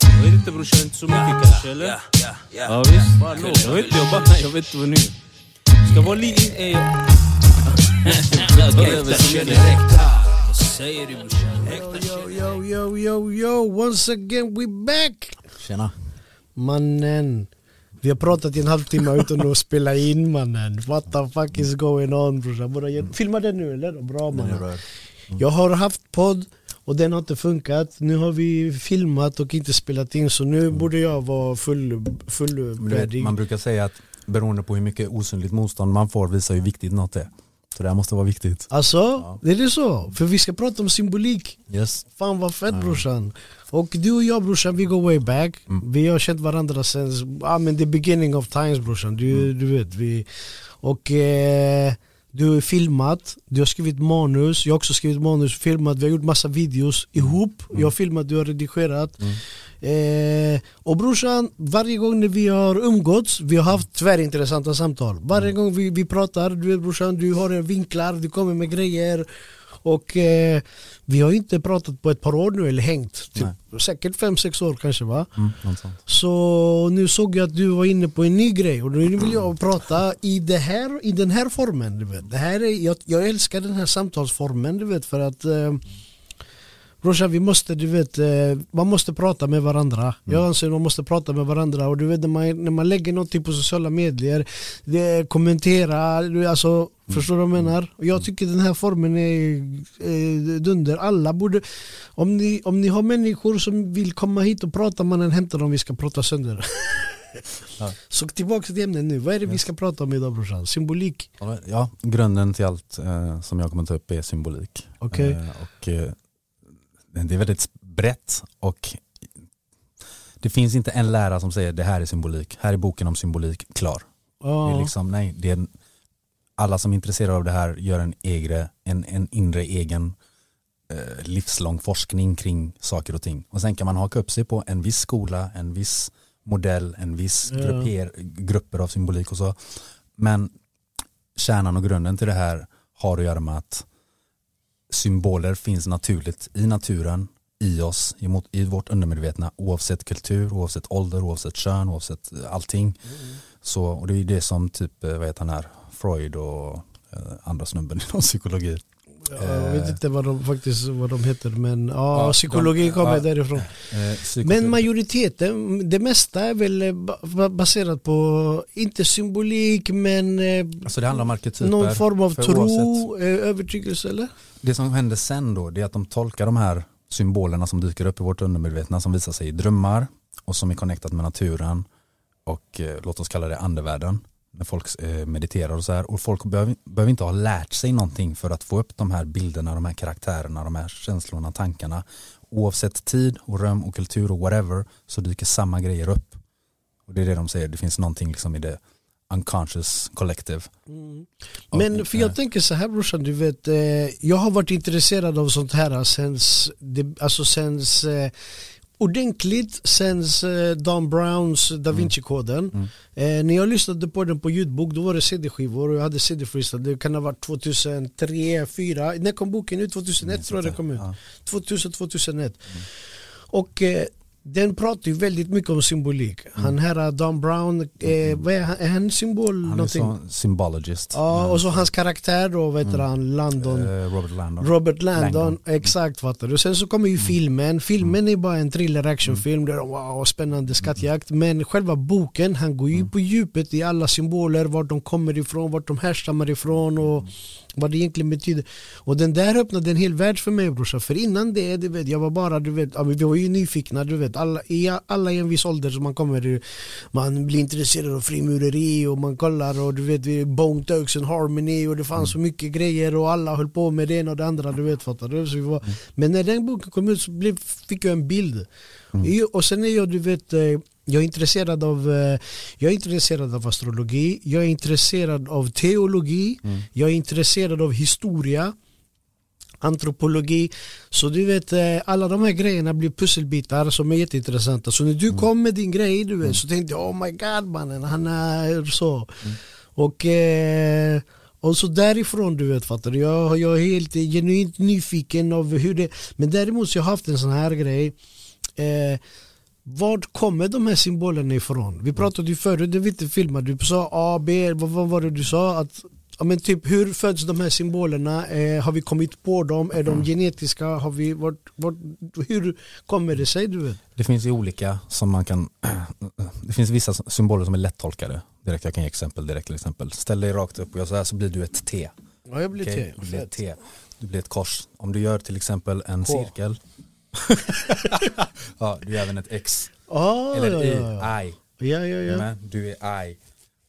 Jag vet inte brorsan, inte så mycket kanske eller? Ja visst, bara låt. Jag vet inte, jag bara, jag vet inte vad nu. Ska vara lite... Eh. Vad säger du brorsan? Yo, yo, yo, yo, yo, once again we back! Tjena. Mannen, vi har pratat i en halvtimme utan att spela in mannen. What the fuck is going on brorsan? Filma den nu eller? Bra mannen. Jag har haft podd och den har inte funkat. Nu har vi filmat och inte spelat in så nu borde jag vara full, fullvärdig. Man brukar säga att beroende på hur mycket osynligt motstånd man får visar hur viktigt något är. Så det här måste vara viktigt. Alltså, är det så? För vi ska prata om symbolik. Yes. Fan vad fett brorsan. Och du och jag brorsan vi går way back. Mm. Vi har känt varandra sen ah, men the beginning of times brorsan. Du, Mm. du vet vi. Och eh, du har filmat, du har skrivit manus, jag har också skrivit manus, filmat, vi har gjort massa videos ihop. Jag har filmat, du har redigerat. Eh, och brorsan, varje gång när vi har umgåtts, vi har haft tvärintressanta samtal. Varje gång vi, vi pratar, du vet brorsan, du har en vinklar, du kommer med grejer. Och eh, vi har inte pratat på ett par år nu eller hängt. Typ, säkert fem sex år kanske va? Mm. Så nu såg jag att du var inne på en ny grej och nu vill jag prata i, det här, i den här formen. Du vet. Det här är, jag, jag älskar den här samtalsformen du vet för att eh, Brorsan vi måste, du vet, eh, man måste prata med varandra. Jag anser att man måste prata med varandra och du vet när man, när man lägger någonting på sociala medier, det, kommentera, alltså, förstår du vad jag menar? Och jag tycker den här formen är eh, dunder. Alla borde, om ni, om ni har människor som vill komma hit och prata, mannen hämta dem, vi ska prata sönder. Ja. Så tillbaka till ämnet nu, vad är det vi ska prata om idag brorsan? Symbolik? Ja, grunden till allt eh, som jag kommer ta upp är symbolik. Okej. Eh, och eh, det är väldigt brett och det finns inte en lära som säger det här är symbolik, här är boken om symbolik klar. Det är liksom, nej, det är, alla som är intresserade av det här gör en, egre, en, en inre egen eh, livslång forskning kring saker och ting. Och sen kan man haka upp sig på en viss skola, en viss modell, en viss Ja. grupper, grupper av symbolik och så. Men kärnan och grunden till det här har att göra med att symboler finns naturligt i naturen, i oss, i, i vårt undermedvetna oavsett kultur, oavsett ålder, oavsett kön, oavsett allting. allting. Så, och det är det som typ, eh, vad heter han här, Freud och eh, andra snubben inom psykologi. Jag vet inte vad de faktiskt vad de heter men ja, Ja, psykologi de- kommer ja. därifrån. Eh, Men majoriteten, det mesta är väl eh, ba- ba- baserat på, inte symbolik men eh, alltså det handlar om arketyper. någon form av tro, oavsett- eh, övertygelse eller? Det som händer sen då det är att de tolkar de här symbolerna som dyker upp i vårt undermedvetna som visar sig i drömmar och som är connectat med naturen och eh, låt oss kalla det andevärlden när folk eh, mediterar och så här. Och folk behöver, behöver inte ha lärt sig någonting för att få upp de här bilderna, de här karaktärerna, de här känslorna, tankarna. Oavsett tid och rum och kultur och whatever så dyker samma grejer upp. Och det är det de säger, det finns någonting liksom i det unconscious collective. Men Och, för jag eh, tänker så här brorsan, du vet, eh, jag har varit intresserad av sånt här sen, alltså sen eh, ordentligt sen eh, Dan Browns Da Vinci-koden. Mm. Eh, när jag lyssnade på den på ljudbok då var det CD-skivor och jag hade CD-freestyle. Det kan ha varit 2003, 2004. När kom boken ut? 2001 tror jag det kom ut. Ja. 2000, 2001. Och eh, den pratar ju väldigt mycket om symbolik. Han här Dan Brown, eh, vad är, han, är han symbol? Han är någonting? så symbologist. Ja, och så hans karaktär då, vad heter han, Landon Eh, Robert Landon. Robert Landon, Langdon. exakt fattar du. Sen så kommer ju filmen, filmen är bara en thriller actionfilm, det är wow, spännande skattjakt. Men själva boken, han går ju på djupet i alla symboler, vart de kommer ifrån, vart de härstammar ifrån och vad det egentligen betyder. Och den där öppnade en hel värld för mig brorsan. För innan det, du vet, jag var bara, du vet, vi var ju nyfikna, du vet, alla i, alla i en viss ålder som man kommer, man blir intresserad av frimureri och man kollar och du vet, vi- Bone Thugs and Harmony och det fanns så mycket grejer och alla höll på med det ena och det andra, du vet, fattar du? Så vi var, Men när den boken kom ut så blev, fick jag en bild. Och sen är jag, du vet, eh, jag är intresserad av eh, Jag är intresserad av astrologi, jag är intresserad av teologi, jag är intresserad av historia antropologi. Så du vet, eh, alla de här grejerna blir pusselbitar som är jätteintressanta. Så när du kom med din grej, du vet, så tänkte jag oh my god mannen, han är så. Och, eh, och så därifrån du vet fattar du, jag, jag är helt genuint nyfiken av hur det Men däremot så har jag haft en sån här grej eh, Vart kommer de här symbolerna ifrån? Vi pratade ju förut, det vi inte filmade, du sa A, B, vad, vad var det du sa? Att, ja, men typ, hur föds de här symbolerna? Eh, har vi kommit på dem? Är de genetiska? Har vi, vart, vart, hur kommer det sig? Du vet? Det finns ju olika som man kan, det finns vissa symboler som är lättolkade. Direkt, jag kan ge exempel direkt till exempel. Ställ dig rakt upp och jag så här så blir du ett T. Ja, jag blir Okej, T. Du blir ett. T. Du blir ett kors. Om du gör till exempel en H. cirkel. ja, du gör även ett X. Ah, Eller I. I. ja, ja, Är du ja. Du är I.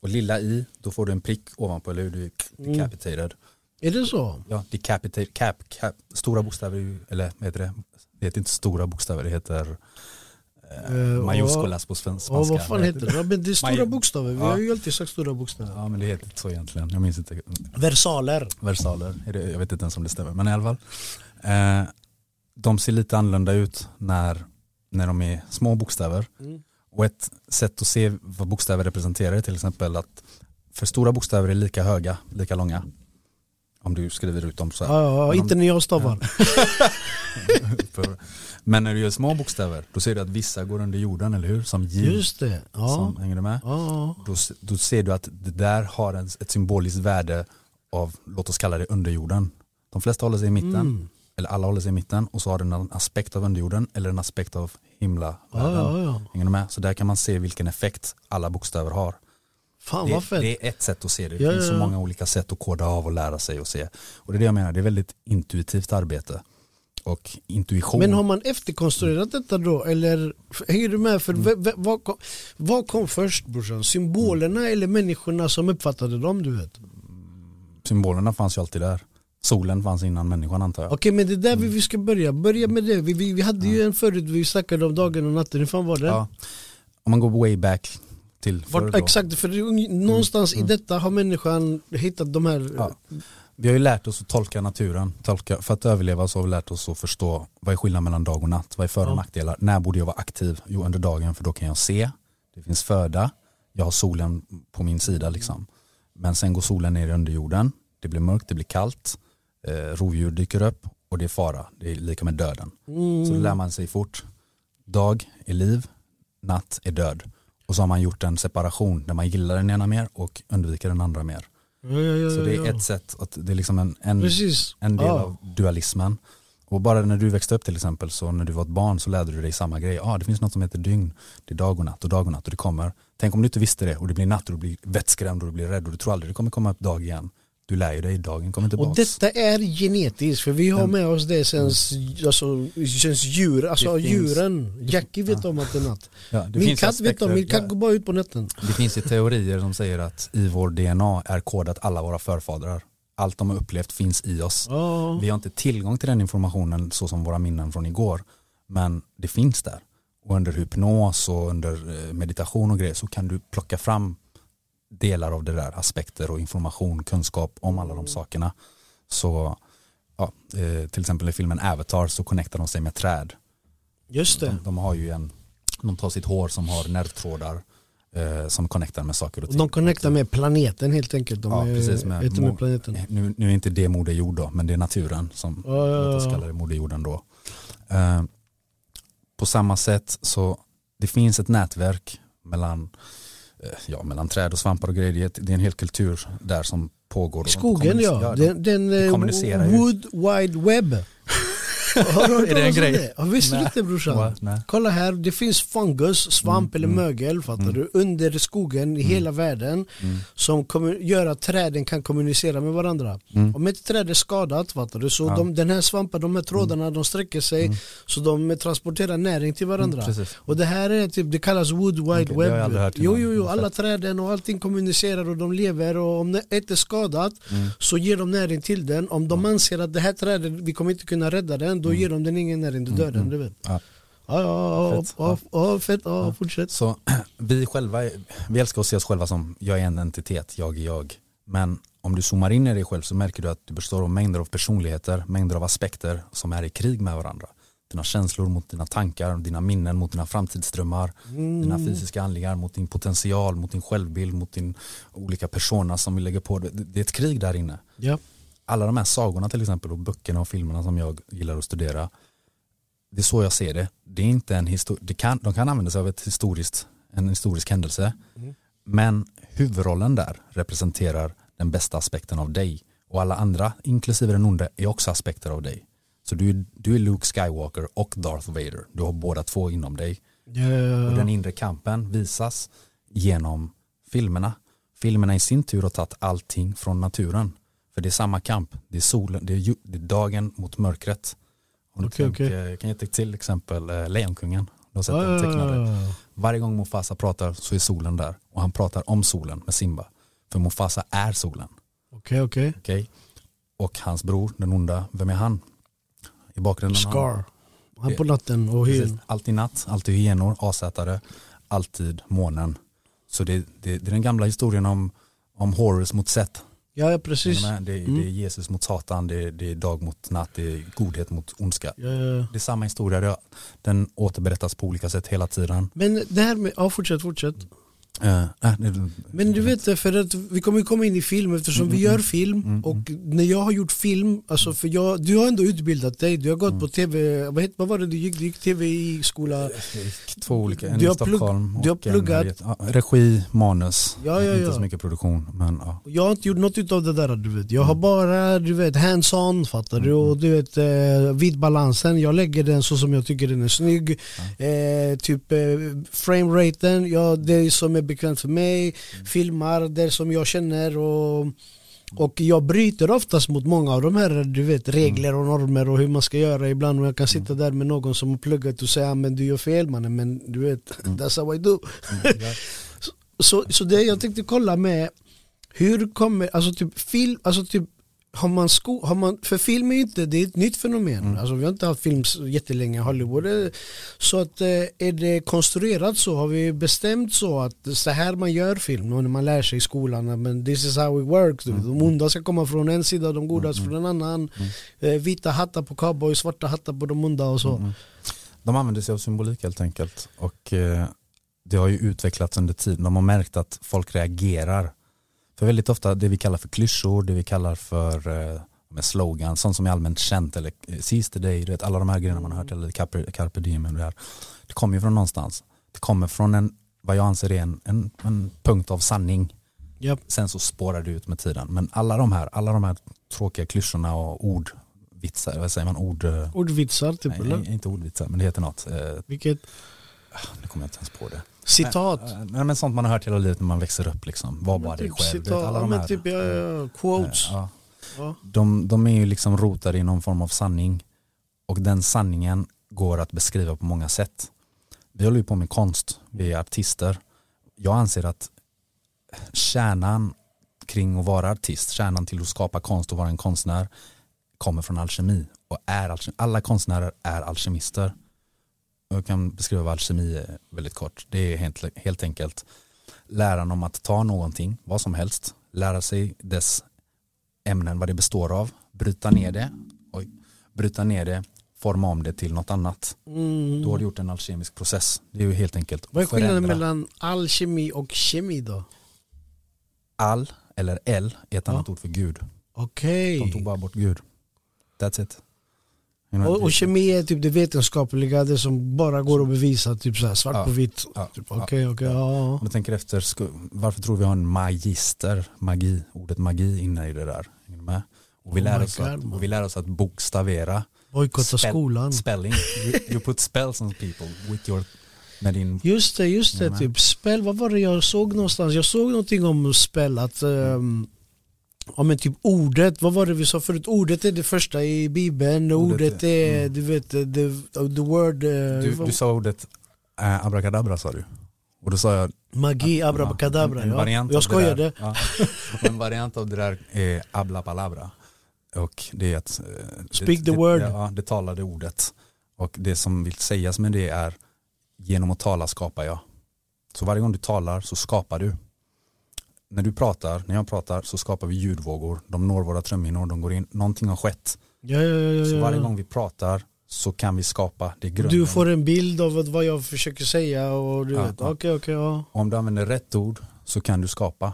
Och lilla I, då får du en prick ovanpå, eller hur? Du är Mm. decapitated. Är det så? Ja, decapitated, cap, cap. Stora bokstäver, är eller vad heter det? Det heter inte stora bokstäver, det heter Eh, eh, majuskulas på sven- spanska. Ja, vad fan heter det? Ja, men det är stora bokstäver, vi har ju alltid sagt stora bokstäver. Ja men det heter inte så egentligen, jag minns inte. Versaler. Versaler, är jag vet inte ens om det stämmer, men i alla fall. Eh, de ser lite annorlunda ut när, när de är små bokstäver. Mm. Och ett sätt att se vad bokstäver representerar är till exempel att för stora bokstäver är lika höga, lika långa. Om du skriver ut dem så här. Ja, ja, inte när jag stavar. Men när du gör små bokstäver, då ser du att vissa går under jorden, eller hur? Som J. Just det. Ja. Som, hänger du med? Ja. Då, då ser du att det där har en, ett symboliskt värde av, låt oss kalla det underjorden. De flesta håller sig i mitten, Mm. Eller alla håller sig i mitten och så har den en aspekt av underjorden eller en aspekt av himla Ja, ja, ja. Hänger du med? Så där kan man se vilken effekt alla bokstäver har. Fan Det, vad fett. det är ett sätt att se det. Det Ja, finns så många olika sätt att koda av och lära sig och se. Och det är det jag menar, det är väldigt intuitivt arbete. Och intuition. Men har man efterkonstruerat detta då? Eller hänger du med? För Mm. vad, kom, vad kom först brorsan? Symbolerna eller människorna som uppfattade dem du vet? Symbolerna fanns ju alltid där. Solen fanns innan människan antar jag. Okej men det är där vi, vi ska börja. Börja med det. Vi, vi, vi hade ju en förut, vi snackade om dagen och natten. Hur fan var det? Ja. Om man går way back till förr exakt, för ung- någonstans i detta har människan hittat de här Ja. Vi har ju lärt oss att tolka naturen. Tolka, för att överleva så har vi lärt oss att förstå vad är skillnaden mellan dag och natt. Vad är för och Ja. nackdelar? När borde jag vara aktiv? Jo under dagen för då kan jag se. Det finns föda. Jag har solen på min sida liksom. Men sen går solen ner i underjorden. Det blir mörkt, det blir kallt. Eh, rovdjur dyker upp och det är fara. Det är lika med döden. Mm. Så då lär man sig fort. Dag är liv, natt är död. Och så har man gjort en separation där man gillar den ena mer och undviker den andra mer. Ja, ja, ja, Så det är ett sätt, att det är liksom en, en, en del av dualismen. Och bara när du växte upp till exempel, så när du var ett barn så lärde du dig samma grej. Ja, ah, det finns något som heter dygn, det är dag och natt och dag och natt och det kommer. Tänk om du inte visste det och det blir natt och du blir vettskrämd och du blir rädd och du tror aldrig det kommer komma upp dag igen. Du lär ju dig, dagen kommer Och tillbaks. detta är genetiskt för vi har med oss det sen, alltså, sen djur, alltså Det finns- djuren. Jackie vet om att det är natt. Ja, det Min finns katt vet aspekter- om, min katt går bara ut på natten. Det finns ju teorier som säger att i vår DNA är kodat alla våra förfäder. Allt de har upplevt finns i oss. Ja. Vi har inte tillgång till den informationen så som våra minnen från igår. Men det finns där. Och under hypnos och under eh, meditation och grejer så kan du plocka fram delar av det där, aspekter och information, kunskap om alla de sakerna. Så ja, eh, till exempel i filmen Avatar så connectar de sig med träd. Just det. De, de har ju en, de tar sitt hår som har nervtrådar eh, som connectar med saker och ting. de connectar med planeten helt enkelt. De Ja, är, precis, med heter med planeten. Nu, nu är inte det Moder Jord då, men det är naturen som Ja, ja, ja. kalla det Moder Jorden då. Eh, på samma sätt så det finns ett nätverk mellan, eh, ja, mellan träd och svampar och grejer. Det är, en hel kultur där som pågår. Skogen ja, de- den, den de eh, kommunicerar ju. Wood Wide Web. Har du hört Är det en grej? det? Ja, visste du inte brorsan? Nej. Kolla här, det finns fungus, svamp eller mögel fattar du, under skogen i hela världen som kommer, gör att träden kan kommunicera med varandra. Om ett träd är skadat fattar du, så Ja. de, den här svampen, de här trådarna de sträcker sig så de transporterar näring till varandra. Mm, och det här är typ, det kallas wood wide har web. jag jo, jo, jo, alla träden och allting kommunicerar och de lever och om ett är skadat Mm. så ger de näring till den. Om de anser att det här trädet, vi kommer inte kunna rädda den, då ger de den ingen näring, då dör den. Du vet. Mm. Ja. Ja, ja, ja, Fett. ja, ja, fett, ja, fortsätt. Så vi själva, vi älskar att se oss själva som jag är en entitet, jag är jag. Men om du zoomar in i dig själv så märker du att du består av mängder av personligheter, mängder av aspekter som är i krig med varandra. Dina känslor mot dina tankar, dina minnen mot dina framtidsdrömmar, dina fysiska handlingar mot din potential, mot din självbild, mot din olika persona som vi lägger på. Det det är ett krig där inne. Ja. Alla de här sagorna till exempel och böckerna och filmerna som jag gillar att studera det är så jag ser det. Det är inte en histor- kan, de kan använda sig av ett historiskt, en historisk händelse. Mm. Men huvudrollen där representerar den bästa aspekten av dig. Och alla andra, inklusive den onde, är också aspekter av dig. Så du, är- du är Luke Skywalker och Darth Vader. Du har båda två inom dig. Ja, Och den inre kampen visas genom filmerna. Filmerna i sin tur har tagit allting från naturen. För det är samma kamp. Det är solen, det är, det är dagen mot mörkret. Om du Okej, tänker. Jag kan ge ett till exempel eh, Lejonkungen. Du har sett den tecknade. ja. Varje gång Mufasa pratar så är solen där. Och han pratar om solen med Simba. För Mufasa är solen. Okej, okej. Okej? Och hans bror, den onda, vem är han? I bakgrunden har han- Scar. Han på natten och hyn. Alltid natt, alltid hyenor, asätare, alltid månen. Så det, det, det är den gamla historien om, om Horus mot Seth. Ja, ja precis. Det, det, Mm. det är Jesus mot Satan, det, är- det är dag mot natt, det är godhet mot ondska. Ja, ja. Det är samma historia, den återberättas på olika sätt hela tiden. Men det här med, ja fortsätt, fortsätt. Äh, Men du vet, för att vi kommer komma in i film eftersom Mm, vi mm, gör film mm, och när jag har gjort film, alltså för jag, du har ändå utbildat dig, du har gått Mm. på tv, vad, het, vad var det du gick? Du gick tv i skola? Två olika, en i Stockholm du har och en pluggat- ja, regi, manus, Ja, ja, inte ja. så mycket produktion. Men, ja. Jag har inte gjort något utav det där du vet. Jag har bara du vet hands-on fattar du och du vet eh, vid balansen. Jag lägger den så som jag tycker den är snygg. Eh, typ eh, frame-raten, ja, det som är bekvämt för mig. Filmar det som jag känner och och jag bryter oftast mot många av de här du vet, regler och normer och hur man ska göra ibland. Och jag kan sitta där med någon som har pluggat och säga men du gör fel mannen men du vet, that's how I do. Så, så det jag tänkte kolla med hur kommer, alltså typ film, alltså typ har man sko, har man, för film är ju inte, det är ett nytt fenomen. Alltså vi har inte haft film jättelänge i Hollywood. Det- Så att eh, är det konstruerat så, har vi bestämt så att så här man gör film när man lär sig i skolan, men this is how it works. vet. De onda ska komma från en sida, de goda från en annan. Eh, Vita hattar på cowboy, svarta hattar på de onda och så. De använder sig av symbolik helt enkelt. Och eh, det har ju utvecklats under tiden. De har märkt att folk reagerar. För väldigt ofta det vi kallar för klyschor, det vi kallar för eh, med slogan, sånt som är allmänt känt eller seize the day, vet, alla de här grejerna man har hört, eller carpe, carpe diem och det här. Det kommer ju från någonstans. Det kommer från en, vad jag anser är en, en, en punkt av sanning. Japp. Sen så spårar det ut med tiden. Men alla de här, alla de här tråkiga klyschorna och ordvitsar, vad säger man, ord... eh, Ordvitsar typ Nej, eller? inte ordvitsar, men det heter något. Eh, Vilket? nu kommer jag inte ens på det. Citat. Nej, nej, men sånt man har hört hela livet när man växer upp liksom. Var bara dig typ själv. Citat, alla de här. typ ja, ja, quotes. Eh, ja. Ja. De, de är ju liksom rotade i någon form av sanning. Och den sanningen går att beskriva på många sätt. Vi håller ju på med konst, vi är artister. Jag anser att kärnan kring att vara artist, kärnan till att skapa konst och vara en konstnär kommer från alkemi. Och är alkemi. Alla konstnärer är alkemister. Jag kan beskriva vad alkemi är väldigt kort. Det är helt, helt enkelt läran om att ta någonting, vad som helst, lära sig dess ämnen, vad det består av, bryta ner det, oj, bryta ner det, forma om det till något annat. Mm. Då har du gjort en alkemisk process. Det är ju helt enkelt Vad är skillnaden mellan alkemi och kemi då? All, eller el, är ett Ja. annat ord för Gud. Okej. De tog bara bort Gud. That's it. Och, och kemi är typ det vetenskapliga, det som bara går att bevisa, typ så här, svart Ja. på vitt. Ja. Typ, Okej, okej, ja. Om du tänker efter, varför tror vi har en magister, magi, ordet magi inne i det där? Med? Och vi, Oh lär oss God, att, och vi lär oss att bokstavera. Bojkotta skolan. Spelling. You, you put spells on people with your, med din Just det, just det. Typ spel, vad var det jag såg någonstans? Jag såg någonting om spel, att um, Ja men typ ordet, vad var det vi sa förut? Ordet är det första i bibeln, ordet, Ordet är, är- du vet, the, the word, eh, Du, du sa ordet äh, abracadabra sa du. Och då sa jag magi, abracadabra. en, en Ja. variant Jag skojade. Det där, ja, en variant av det där är abla palabra. Och det är att eh, Speak det, the det, word. Ja, det talade ordet. Och det som vill sägas med det är genom att tala skapar jag. Så varje gång du talar så skapar du. När du pratar, när jag pratar så skapar vi ljudvågor. De når våra trumhinnor, de går in. Någonting har skett. Ja, ja, ja, Så varje gång vi pratar så kan vi skapa det grunden. Du får en bild av vad- jag försöker säga och du vet, okej okej ja. Om du använder rätt ord så kan du skapa.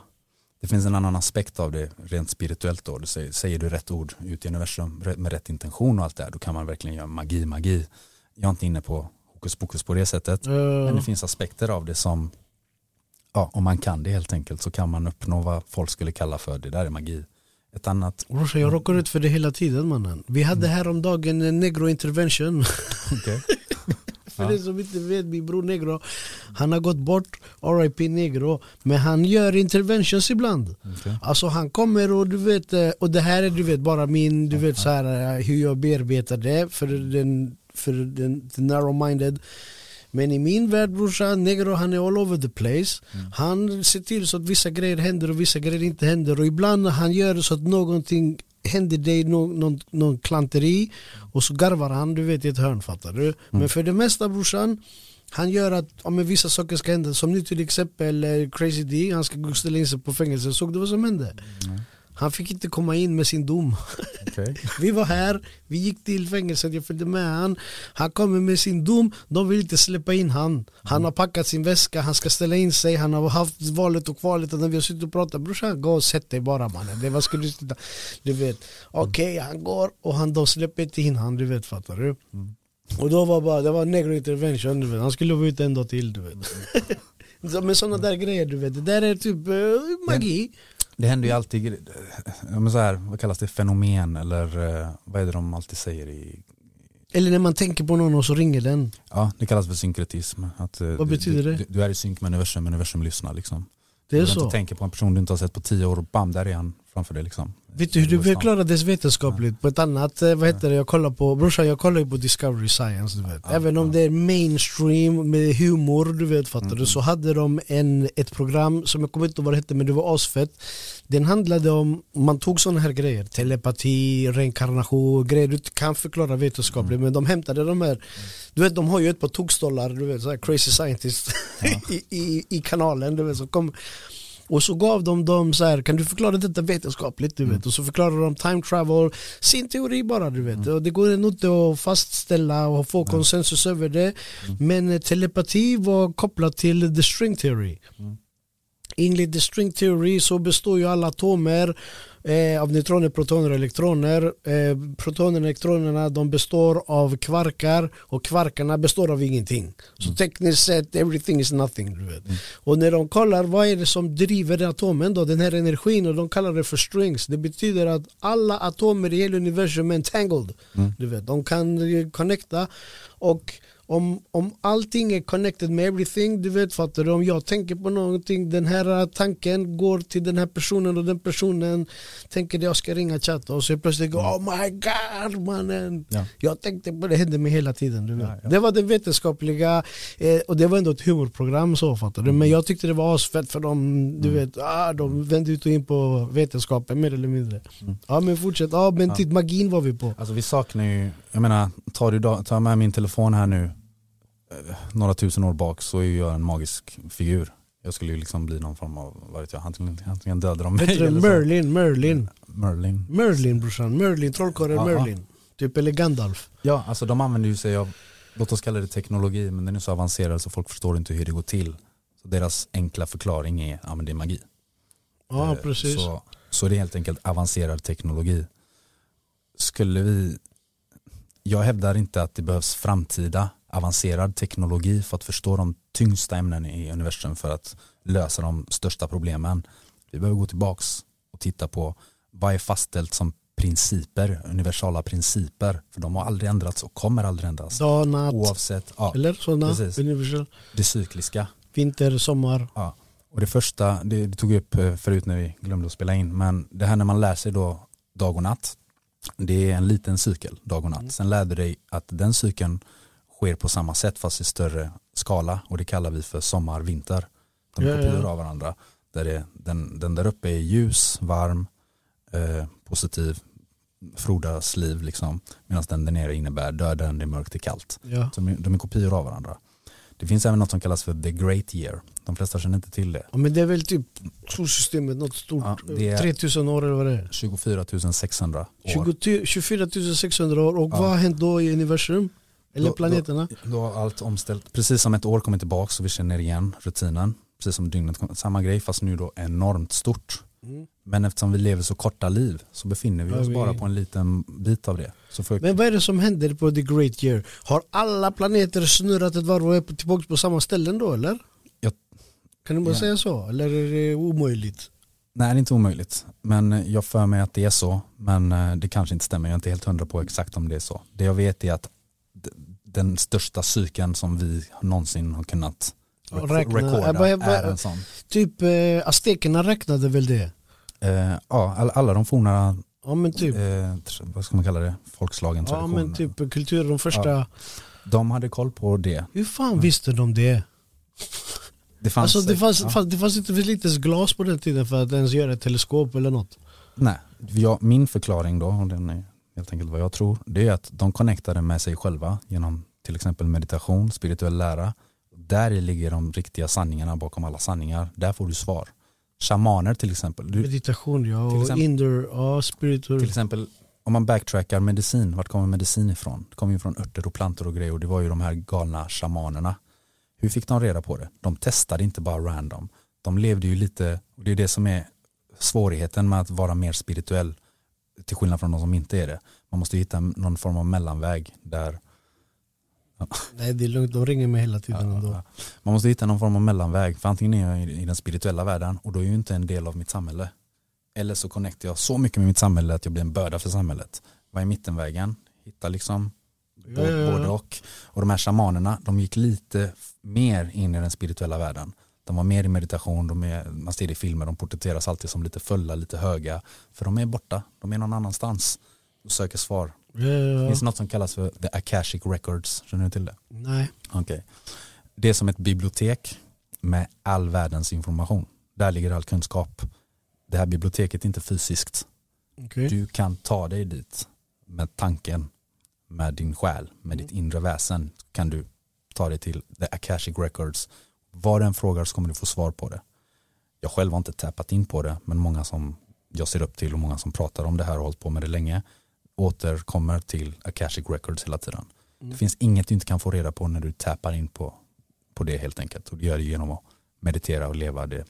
Det finns en annan aspekt av det rent spirituellt då. Du säger, säger du rätt ord ut i universum med rätt intention och allt det här, då kan man verkligen göra magi, magi. jag är inte inne på hokus pokus på det sättet. Men det finns aspekter av det som, ja, om man kan det helt enkelt så kan man uppnå vad folk skulle kalla för det där är magi. Ett annat, Brorsan jag råkar ut för det hela tiden mannen. Vi hade häromdagen en negro intervention. okej. För Ja. den som inte vet, min bror negro, han har gått bort, RIP negro. Men han gör interventions ibland. okej. Alltså han kommer och du vet, eh, och det här är du vet bara min, du vet så här eh, hur jag bearbetar det för den, för den, den narrow-minded. Men i min värld brorsan, negro han är all over the place. Han ser till så att vissa grejer händer och vissa grejer inte händer. Och ibland när han gör så att någonting händer dig någon, någon, någon klanteri och så garvar han, du vet i ett hörn fattar du. Men för det mesta brorsan han gör att om vissa saker ska hända, som nu till exempel eh, Crazy D, han ska ställa in sig på fängelse, såg du vad som hände? Han fick inte komma in med sin dom. Okej. Vi var här, vi gick till fängelset, jag följde med han. Han kommer med sin dom, de vill inte släppa in han. Han har packat sin väska, han ska ställa in sig, han har haft valet och kvalet och när vi har suttit och pratat brorsan, gå och sätt dig bara mannen. Det, ska du sitta? Du vet, okej han går och han då släpper inte in han, du vet fattar du? Och då var bara, det var negro intervention du vet, han skulle vara ute en dag till du vet. Men sådana där grejer du vet, det där är typ eh, magi. Det händer ju alltid, men så här, vad kallas det, fenomen eller eh, vad är det de alltid säger i Eller när man tänker på någon och så ringer den. Ja, det kallas för synkretism. Att, eh, Vad du, betyder du, det? Du, du är i synk med universum, universum lyssnar liksom. Det är du så. inte tänker på en person du inte har sett på tio år och bam, där är han framför dig liksom. Vet du hur det förklarades vetenskapligt på ett annat, eh, vad heter det, jag kollar på, brorsan jag kollar ju på Discovery Science du vet. Även om det är mainstream med humor du vet fattar Mm. du, så hade de en, ett program som jag kommer inte ihåg vad det hette men det var asfett. Den handlade om, man tog sådana här grejer, telepati, reinkarnation, grejer du inte kan förklara vetenskapligt Mm. men de hämtade de här, du vet de har ju ett par tokstollar, du vet så här crazy scientist i, i, i kanalen du vet som kom och så gav de dem så här, kan du förklara detta vetenskapligt? Du vet? Och så förklarar de time travel, sin teori bara du vet. Och det går ändå inte att fastställa och få konsensus över det. Men eh, telepati var kopplat till the string theory. Enligt the string theory så består ju alla atomer eh, av neutroner, protoner och elektroner. Eh, protonerna och elektronerna de består av kvarkar och kvarkarna består av ingenting. Så tekniskt sett, everything is nothing. Du vet. Och när de kollar vad är det som driver atomen då, den här energin och de kallar det för strings. Det betyder att alla atomer i hela universum är entangled. Du vet, de kan connecta och om, om allting är connected med everything, du vet fattar du? Om jag tänker på någonting, den här tanken går till den här personen och den personen tänker att jag ska ringa chatta och så plötsligt går oh my god mannen. Ja. Jag tänkte på det, hände mig hela tiden. Du vet. Ja, ja. Det var det vetenskapliga eh, och det var ändå ett humorprogram så fattar du. Men jag tyckte det var asfett för de, du vet, ah, de vände ut och in på vetenskapen mer eller mindre. Ja men fortsätt, ja men titt magin var vi på. Alltså vi saknar ju, jag menar, tar du tar med min telefon här nu eh, några tusen år bak så är jag en magisk figur. Jag skulle ju liksom bli någon form av, vad vet jag, antingen, antingen dödar de mig eller så. Merlin, Merlin. Merlin. Merlin brorsan, Merlin, trollkarlen Ja, ja. Merlin. Typ eller Gandalf. Ja, alltså de använder ju sig av, låt oss kalla det teknologi, men den är så avancerad så folk förstår inte hur det går till. Så deras enkla förklaring är, ja men det är magi. Ja Eh, precis. Så, så det är helt enkelt avancerad teknologi. Skulle vi, jag hävdar inte att det behövs framtida avancerad teknologi för att förstå de tyngsta ämnen i universum för att lösa de största problemen. Vi behöver gå tillbaks och titta på vad är fastställt som principer, universala principer. För de har aldrig ändrats och kommer aldrig ändras. Dag, natt. Oavsett ja, Eller sådana. Precis. Universal. det cykliska. Vinter, sommar. Ja. Och det första, det, det tog jag upp eh, förut när vi glömde att spela in, men det här när man lär sig då dag och natt, det är en liten cykel, dag och natt. Mm. Sen lär du dig att den cykeln sker på samma sätt fast i större skala och det kallar vi för sommar, vinter. De är Ja, ja. kopior av varandra. Där det, den, den där uppe är ljus, varm, eh, positiv, frodas liv liksom. Medan den där nere innebär döden, det är mörkt, det är kallt. Ja. Så de, de är kopior av varandra. Det finns även något som kallas för the great year. De flesta känner inte till det. ja men det är väl typ solsystemet, något stort. Ja, det är- 3000 år eller vad det är. 24 600 år. 20, 24 600 år och Ja. vad har hänt då i universum? Eller Då- planeterna? Då, då har allt omställt. Precis som ett år kommer tillbaka så vi känner igen rutinen. Precis som dygnet, samma grej fast nu då enormt stort. Mm. Men eftersom vi lever så korta liv så befinner vi Ja, oss vi- bara på en liten bit av det. För, Men vad är det som händer på the great year? Har alla planeter snurrat ett varv och är tillbaka på samma ställen då eller? Jag- Kan du bara Ja. säga så? Eller är det omöjligt? nej det är inte omöjligt. Men jag för mig att det är så. Men eh, det kanske inte stämmer. Jag är inte helt hundra på exakt om det är så. Det jag vet är att den största cykeln som vi någonsin har kunnat rekorda är en sån. Typ eh, aztekerna räknade väl det? Eh, ja, alla, alla de forna, Ja men typ. eh, vad ska man kalla det, folkslagen, Ja men typ kulturen, de första. Ja. De hade koll på det. Hur fan visste de det? Det fanns, alltså det fanns, ja. fanns, det fanns inte för litet glas på den tiden för att ens göra ett teleskop eller något. Nej, jag, min förklaring då, och den är helt enkelt vad jag tror, det är att de connectade med sig själva genom till exempel meditation, spirituell lära. Där ligger de riktiga sanningarna bakom alla sanningar. Där får du svar. Shamaner till exempel. Du, Meditation ja, och exempel- indoor, ja spiritual. till exempel om man backtrackar medicin, vart kommer medicin ifrån? Det kommer ju från örter och plantor och grejer och det var ju de här galna shamanerna. Hur fick de reda på det? De testade inte bara random. De levde ju lite, och det är det som är svårigheten med att vara mer spirituell till skillnad från de som inte är det. Man måste hitta någon form av mellanväg där Nej det är lugnt, de ringer mig hela tiden Ja, ändå. Man måste hitta någon form av mellanväg. För antingen är jag i den spirituella världen och då är jag inte en del av mitt samhälle. Eller så connectar jag så mycket med mitt samhälle att jag blir en börda för samhället. Vad är mittenvägen? Hitta liksom ja. både och. Och de här shamanerna, de gick lite mer in i den spirituella världen. De var mer i meditation, de är, man ser det i filmer, de porträtteras alltid som lite fulla, lite höga. För de är borta, de är någon annanstans och söker svar. Ja, Det ja, finns ja. något som kallas för the Akashic Records, känner du till det? Nej. Okej. Det är som ett bibliotek med all världens information. Där ligger all kunskap. Det här biblioteket är inte fysiskt. okej. Du kan ta dig dit med tanken, med din själ, med ditt inre väsen kan du ta dig till the Akashic Records. Vad den frågar så kommer du få svar på det. Jag själv har inte tappat in på det, men många som jag ser upp till och många som pratar om det här och har hållit på med det länge återkommer till Akashic Records hela tiden. Det finns inget du inte kan få reda på när du tappar in på, på det helt enkelt. Och du gör det genom att meditera och leva det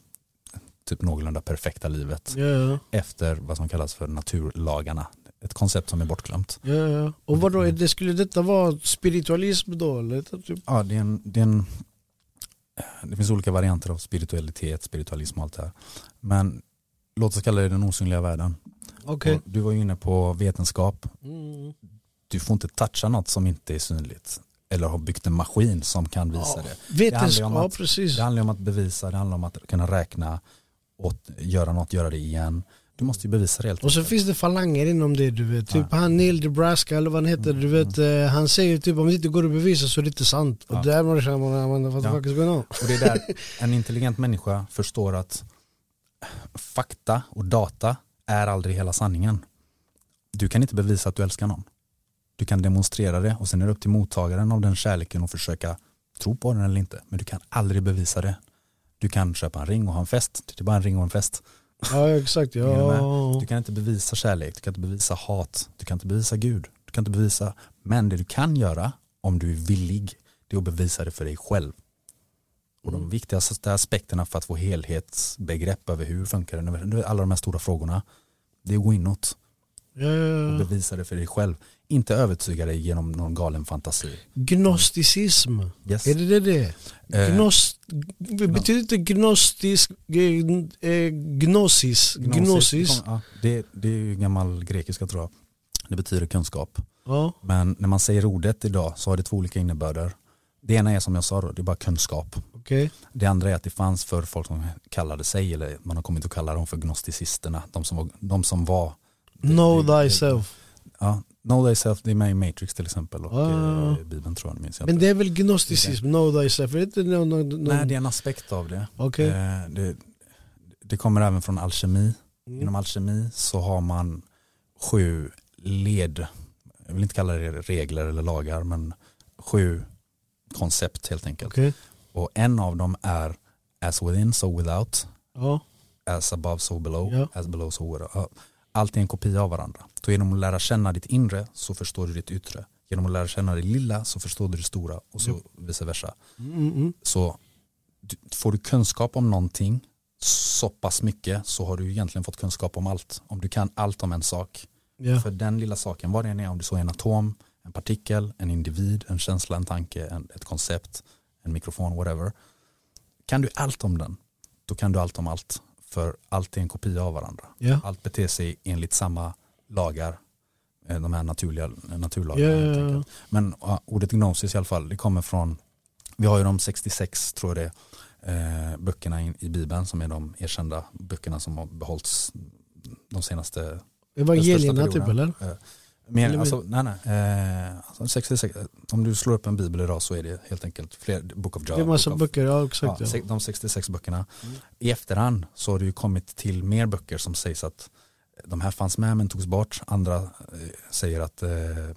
typ någorlunda perfekta livet ja. efter vad som kallas för naturlagarna. Ett koncept som är bortglömt. Ja, ja. Och vadå, det, skulle detta vara spiritualism då? Eller? Typ? Ja, det, är en, det, är en, det finns olika varianter av spiritualitet, spiritualism och allt det här. Men låt oss kalla det den osynliga världen. Och Du var ju inne på vetenskap. Mm. Du får inte toucha något som inte är synligt. Eller har byggt en maskin som kan visa Ja, det. Vetenskap, att- precis. Det handlar om att bevisa, det handlar om att kunna räkna och göra något, göra det igen. Du måste ju bevisa det helt Och så finns det falanger inom det du vet. Typ Ja. han Neil Debraska eller vad han heter. Du vet, eh, han säger typ om det inte går att bevisa så är det inte sant. Och Ja. där man känner man, what the fuck is going on? Och det är där en intelligent människa förstår att fakta och data är aldrig hela sanningen. Du kan inte bevisa att du älskar någon. Du kan demonstrera det och sen är det upp till mottagaren av den kärleken att försöka tro på den eller inte. Men du kan aldrig bevisa det. Du kan köpa en ring och ha en fest. Det är bara en ring och en fest. Ja exakt, ja. Du kan inte bevisa kärlek, du kan inte bevisa hat, du kan inte bevisa Gud, du kan inte bevisa, men det du kan göra om du är villig, det är att bevisa det för dig själv. Och de viktigaste aspekterna för att få helhetsbegrepp över hur funkar det, alla de här stora frågorna, det är att gå inåt Ja, och ja, ja. bevisa det för dig själv. Inte övertyga dig genom någon galen fantasi. Gnosticism, Yes. är det det det? Eh, Gnost, betyder inte gnostisk, eh, eh, gnosis, gnosis? Ja, det, det är ju gammal grekiska tror jag. Det betyder kunskap. Men när man säger ordet idag så har det två olika innebörder. Det ena är som jag sa då, det är bara kunskap. okej. Det andra är att det fanns för folk som kallade sig, eller man har kommit att kalla dem för gnosticisterna, de som var, de som var Know det- thyself. Ja, know thyself, det är med i Matrix till exempel och Ah. eh, Bibeln tror jag, minns jag Men det är väl gnosticism, know thyself? Är det någon, någon, någon... Nej, det är en aspekt av det. Okej. Eh, det. Det kommer även från alkemi. Mm. Inom alkemi så har man sju led, jag vill inte kalla det regler eller lagar, men sju koncept helt enkelt. Okej. Och en av dem är as within, so without, Ja. as above, so below, Ja. as below, so without. Allt är en kopia av varandra. Så genom att lära känna ditt inre så förstår du ditt yttre. Genom att lära känna det lilla så förstår du det stora och så vice versa. Mm, mm. Så får du kunskap om någonting så pass mycket så har du egentligen fått kunskap om allt. Om du kan allt om en sak. Ja. För den lilla saken, vad det än är, om du så är en atom, en partikel, en individ, en känsla, en tanke, en, ett koncept, en mikrofon, whatever. Kan du allt om den, då kan du allt om allt. För allt är en kopia av varandra. Ja. Allt beter sig enligt samma lagar, eh, de här naturliga naturlagarna. Ja, ja. enkelt. Men ordet gnosis i alla fall, det kommer från, vi har ju de 66 tror jag det eh, böckerna i, i Bibeln som är de erkända böckerna som har behållits de senaste Evangelierna typ eller? Men, alltså, nej, nej. Eh, alltså 66, om du slår upp en bibel idag så är det helt enkelt fler, Book of John. Det är massa böcker, ja exakt. ja, de 66 böckerna. I efterhand så har det ju kommit till mer böcker som sägs att de här fanns med men togs bort. Andra eh, säger att eh,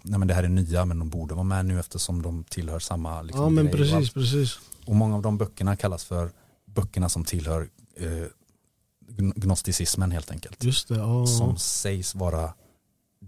nej, men det här är nya men de borde vara med nu eftersom de tillhör samma liksom, Ja men grej och precis, precis. Och många av de böckerna kallas för böckerna som tillhör eh, gn- gnosticismen helt enkelt Just det. Ja. som sägs vara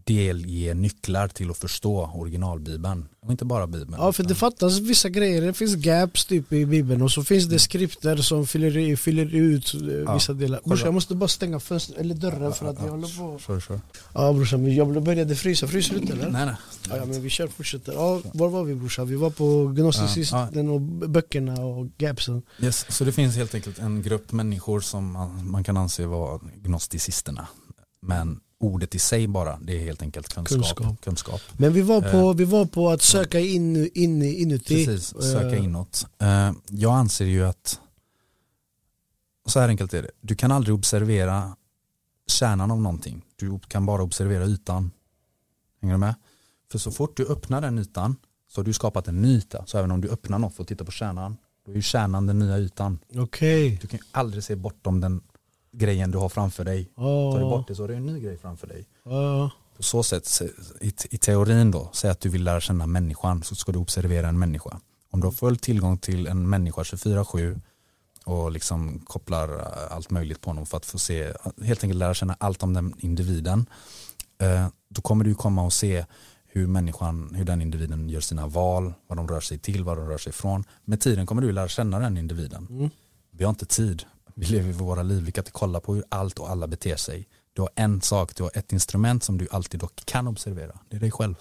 delge nycklar till att förstå originalbibeln. Och inte bara bibeln. Ja för det fattas vissa grejer, det finns gaps typ i bibeln och så finns det skrifter som fyller, i- fyller ut eh, Ja, vissa delar. Brorsan jag måste bara stänga fönstret, eller dörren för att jag håller på. Ja brorsan jag började frysa, fryser du inte eller? Nej, nej. Ja, ja men vi kör, fortsätter. Ja, var var vi brorsan? Vi var på gnosticisten och böckerna och gapsen. Yes, så det finns helt enkelt en grupp människor som man, man kan anse vara gnosticisterna. Men ordet i sig bara, det är helt enkelt kunskap. Kunskap. kunskap. Men vi var på, vi var på att söka in, in, inuti. Precis, söka Eh, inåt. Eh, Jag anser ju att, så här enkelt är det, du kan aldrig observera kärnan av någonting. Du kan bara observera ytan. Hänger du med? För så fort du öppnar den ytan så har du skapat en ny yta. Så även om du öppnar något för att titta på kärnan, då är ju kärnan den nya ytan. Okej. Du kan aldrig se bortom den grejen du har framför dig. Tar du bort det så har du en ny grej framför dig. ja. På så sätt, i, i teorin då, säg att du vill lära känna människan så ska du observera en människa. Om du har full tillgång till en människa 24-7 och liksom kopplar eh, allt möjligt på honom för att få se, helt enkelt lära känna allt om den individen, eh, då kommer du komma och se hur människan, hur den individen gör sina val, vad de rör sig till, vad de rör sig ifrån. Med tiden kommer du lära känna den individen. Mm. Vi har inte tid. Vi lever våra liv. Vi kan inte kolla på hur allt och alla beter sig. Du har en sak, du har ett instrument som du alltid dock kan observera. Det är dig själv.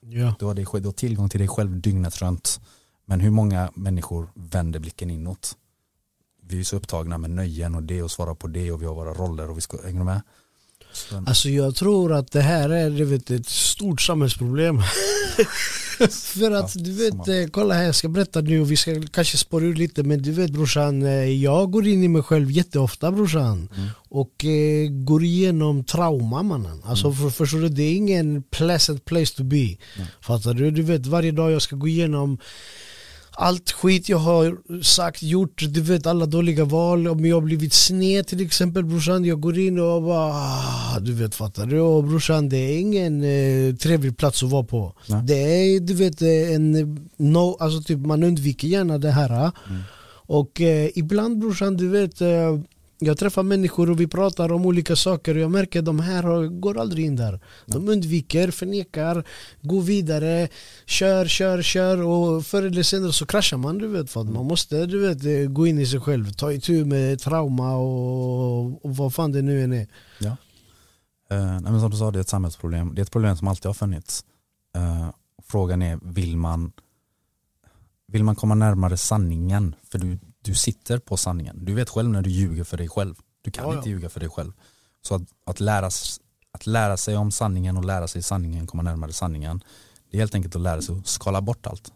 ja. Du har, dig du har tillgång till dig själv dygnet runt. Men hur många människor vänder blicken inåt? Vi är så upptagna med nöjen och det och svara på det och vi har våra roller och vi ska, hänger med? Så, Alltså jag tror att det här är vet, ett stort samhällsproblem. För att Ja, du vet, eh, kolla här jag ska berätta nu och vi ska kanske spåra ur lite men du vet brorsan, eh, jag går in i mig själv jätteofta brorsan. Mm. Och eh, går igenom trauma mannen. Alltså Mm. för, förstår du, det är ingen pleasant place to be. Fattar du? Du vet varje dag jag ska gå igenom allt skit jag har sagt, gjort, du vet alla dåliga val, om jag har blivit sned till exempel brorsan, jag går in och bara, ah, du vet fattar du? Och brorsan det är ingen eh, trevlig plats att vara på. Nej. Det är du vet eh, en, no, alltså typ man undviker gärna det här. Mm. Och eh, ibland brorsan du vet, eh, jag träffar människor och vi pratar om olika saker och jag märker att de här går aldrig in där. De undviker, förnekar, går vidare, kör, kör, kör och förr eller senare så kraschar man du vet. För att man måste du vet, eh, gå in i sig själv, ta itu med trauma och, och vad fan det nu än är. Ja. Eh, men som du sa, det är ett samhällsproblem. Det är ett problem som alltid har funnits. Eh, frågan är, vill man, vill man komma närmare sanningen? För du, du sitter på sanningen. Du vet själv när du ljuger för dig själv. Du kan Ja, ja. inte ljuga för dig själv. Så att, att, lära, att lära sig om sanningen och lära sig sanningen, komma närmare sanningen, det är helt enkelt att lära sig att skala bort allt.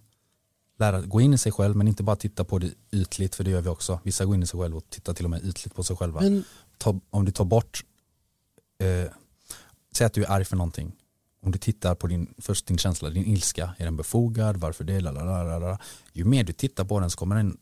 Lära, gå in i sig själv men inte bara titta på det ytligt, för det gör vi också. Vissa går in i sig själv och tittar till och med ytligt på sig själva Men ta, om du tar bort, eh, säg att du är arg för någonting. Om du tittar på din, först din känsla, din ilska, är den befogad, varför det, lalalala. Ju mer du tittar på den så kommer den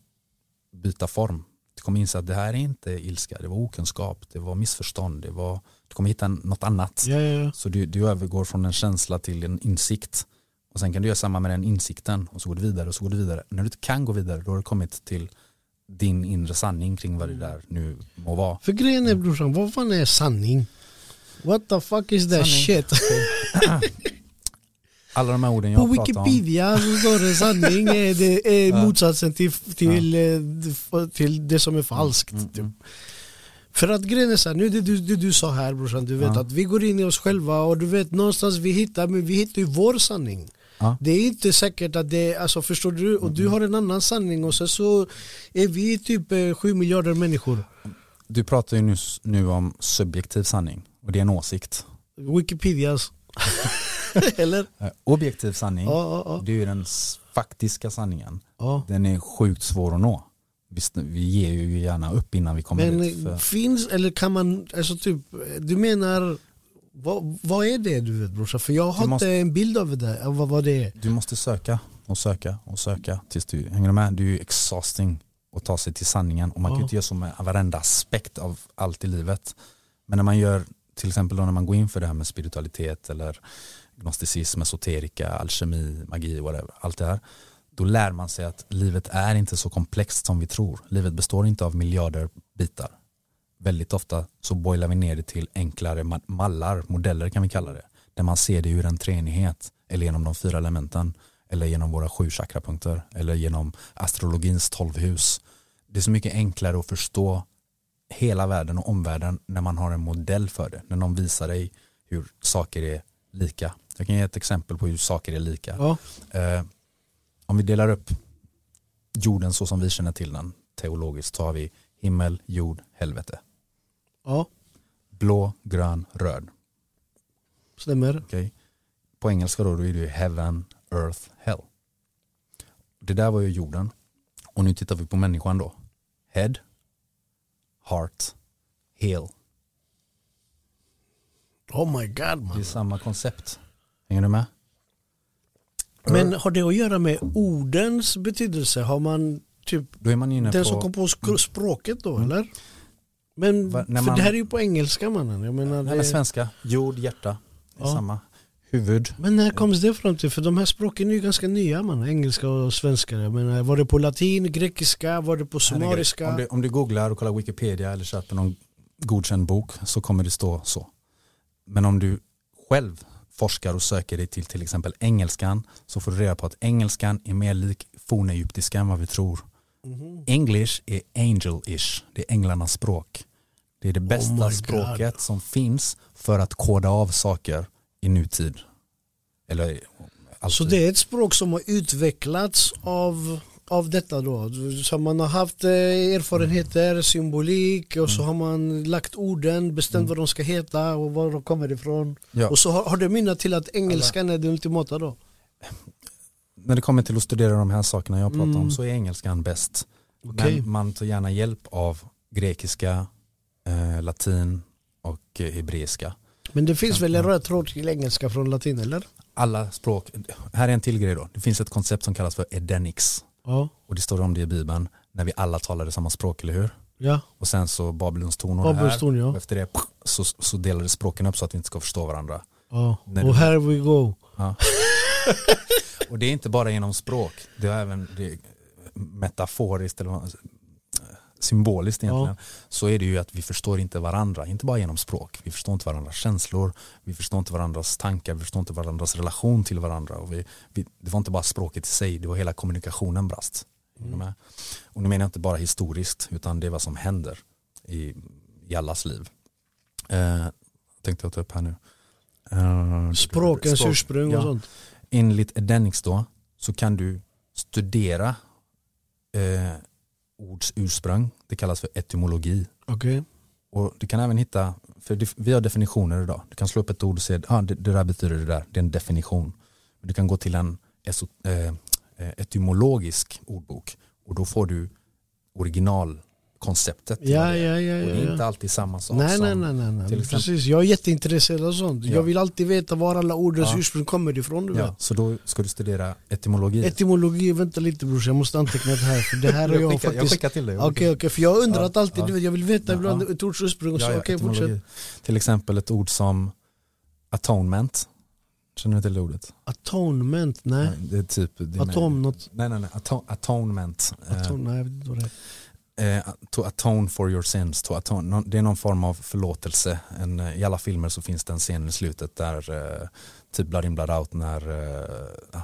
byta form. Du kommer inse att det här är inte ilska, det var okunskap, det var missförstånd, det var, du kommer hitta något annat. ja, ja, ja. Så du, du övergår från en känsla till en insikt. Och sen kan du göra samma med den insikten och så går du vidare och så går du vidare. När du inte kan gå vidare då har du kommit till din inre sanning kring vad det där nu må vara. För grejen är brorsan, vad fan är sanning? What the fuck is that Sanning. shit? Alla de här orden jag På pratar om. Wikipedia så står det sanning är, det är Ja. motsatsen till, till, eh, till det som är falskt. Mm, typ. mm. För att grejen är så här, nu det du, det du sa här brorsan, du vet Ja. att vi går in i oss själva och du vet någonstans vi hittar, men vi hittar ju vår sanning. Ja. Det är inte säkert att det alltså förstår du, och du har en annan sanning och sen så är vi typ eh, sju miljarder människor. Du pratar ju nu, nu om subjektiv sanning och det är en åsikt. Wikipedias. Eller? Eh, Objektiv sanning, Ja, ja, ja. det är ju den faktiska sanningen. ja. Den är sjukt svår att nå. Visst, vi ger ju gärna upp innan vi kommer Men dit. För, finns, eller kan man, alltså typ, du menar, vad, vad är det du vet brorsan? För jag har måste- inte en bild av det, av vad, vad det är. du måste söka och söka och söka tills du hänger du med. Det är ju exhausting att ta sig till sanningen och man kan ju Ja. inte göra så med varenda aspekt av allt i livet. Men när man gör, till exempel då när man går in för det här med spiritualitet eller gnosticism, esoterika, alkemi, magi, whatever, allt det här. Då lär man sig att livet är inte så komplext som vi tror. Livet består inte av miljarder bitar. Väldigt ofta så boilar vi ner det till enklare mallar, modeller kan vi kalla det. Där man ser det ur en treenighet eller genom de fyra elementen eller genom våra sju chakrapunkter eller genom astrologins tolv hus. Det är så mycket enklare att förstå hela världen och omvärlden när man har en modell för det. När någon visar dig hur saker är lika. Jag kan ge ett exempel på hur saker är lika. Ja. Eh, om vi delar upp jorden så som vi känner till den teologiskt så har vi himmel, jord, helvete. ja, Blå, grön, röd. stämmer. Okay? På engelska då, då är det ju heaven, earth, hell. Det där var ju jorden. Och nu tittar vi på människan då. Head, heart, heel. Oh my god Det är man. samma koncept. Hänger du med? Men har det att göra med ordens betydelse? Har man typ Då är man inne den på... som kom på sk- språket då eller? Men Va- för man- det här är ju på engelska mannen. Jag menar, Nej, men det... svenska, jord, hjärta. Det är Ja. samma. Huvud. Men när kom det fram till? För de här språken är ju ganska nya man. Engelska och svenska. Jag menar, var det på latin, grekiska, var det på somaliska? Om du, om du googlar och kollar Wikipedia eller köper någon godkänd bok så kommer det stå så. Men om du själv forskar och söker dig till till exempel engelskan så får du reda på att engelskan är mer lik fornegyptiska än vad vi tror. Mhm. English är angel-ish, det är änglarnas språk. Det är det bästa Oh my God. språket som finns för att koda av saker i nutid. Eller alltid. Så det är ett språk som har utvecklats av, av detta då? Så man har haft eh, erfarenheter, symbolik och så Mm. har man lagt orden, bestämt vad de ska heta och var de kommer ifrån. Ja. Och så har, har det mynnat till att engelskan är det ultimata då? När det kommer till att studera de här sakerna jag pratar Mm. om så är engelskan bäst. Okej. Men man tar gärna hjälp av grekiska, eh, latin och eh, hebreiska. Men det finns väl en röd tråd till engelska från latin eller? Alla språk, här är en till grej då. Det finns ett koncept som kallas för edenics. Ja. Och det står om det i Bibeln, när vi alla talade samma språk, eller hur? Ja, Och sen så Babylons torn och Babylons torn, ja. Och efter det så, så delades språken upp så att vi inte ska förstå varandra. ja. När och du- här we go. Ja. och det är inte bara genom språk, det är även det är metaforiskt eller symboliskt egentligen. Så är det ju att vi förstår inte varandra, inte bara genom språk. Vi förstår inte varandras känslor, vi förstår inte varandras tankar, vi förstår inte varandras relation till varandra. Och vi, vi, det var inte bara språket i sig, det var hela kommunikationen brast. Med? Och nu menar jag inte bara historiskt, utan det är vad som händer i, i allas liv. Eh, tänkte jag ta upp här nu. Eh, Språkens språk- ursprung ja. och sånt. Enligt Edenics då så kan du studera eh, ords ursprung. Det kallas för etymologi. Okej. Och du kan även hitta, för vi har definitioner idag. Du kan slå upp ett ord och säga ah, det, det där betyder det där. Det är en definition. Du kan gå till en eh, eh, etymologisk ordbok och då får du originalkonceptet. Till Ja, ja, ja, Och det är inte alltid samma sak Nej, som nej, nej, nej, nej. Precis, jag är jätteintresserad av sånt. Ja. Jag vill alltid veta var alla ordens ursprung kommer ifrån. Du så då ska du studera etymologi. Etymologi, vänta lite brors, jag måste anteckna det här för det här har jag, skickar, jag faktiskt skickar till dig. Okej okej, för jag har undrat alltid, du vet, jag vill veta ibland ett ords ursprung och så, Ja, okej fortsätt. Till exempel ett ord som atonement. Känner du till det ordet? Atonement, nej Det är typ det Atom, något Nej, nej, nej. Ato atonement. Eh, Atom, nej jag vet inte vad det är eh, to atone for your sins. To atone. Det är någon form av förlåtelse. En, eh, I alla filmer så finns det en scen i slutet där eh, typ Blood in Blood out när eh,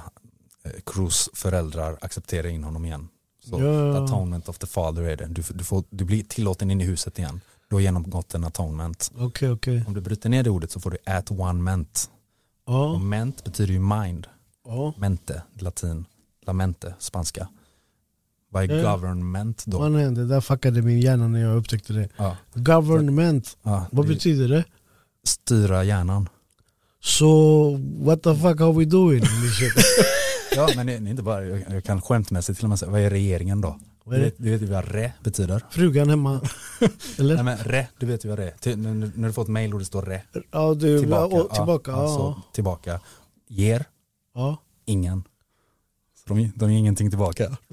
eh, Cruz föräldrar accepterar in honom igen. Så the atonement of the father är det. Du, du, får, du blir tillåten in i huset igen. du har genomgått en atonement. Okej, okej. Om du bryter ner det ordet så får du at one ment. Och Ja, ment betyder ju mind. ja. Mente, latin. Lamente, spanska. Vad är Ja. government då? Vad hände? Där fuckade min hjärna när jag upptäckte det. Ja, Government, ja, vad det betyder det? Styra hjärnan. Så, what the fuck are we doing? Ja men det är inte bara, jag jag kan skämtmässigt till och med säga, vad är regeringen då? Vad är Du det? vet, du vet vad re betyder? Frugan hemma. Eller? Nej men re, du vet ju vad är. Till, när, när du får ett mail och det står re. Ja, du, Tillbaka. och, tillbaka. ja, Ja, så, tillbaka. Ger, ja. ingen. Så de, de ger ingenting tillbaka.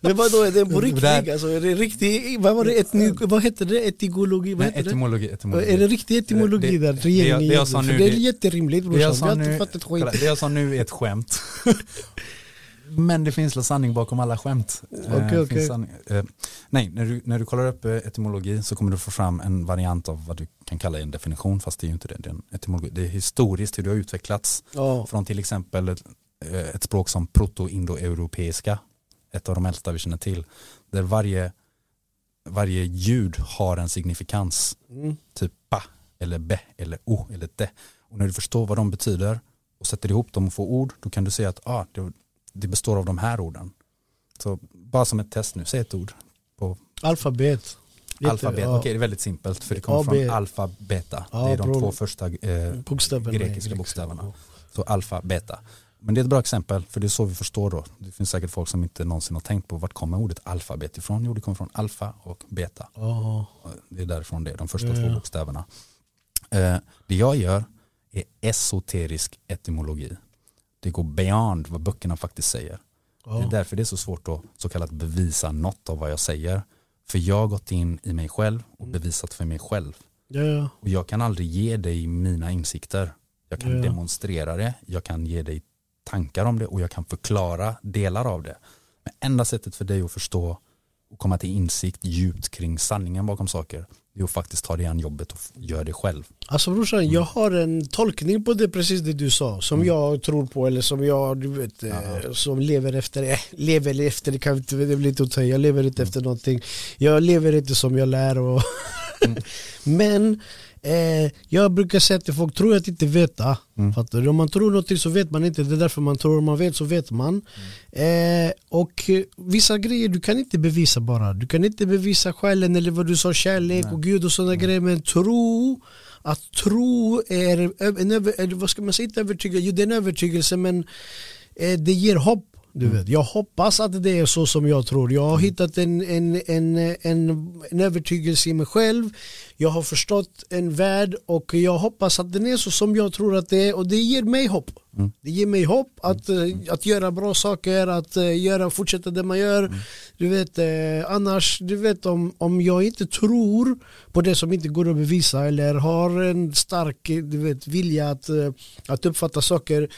Men vadå, är det på riktigt? Alltså, är det riktigt? Vad var det? Etny, vad hette det? Etigologi? Vad hette det? etymologi, etymologi. Är det riktig etymologi Det- där det- det jag- det jag sa nu, det är jätterimligt jag brorsan, vi sa har inte nu, fattat kolla, skit. det jag sa nu är ett skämt. Men det finns väl sanning bakom alla skämt. Eh, finns okej. sanning- eh, nej, när du, när du kollar upp eh, etymologi så kommer du få fram en variant av vad du kan kalla en definition, fast det är ju inte det. Det är, en etymologi. Det är historiskt hur det har utvecklats Ja, från till exempel ett, eh, ett språk som proto-indoeuropeiska, ett av de äldsta vi känner till, där varje, varje ljud har en signifikans mm. typ ba eller be eller o eller de. Och när du förstår vad de betyder och sätter ihop dem och får ord, då kan du säga att ah, det, det består av de här orden. Så bara som ett test nu, säg ett ord på alfabet. Alfabet. ja. Okej, det är väldigt simpelt för det kommer från alfa, beta. Ja, det är de bra. två första eh, Bokstäverna grekiska. bokstäverna. Så alfa, beta. Men det är ett bra exempel, för det är så vi förstår då. Det finns säkert folk som inte någonsin har tänkt på vart kommer ordet alfabet ifrån? Jo, det kommer från alfa och beta. Ja, Det är därifrån det de första Ja, två bokstäverna. Eh, det jag gör är esoterisk etymologi. Det går beyond vad böckerna faktiskt säger. Det är därför det är så svårt att så kallat bevisa något av vad jag säger. För jag har gått in i mig själv och bevisat för mig själv. ja. Och jag kan aldrig ge dig mina insikter. Jag kan Ja. demonstrera det, jag kan ge dig tankar om det och jag kan förklara delar av det. Men enda sättet för dig att förstå och komma till insikt djupt kring sanningen bakom saker det är att faktiskt ta dig an jobbet och göra det själv. Alltså brorsan, jag har en tolkning på det precis det du sa Som jag tror på eller som jag, du vet, eh, som lever efter, eh, lever efter, det kan inte, det blir inte att i. jag lever inte efter någonting Jag lever inte som jag lär och Men eh, jag brukar säga till folk, tror att inte veta. Fattar du? Om man tror någonting så vet man inte, det är därför man tror, om man vet så vet man. Eh, Och vissa grejer du kan inte bevisa bara. Du kan inte bevisa själen eller vad du sa, kärlek och Gud och sådana grejer. Men tro att tro är en över, vad ska man säga, inte övertygelse, jo det är en övertygelse men eh, det ger hopp. Du vet. Jag hoppas att det är så som jag tror. Jag har hittat en, en, en, en, en övertygelse i mig själv. Jag har förstått en värld och jag hoppas att den är så som jag tror att det är och det ger mig hopp. Det ger mig hopp att, eh, att göra bra saker, att eh, göra, fortsätta det man gör. Du vet, eh, annars, du vet om, om jag inte tror på det som inte går att bevisa eller har en stark du vet, vilja att, att uppfatta saker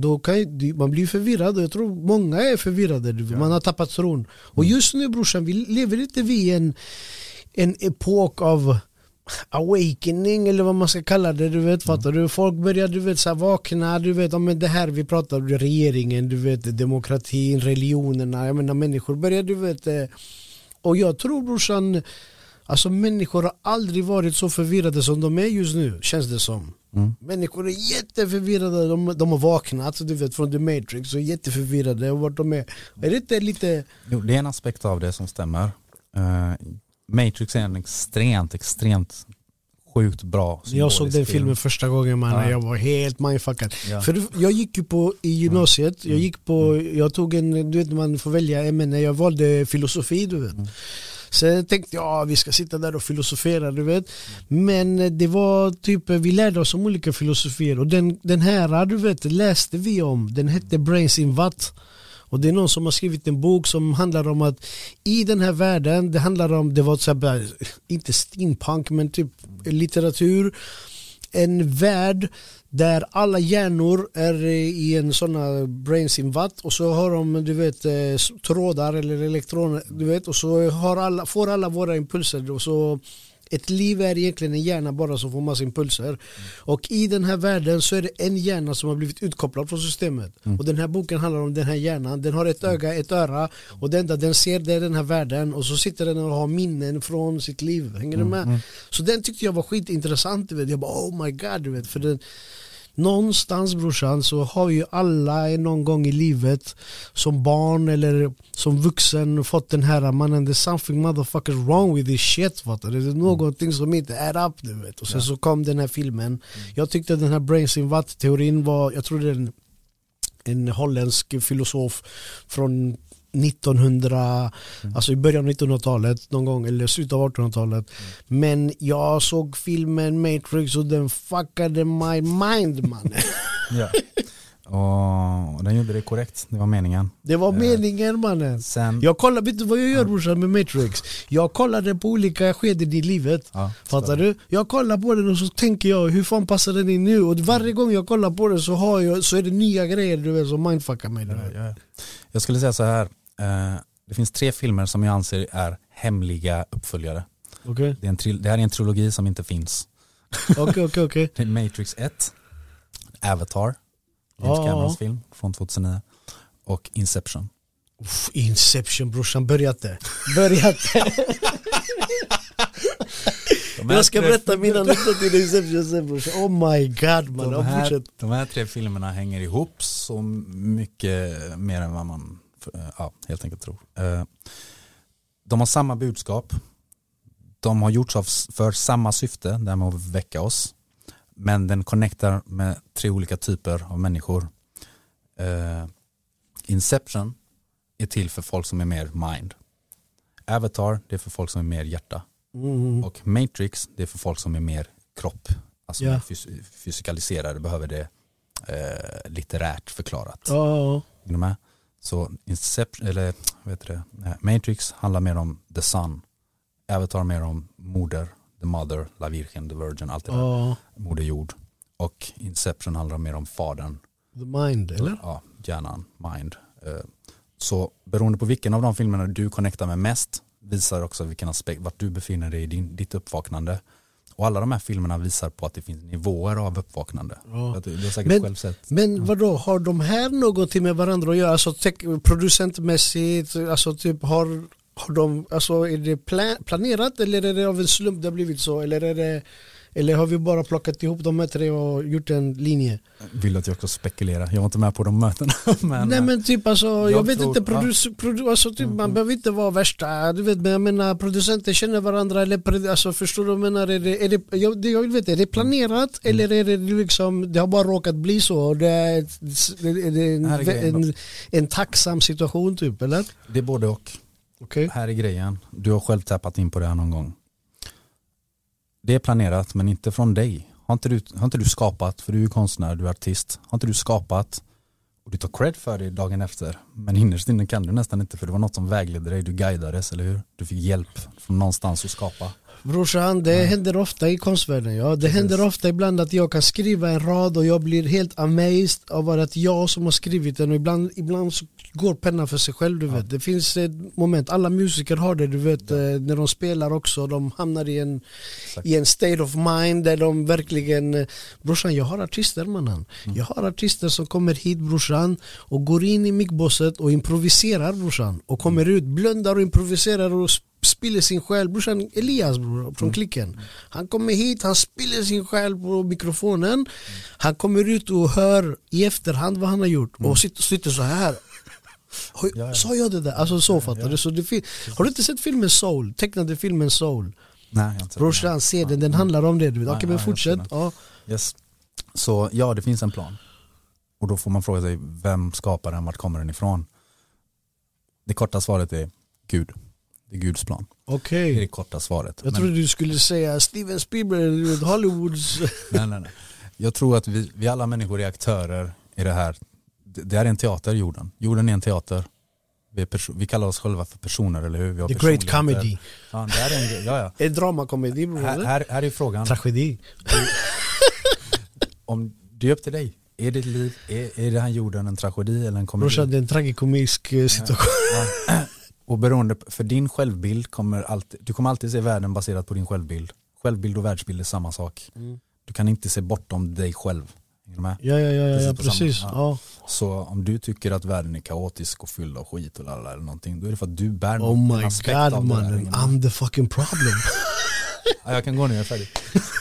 då kan man blir förvirrad och jag tror många är förvirrade, vet. man har tappat tron. Och just nu brorsan, vi lever inte vi i en, en epok av awakening eller vad man ska kalla det, du vet, fattar du? Folk börjar du vet, så här, vakna, du vet, ja, men det här vi pratar om, regeringen, du vet, demokratin, religionerna, jag menar människor börjar, du vet, eh, och jag tror brorsan, alltså människor har aldrig varit så förvirrade som de är just nu, känns det som. Människor är jätteförvirrade, de, de har vaknat du vet, från the matrix och är jätteförvirrade och vart de är. Är det inte lite, Jo, det är en aspekt av det som stämmer. Eh, Matrix är en extremt, extremt sjukt bra jag såg den filmen första gången man, Ja. jag var helt mindfuckad. Ja. För jag gick ju på i gymnasiet, jag gick på, jag tog en, du vet man får välja ämne, jag valde filosofi du vet. Sen tänkte jag, att vi ska sitta där och filosofera du vet. Men eh, det var typ, eh, vi lärde oss om olika filosofier och den, den här du vet, läste vi om, den hette Brains in Watt. Och det är någon som har skrivit en bok som handlar om att i den här världen, det handlar om, det var så här, inte steampunk men typ litteratur, en värld där alla hjärnor är i en sån brains in watt och så har de du vet eh, trådar eller elektroner du vet och så har alla, får alla våra impulser och så ett liv är egentligen en hjärna bara som får massa impulser. Och i den här världen så är det en hjärna som har blivit utkopplad från systemet. Och den här boken handlar om den här hjärnan. Den har ett öga, ett öra och det enda den ser det är den här världen och så sitter den och har minnen från sitt liv. Hänger du med? Så den tyckte jag var skitintressant. Du vet. Jag bara oh my god. Du vet. För den, Någonstans brorsan så har ju alla någon gång i livet som barn eller som vuxen fått den här mannen there's something motherfuckers wrong with this shit fattar du? Det är någonting som inte är up du vet. Och sen så kom den här filmen. Jag tyckte den här brains in teorin var, jag tror det är en, en holländsk filosof från 1900, alltså i början av 1900-talet någon gång, eller slutet av 1800-talet. Men jag såg filmen Matrix och den fuckade my mind man. Ja. Och den gjorde det korrekt, det var meningen. Det var meningen mannen. Sen, Jag kollar, vet du vad jag gör brorsan med Matrix? Jag kollade på olika skeden i livet. ja, Fattar du? Jag kollar på den och så tänker jag hur fan passar den in nu? Och varje gång jag kollar på den så, har jag, så är det nya grejer du vet, som mindfuckar mig. Ja, ja. Jag skulle säga så här. Eh, det finns tre filmer som jag anser är hemliga uppföljare. Okej, Det, är en det här är en trilogi som inte finns. okej, okej. okej. Matrix 1, Avatar, James ja, Camerons film från 2009 och Inception. Uff, Inception brorsan, börjat det. Börjat det. De Jag ska berätta mina nycklar till Inception sen brorsan. Oh my god man. de här, de här tre filmerna hänger ihop så mycket mer än vad man ja, helt enkelt tror. Eh, De har samma budskap. De har gjorts för samma syfte, det här med att väcka oss. Men den connectar med tre olika typer av människor. Eh, Inception är till för folk som är mer mind. Avatar, det är för folk som är mer hjärta. Mm. Och Matrix, det är för folk som är mer kropp. Alltså mer fys- fysikaliserade, behöver det eh, litterärt förklarat. Ja, Är? Så Inception, eller vad heter det? Matrix handlar mer om the sun. Avatar mer om moder, the mother, la virgen, the virgin, allt det där. ja. Moder jord. Och Inception handlar mer om fadern. The mind, eller? Ja, hjärnan, mind. Eh, Så beroende på vilken av de filmerna du connectar med mest visar också vilken aspekt, vart du befinner dig i din, ditt uppvaknande. Och alla de här filmerna visar på att det finns nivåer av uppvaknande. Ja. Du, du Men- själv sett. Men vadå, har de här någonting med varandra att göra? Alltså producentmässigt, alltså typ har, har de, alltså är det pla- planerat eller är det av en slump det har blivit så? Eller är det eller har vi bara plockat ihop de här tre och gjort en linje? Vill att jag ska spekulera? Jag var inte med på de mötena. Men, Nej men typ alltså, jag, jag vet tror- inte, produ- produ- alltså, typ, man behöver inte vara värsta, du vet men jag menar producenter känner varandra eller alltså, förstår du vad jag menar? Är det, är det, jag, det jag vill veta, är det planerat eller är det liksom, det har bara råkat bli så det är, är det en, en, en tacksam situation typ eller? Det är både och. Okay. Här är grejen. Du har själv tappat in på det här någon gång. Det är planerat men inte från dig. Har inte du, har inte du skapat, för du är konstnär, du är artist. Har inte du skapat och du tar cred för det dagen efter. Men innerst inne kan du nästan inte för det var något som vägledde dig. Du guidades, eller hur? Du fick hjälp från någonstans att skapa. Brorsan, det händer ofta i konstvärlden. Ja. Det händer ofta ibland att jag kan skriva en rad och jag blir helt amazed av att jag som har skrivit den och ibland, ibland så går pennan för sig själv du vet. Det finns ett moment, alla musiker har det du vet, eh, när de spelar också, de hamnar i en, Exakt. i en state of mind där de verkligen eh, Brorsan jag har artister mannen Mm. Jag har artister som kommer hit brorsan och går in i mickbosset och improviserar brorsan och kommer Mm. ut, blundar och improviserar och spiller sin själ Brorsan Elias bror, Mm. från klicken Han kommer hit, han spiller sin själ på mikrofonen Han kommer ut och hör i efterhand vad han har gjort och sitter, sitter så här Mm. Ja, ja. Sa jag det där? Alltså så fattar du? Så det har du inte sett filmen Soul? Tecknade filmen Soul? Nej, har Brorsan, se den, den handlar om det du. Ja, Okej ja, men fortsätt. Ja. Yes. Så ja, det finns en plan. Och då får man fråga sig, vem skapar den? Vart kommer den ifrån? Det korta svaret är Gud. Det är Guds plan. Okej. Det är det korta svaret. Jag Men- trodde du skulle säga Steven Spielberg, Hollywoods... nej, nej, nej. Jag tror att vi, vi alla människor är aktörer i det här. Det, det är en teater, jorden. Jorden är en teater. Vi, vi kallar oss själva för personer, eller hur? Vi har The Great. Comedy. Ja, det här är en, grej. ja, Är dramakomedi bror? ja. Här, här, här är frågan, Tragedi. om det är upp till dig. Är ditt liv, är, är den här jorden en tragedi eller en komedi? Brorsan det är en tragikomisk eh, situation. Ja. Och beroende på, för din självbild kommer alltid, du kommer alltid se världen baserat på din självbild. Självbild och världsbild är samma sak. Mm. Du kan inte se bortom dig själv. Ja, ja, ja, ja, ja Precis samma- Ja. Så om du tycker att världen är kaotisk och fylld av skit och lalala eller någonting, då är det för att du bär Oh någon my aspekt god av det mannen, hänger du med? I'm the fucking problem. Ja, jag kan gå nu, jag är färdig.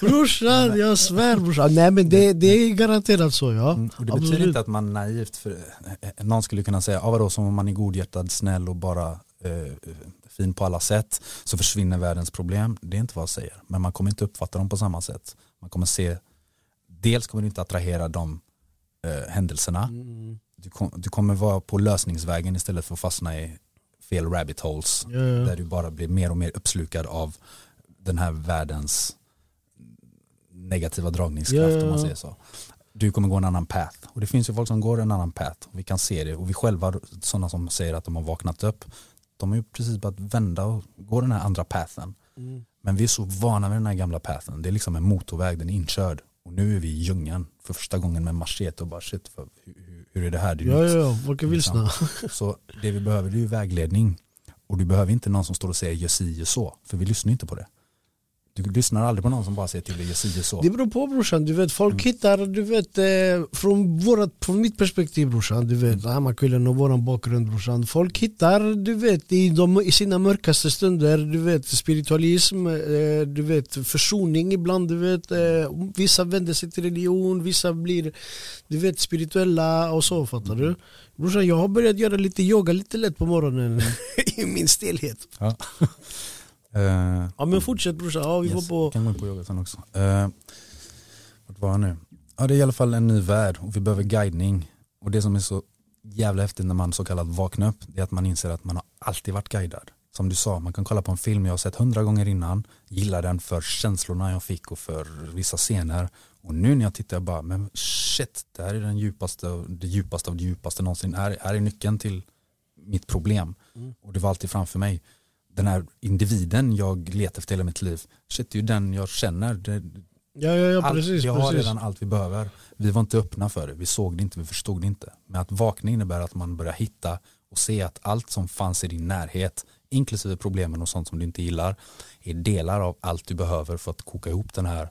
brorsan, jag svär brorsan. Nej men det, det är garanterat så ja. Mm, det betyder Absolut. inte att man naivt, för eh, eh, någon skulle kunna säga, ah, vadå, som om man är godhjärtad, snäll och bara eh, fin på alla sätt så försvinner världens problem. Det är inte vad jag säger, men man kommer inte uppfatta dem på samma sätt. Man kommer se, dels kommer du inte attrahera de eh, händelserna, Mm. du, kom, du kommer vara på lösningsvägen istället för att fastna i fel rabbit holes ja. där du bara blir mer och mer uppslukad av den här världens negativa dragningskraft ja, om man säger så. Du kommer gå en annan path och det finns ju folk som går en annan path och vi kan se det och vi själva, sådana som säger att de har vaknat upp, de är ju precis bara att vända och gå den här andra pathen. Mm. Men vi är så vana vid den här gamla pathen, det är liksom en motorväg, den är inkörd och nu är vi i djungeln för första gången med machete och bara shit, för, hur, hur- är det här? Det är Ja, nytt. ja, folk är vilsna. Så det vi behöver det är ju vägledning. Och du behöver inte någon som står och säger gör si gör så. För vi lyssnar inte på det. Du lyssnar aldrig på någon som bara säger till dig si så. Det beror på brorsan, du vet folk hittar, du vet eh, från, vårat, från mitt perspektiv brorsan, du vet Hammarkullen och våran bakgrund brorsan. Folk hittar, du vet i, de, i sina mörkaste stunder, du vet spiritualism, eh, du vet försoning ibland, du vet eh, Vissa vänder sig till religion, vissa blir, du vet spirituella och så fattar du? Brorsan jag har börjat göra lite yoga lite lätt på morgonen i min stelhet. Ja. Eh, Ja men fortsätt brorsan, ja vi yes, var på kan gå in på yoga sen också. Uh, vart var jag nu? Ja det är i alla fall en ny värld och vi behöver guidning. Och det som är så jävla häftigt när man så kallat vaknar upp det är att man inser att man har alltid varit guidad. Som du sa, man kan kolla på en film jag har sett hundra gånger innan, gillar den för känslorna jag fick och för vissa scener. Och nu när jag tittar jag bara, men shit, det här är den djupaste, det djupaste av det djupaste någonsin. Här, här är nyckeln till mitt problem. Mm. Och det var alltid framför mig. Den här individen jag letar efter hela mitt liv, shit det är ju den jag känner. Det, Ja ja ja allt, precis, vi har redan allt vi behöver. Vi var inte öppna för det, vi såg det inte, vi förstod det inte. Men att vakna innebär att man börjar hitta och se att allt som fanns i din närhet, inklusive problemen och sånt som du inte gillar, är delar av allt du behöver för att koka ihop den här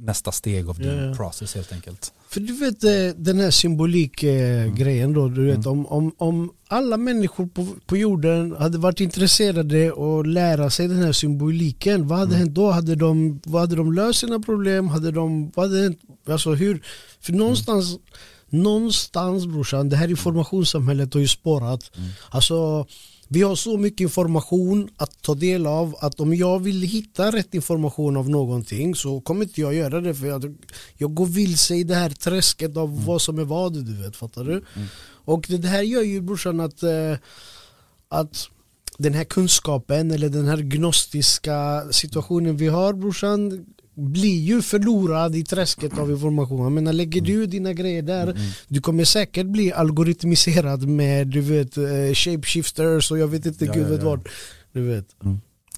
nästa steg av din ja. process helt enkelt. För du vet eh, den här symbolikgrejen då, du vet om, om, om alla människor på, på jorden hade varit intresserade och lära sig den här symboliken, vad hade hänt då? Hade de, vad hade de löst sina problem? Hade de, vad hade hänt? Alltså hur? För någonstans, någonstans brorsan, det här informationssamhället har ju spårat. Alltså vi har så mycket information att ta del av att om jag vill hitta rätt information av någonting så kommer inte jag göra det för jag, jag går vilse i det här träsket av vad som är vad du vet, fattar du? Och det, det här gör ju brorsan att, eh, att den här kunskapen eller den här gnostiska situationen vi har brorsan blir ju förlorad i träsket av information. Jag menar lägger du dina grejer där du kommer säkert bli algoritmiserad med du vet eh, shapeshifters och jag vet inte Ja, gud ja, vet ja. vad. Du vet.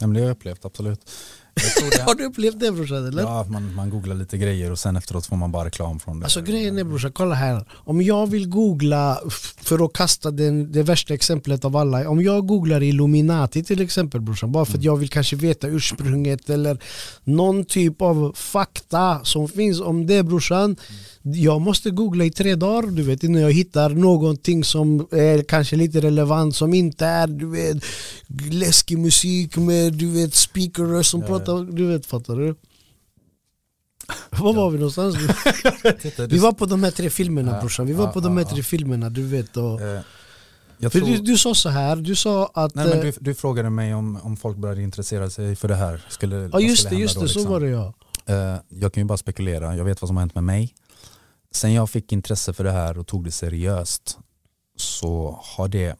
Ja, men det har jag upplevt, absolut. Det, Har du upplevt det brorsan eller? ja, man, man googlar lite grejer och sen efteråt får man bara reklam från det. Alltså grejen är brorsan, kolla här. Om jag vill googla, för att kasta den, det värsta exemplet av alla. Om jag googlar Illuminati till exempel brorsan, bara för att jag vill kanske veta ursprunget eller någon typ av fakta som finns om det brorsan. Jag måste googla i tre dagar du vet innan jag hittar någonting som är kanske lite relevant som inte är du vet läskig musik med du vet speakers som Ja, ja. pratar, du vet fattar du? Var var vi någonstans? Vi var på de här tre filmerna Ja, brorsan, vi var ja, på de här ja, tre ja. filmerna du vet och, eh, tror, du, du sa så här, du sa att nej, men eh, du, du frågade mig om, om folk började intressera sig för det här. Skulle, Ja just det, just det, då, så liksom? var det ja Eh, jag kan ju bara spekulera, jag vet vad som har hänt med mig. Sen jag fick intresse för det här och tog det seriöst så har det,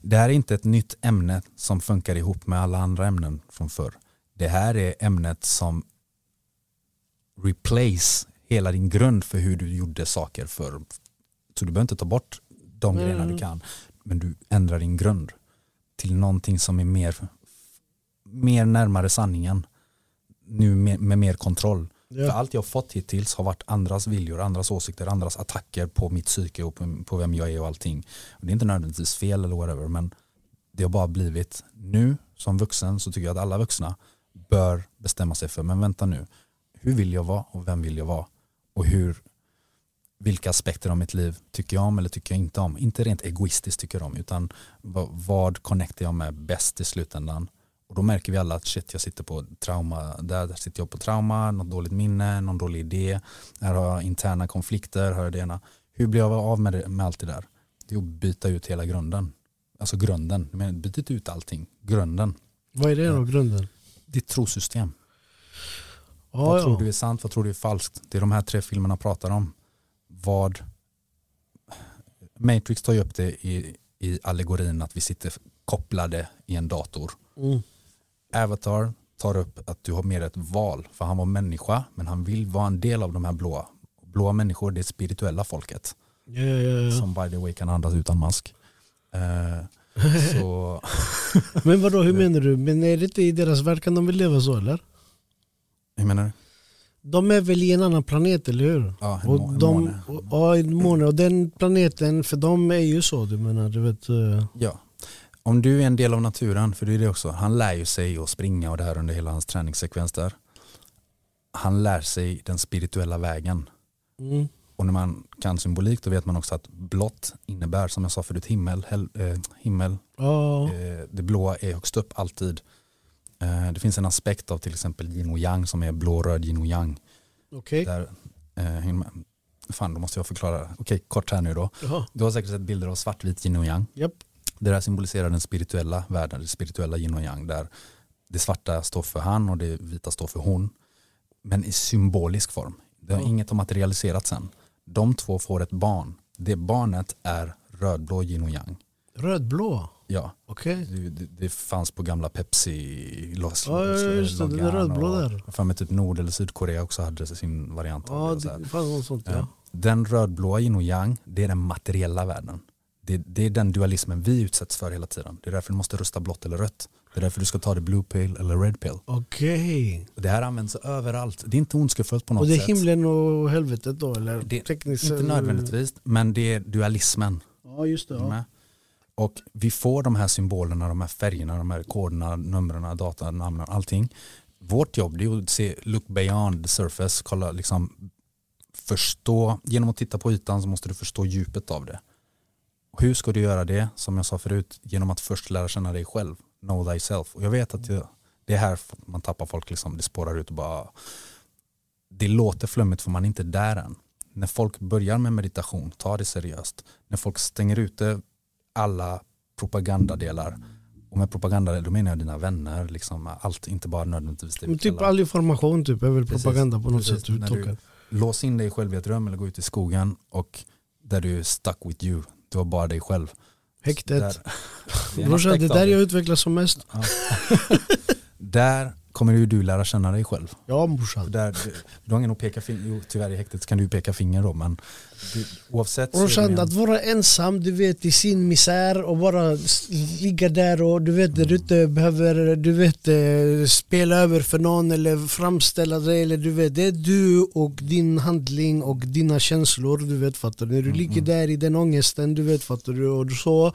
det här är inte ett nytt ämne som funkar ihop med alla andra ämnen från förr. Det här är ämnet som replace hela din grund för hur du gjorde saker förr. Så du behöver inte ta bort de Mm. grejerna du kan, men du ändrar din grund till någonting som är mer, mer närmare sanningen. Nu med, med mer kontroll. För allt jag har fått hittills har varit andras viljor, andras åsikter, andras attacker på mitt psyke och på, på vem jag är och allting. Och det är inte nödvändigtvis fel eller whatever, men det har bara blivit, nu som vuxen så tycker jag att alla vuxna bör bestämma sig för, men vänta nu, hur vill jag vara och vem vill jag vara? Och hur, vilka aspekter av mitt liv tycker jag om eller tycker jag inte om? Inte rent egoistiskt tycker jag om, utan vad, vad connectar jag med bäst i slutändan? Och då märker vi alla att shit, jag sitter på trauma, där, där sitter jag på trauma, något dåligt minne, någon dålig idé, här har jag interna konflikter, jag det ena. Hur blir jag av med, det, med allt det där? Det är att byta ut hela grunden. Alltså grunden, men byt inte ut allting, grunden. Vad är det då, grunden? Ditt trosystem. Ja, vad ja. tror du är sant, vad tror du är falskt? Det är de här tre filmerna pratar om. Vad Matrix tar ju upp det i, i allegorin att vi sitter kopplade i en dator. Mm. Avatar tar upp att du har mer ett val, för han var människa, men han vill vara en del av de här blåa. Blåa människor, det är spirituella folket, Ja, ja, ja. som by the way kan andas utan mask. Så, Men vadå, hur menar du? Men är det inte i deras värld kan de väl leva så eller? hur menar du? De är väl i en annan planet, eller hur? Ja, en, Och en de, måne. och- Ja, en måne. Och den planeten, för de är ju så, du menar, du vet. eh, Ja. Om du är en del av naturen, för det är det också, han lär ju sig att springa och det här under hela hans träningssekvens där. Han lär sig den spirituella vägen. Mm. Och när man kan symbolik då vet man också att blått innebär, som jag sa förut, himmel. Hel, eh, himmel Ja, eh, det blåa är högst upp alltid. Eh, det finns en aspekt av till exempel yin och yang som är blå-röd yin och yang. okej. Där, eh, fan, då måste jag förklara. Okej, kort här nu då. Jaha, Du har säkert sett bilder av svartvit yin och yang. japp. Det där symboliserar den spirituella världen, det spirituella yin och yang där det svarta står för han och det vita står för hon. Men i symbolisk form. Det har Ja. inget har materialiserats sen. De två får ett barn. Det barnet är rödblå yin och yang. Rödblå, Ja, okej. det, det, det fanns på gamla Pepsi los, Ja, ja, just det, den är rödblå där. jag För mig typ Nord eller Sydkorea också hade sin variant Ja, det. det fanns något sånt ja. Den rödblåa yin och yang, det är den materiella världen. Det, det är den dualismen vi utsätts för hela tiden. Det är därför du måste rösta blått eller rött. Det är därför du ska ta det blue pill eller red pill. Okej. Och det här används överallt. Det är inte ondskefullt på något Och det är sätt. himlen och helvetet då eller? Det- Tekniskt Inte nödvändigtvis, men det är dualismen. Ja just det. Ja. Och vi får de här symbolerna, de här färgerna, de här koderna, numren, datanamnen, allting. Vårt jobb är att se, look beyond the surface, kolla liksom förstå, genom att titta på ytan så måste du förstå djupet av det. Hur ska du göra det? Som jag sa förut, genom att först lära känna dig själv, know thyself. Och jag vet att det är här man tappar folk, liksom, det spårar ut och bara det låter flummigt för man är inte där än. När folk börjar med meditation, ta det seriöst. När folk stänger ute alla propagandadelar, och med propaganda då menar jag dina vänner, liksom allt, inte bara nödvändigtvis det vi Men typ kallar- all information typ är väl Precis, propaganda på något precis. sätt. Du När du- tolkar. Lås in dig själv i ett rum eller gå ut i skogen och där du är stuck with you, du har bara dig själv. Häktet. Är Brorsan, det av där jag utvecklas som mest. Ja. där kommer ju du lära känna dig själv. Ja För brorsan. Där, du, du har ingen att peka finger, jo tyvärr i häktet kan du peka finger då men du, oavsett en- att vara ensam du vet i sin misär och bara ligga där och du vet där du inte behöver du vet eh, spela över för någon eller framställa dig eller du vet det är du och din handling och dina känslor du vet fattar du. När du ligger där i den ångesten du vet fattar du och så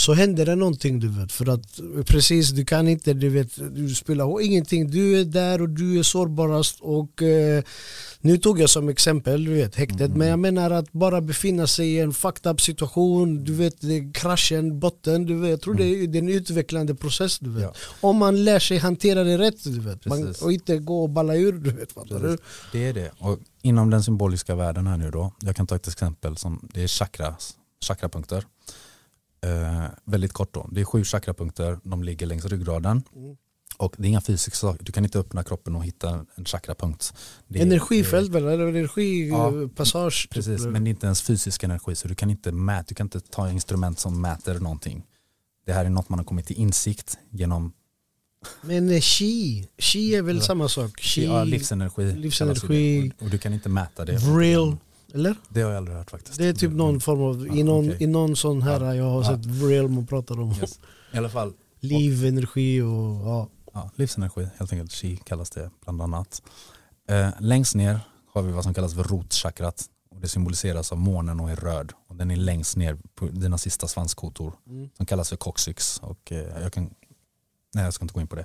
så händer det någonting du vet. För att precis du kan inte du vet du spelar ingenting. Du är där och du är sårbarast och eh, nu tog jag som exempel du vet häktet. Men jag menar att bara befinna sig i en fucked up situation du vet det kraschen, botten du vet. Jag tror det, är, det är en utvecklande process du vet. Ja. om man lär sig hantera det rätt du vet. Man, och inte gå och balla ur du vet fattar du? Det är det. Och inom den symboliska världen här nu då, jag kan ta ett exempel som det är chakras, chakrapunkter. Eh, väldigt kort då, det är sju chakrapunkter, de ligger längs ryggraden. Mm. Och det är inga fysiska saker, du kan inte öppna kroppen och hitta en chakrapunkt. Det Energifält väl, eller Ja, energipassage typ, Precis, eller? men det är inte ens fysisk energi så du kan inte mäta, du kan inte ta instrument som mäter någonting. Det här är något man har kommit till insikt genom Men eh, chi, chi är väl samma sak? Chi, ja, livsenergi. livsenergi. och du kan inte mäta det. vril, eller? Det har jag aldrig hört faktiskt. Det är typ någon form av, i Ja, någon, okej. i någon sån här Ja. jag har Ja. sett man pratar om. Yes. I alla fall, Liv, energi och ja. ja, livsenergi helt enkelt, chi kallas det bland annat. Eh, längst ner har vi vad som kallas för rotchakrat. Och och det symboliseras av månen och är röd. Och den är längst ner på dina sista svanskotor Mm. som kallas för coccyx. Och, eh, jag kan, nej jag ska inte gå in på det.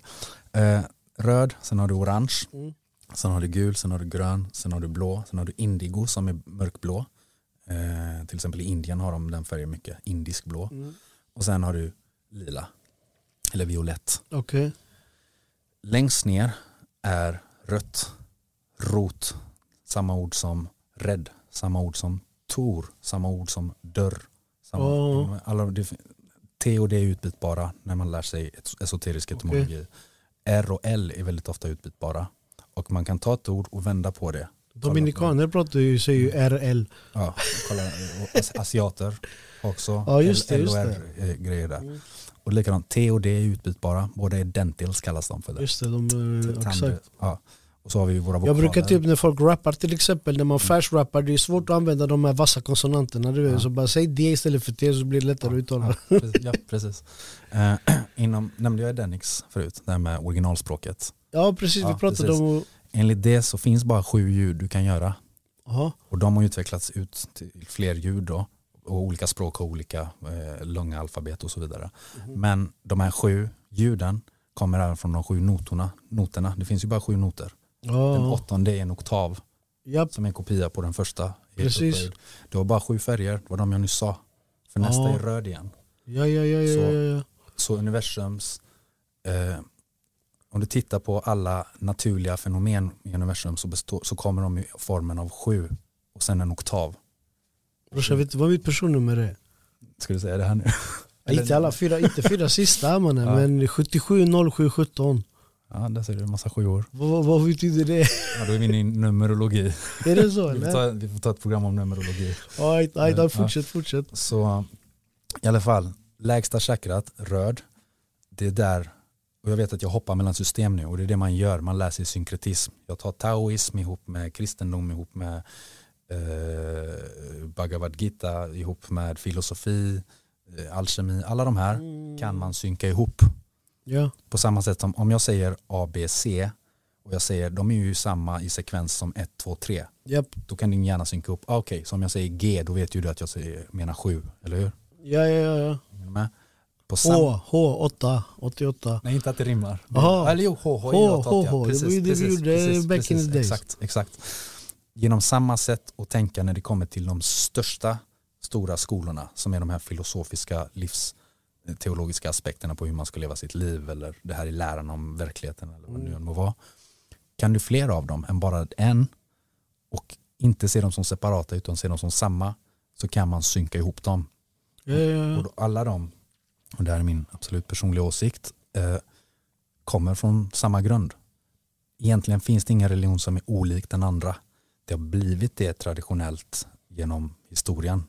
Eh, röd, sen har du orange, Mm. Sen har du gul, sen har du grön, sen har du blå, sen har du indigo som är mörkblå. Eh, till exempel i Indien har de den färgen mycket, indisk blå. Mm. Och sen har du lila, eller violett. Okej. Längst ner är rött, rot, samma ord som rädd, samma ord som tor, samma ord som dörr. Samma, Ja. alla, det, T och D är utbytbara när man lär sig es- esoterisk etymologi. R och L är väldigt ofta utbytbara. Och man kan ta ett ord och vända på det. Dominikaner pratar ju, säger ju RL. Ja, kolla, asiater också. Ja, just det, L, just L och det. R är grejer där. Mm. Och likadant, T och D är utbytbara. Båda är dentils kallas de för. Det. Just det, de, eh, exakt. Ja. Och så har vi våra Jag vokaler. brukar typ när folk rappar till exempel, när man färsrappar, det är svårt att använda de här vassa konsonanterna. Du vet. Ja. Så bara säg D istället för T så blir det lättare att uttala. Ja, precis. Ja, precis. Eh, inom, nämnde jag Edenix förut, det här med originalspråket. Ja precis, Ja, vi pratade precis. om... Enligt det så finns bara sju ljud du kan göra. Aha. Och de har utvecklats ut till fler ljud då. Och olika språk har olika eh, långa alfabet och så vidare. Mhm. Men de här sju ljuden kommer även från de sju noterna. noterna. Det finns ju bara sju noter. Den Ja, åttonde är en oktav japp. som är en kopia på den första. Precis. Det var bara sju färger, det var de jag nyss sa. För nästa Ja. är röd igen. Ja, ja, ja, ja, Så- ja, ja. Så universums, eh, om du tittar på alla naturliga fenomen i universum så, består, så kommer de i formen av sju och sen en oktav. Brorsan vet du vad mitt personnummer är? Ska du säga det här nu? Inte alla fyra, inte fyra sista mannen, Ja. men 77 07 17. Ja, där ser du en massa sjuor. Vad, vad, betyder det? Ja, då är vi inne i numerologi. Är det så Vi får, ta, vi får ta ett program om numerologi. Aj, aj, Ja. fortsätt, fortsätt. Så i alla fall, lägsta chakrat, röd, det är där, och jag vet att jag hoppar mellan system nu och det är det man gör, man lär sig synkretism. Jag tar taoism ihop med kristendom, ihop med eh, Bhagavad Gita, ihop med filosofi, eh, alkemi, alla de här kan man synka ihop. Ja, På samma sätt som om jag säger A, B, C och jag säger de är ju samma i sekvens som 1, 2, 3. japp. Då kan din hjärna synka ihop. Ah, Okej, så om jag säger G då vet ju du att jag säger, menar 7, eller hur? Ja, ja, ja. ja. På sam- H, H, 8, 88. Nej inte att det rimmar. Jaha. Eller jo, H, H, H, H, H, H. Det var ju det vi gjorde back in the days. Exakt, exakt. Genom samma sätt att tänka när det kommer till de största stora skolorna som är de här filosofiska livsteologiska aspekterna på hur man ska leva sitt liv eller det här är läran om verkligheten eller vad det nu än må vara. Kan du fler av dem än bara en och inte se dem som separata utan se dem som samma så kan man synka ihop dem. Ja, ja, ja. Och alla de, och det här är min absolut personliga åsikt, eh, kommer från samma grund. Egentligen finns det ingen religion som är olik den andra. Det har blivit det traditionellt genom historien.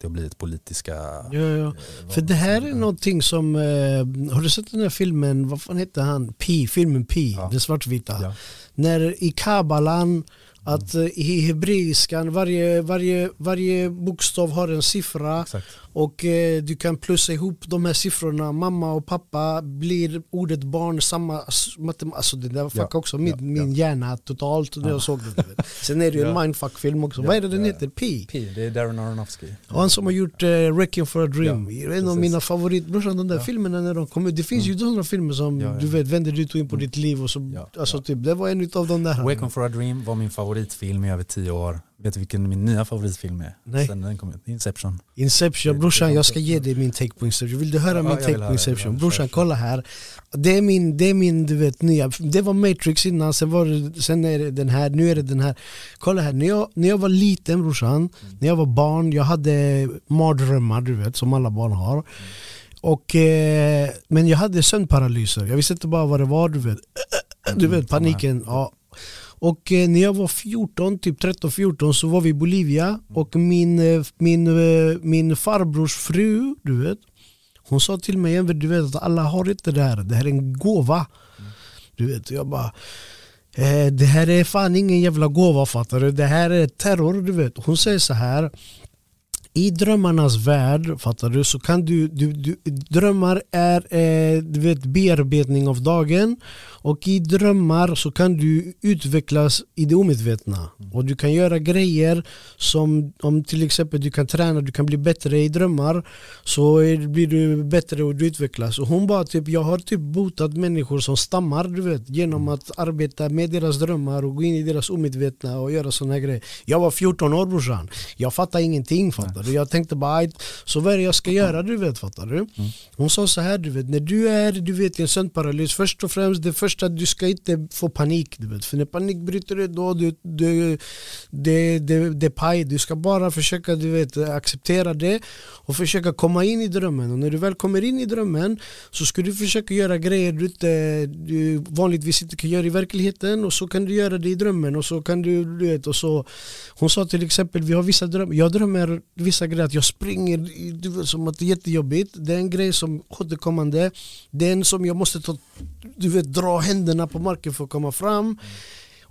Det har blivit politiska... Ja, ja. För det här är någonting som, eh, har du sett den här filmen, vad fan heter han, Pi, filmen Pi, Ja. den svartvita. Ja. När i Kabbalan, att eh, i hebreiskan, varje, varje, varje bokstav har en siffra Exakt. Och eh, du kan plussa ihop de här siffrorna, mamma och pappa blir ordet barn samma, alltså det där fuckade Ja, också min, ja, min hjärna totalt när jag såg det. Sen är det ju en mindfuck-film också, Ja, vad är det den ja. heter? Pi? Pi, det är Darren Aronofsky. Han som har gjort uh, Wrecking for a Dream, Ja, en av precis. mina favoritbrorsan, de där Ja. filmerna när de kom ut. Det finns ju sådana filmer som Ja, ja. du vet vänder ut och in på ditt liv och så, Ja, alltså ja. typ, det var en av de där. On for a dream var min favoritfilm i över tio år. Vet du vilken min nya favoritfilm är? Nej. Sen den kom ut. Inception. Inception, brorsan jag ska ge dig min take på Inception. Vill du höra Ja, min take på Inception? Brorsan kolla här. Det är min, det är min du vet nya, det var Matrix innan, sen, var det, sen är det den här, nu är det den här. Kolla här, när jag, när jag var liten brorsan, Mm. när jag var barn, jag hade mardrömmar du vet, som alla barn har. Och, eh, men jag hade sömnparalyser, jag visste inte bara vad det var du vet. Du vet paniken. Ja. Och eh, när jag var 14, typ 13-14 så var vi i Bolivia och min, eh, min, eh, min farbrors fru, du vet, hon sa till mig, du vet att alla har inte det här, det här är en gåva. Du vet, jag bara det här är fan ingen jävla gåva fattar du, det här är terror du vet. Hon säger så här i drömmarnas värld, fattar du, så kan du, du, du drömmar är eh, du vet, bearbetning av dagen. Och i drömmar så kan du utvecklas i det omedvetna. Och du kan göra grejer som om till exempel du kan träna, du kan bli bättre i drömmar så blir du bättre och du utvecklas. Och hon bara typ, jag har typ botat människor som stammar du vet genom att arbeta med deras drömmar och gå in i deras omedvetna och göra sådana grejer. Jag var 14 år brorsan, jag fattade ingenting fattar fattar du? Jag tänkte bara, så vad är det jag ska göra du vet, fattar du? Hon sa så här, du vet, när du är du vet, i en sömnparalys, först och främst, det första, du ska inte få panik du vet. För när panik bryter ut då, du, du, det, det, det är paj. Du ska bara försöka du vet, acceptera det och försöka komma in i drömmen. Och när du väl kommer in i drömmen så ska du försöka göra grejer du, inte, du vanligtvis inte kan göra i verkligheten och så kan du göra det i drömmen och så kan du, du vet, och så Hon sa till exempel, vi har vissa drömmar, jag drömmer vissa grejer att jag springer du vet, som att det är jättejobbigt. Det är en grej som återkommande. Det är en som jag måste ta, du vet, dra händerna på marken för att komma fram.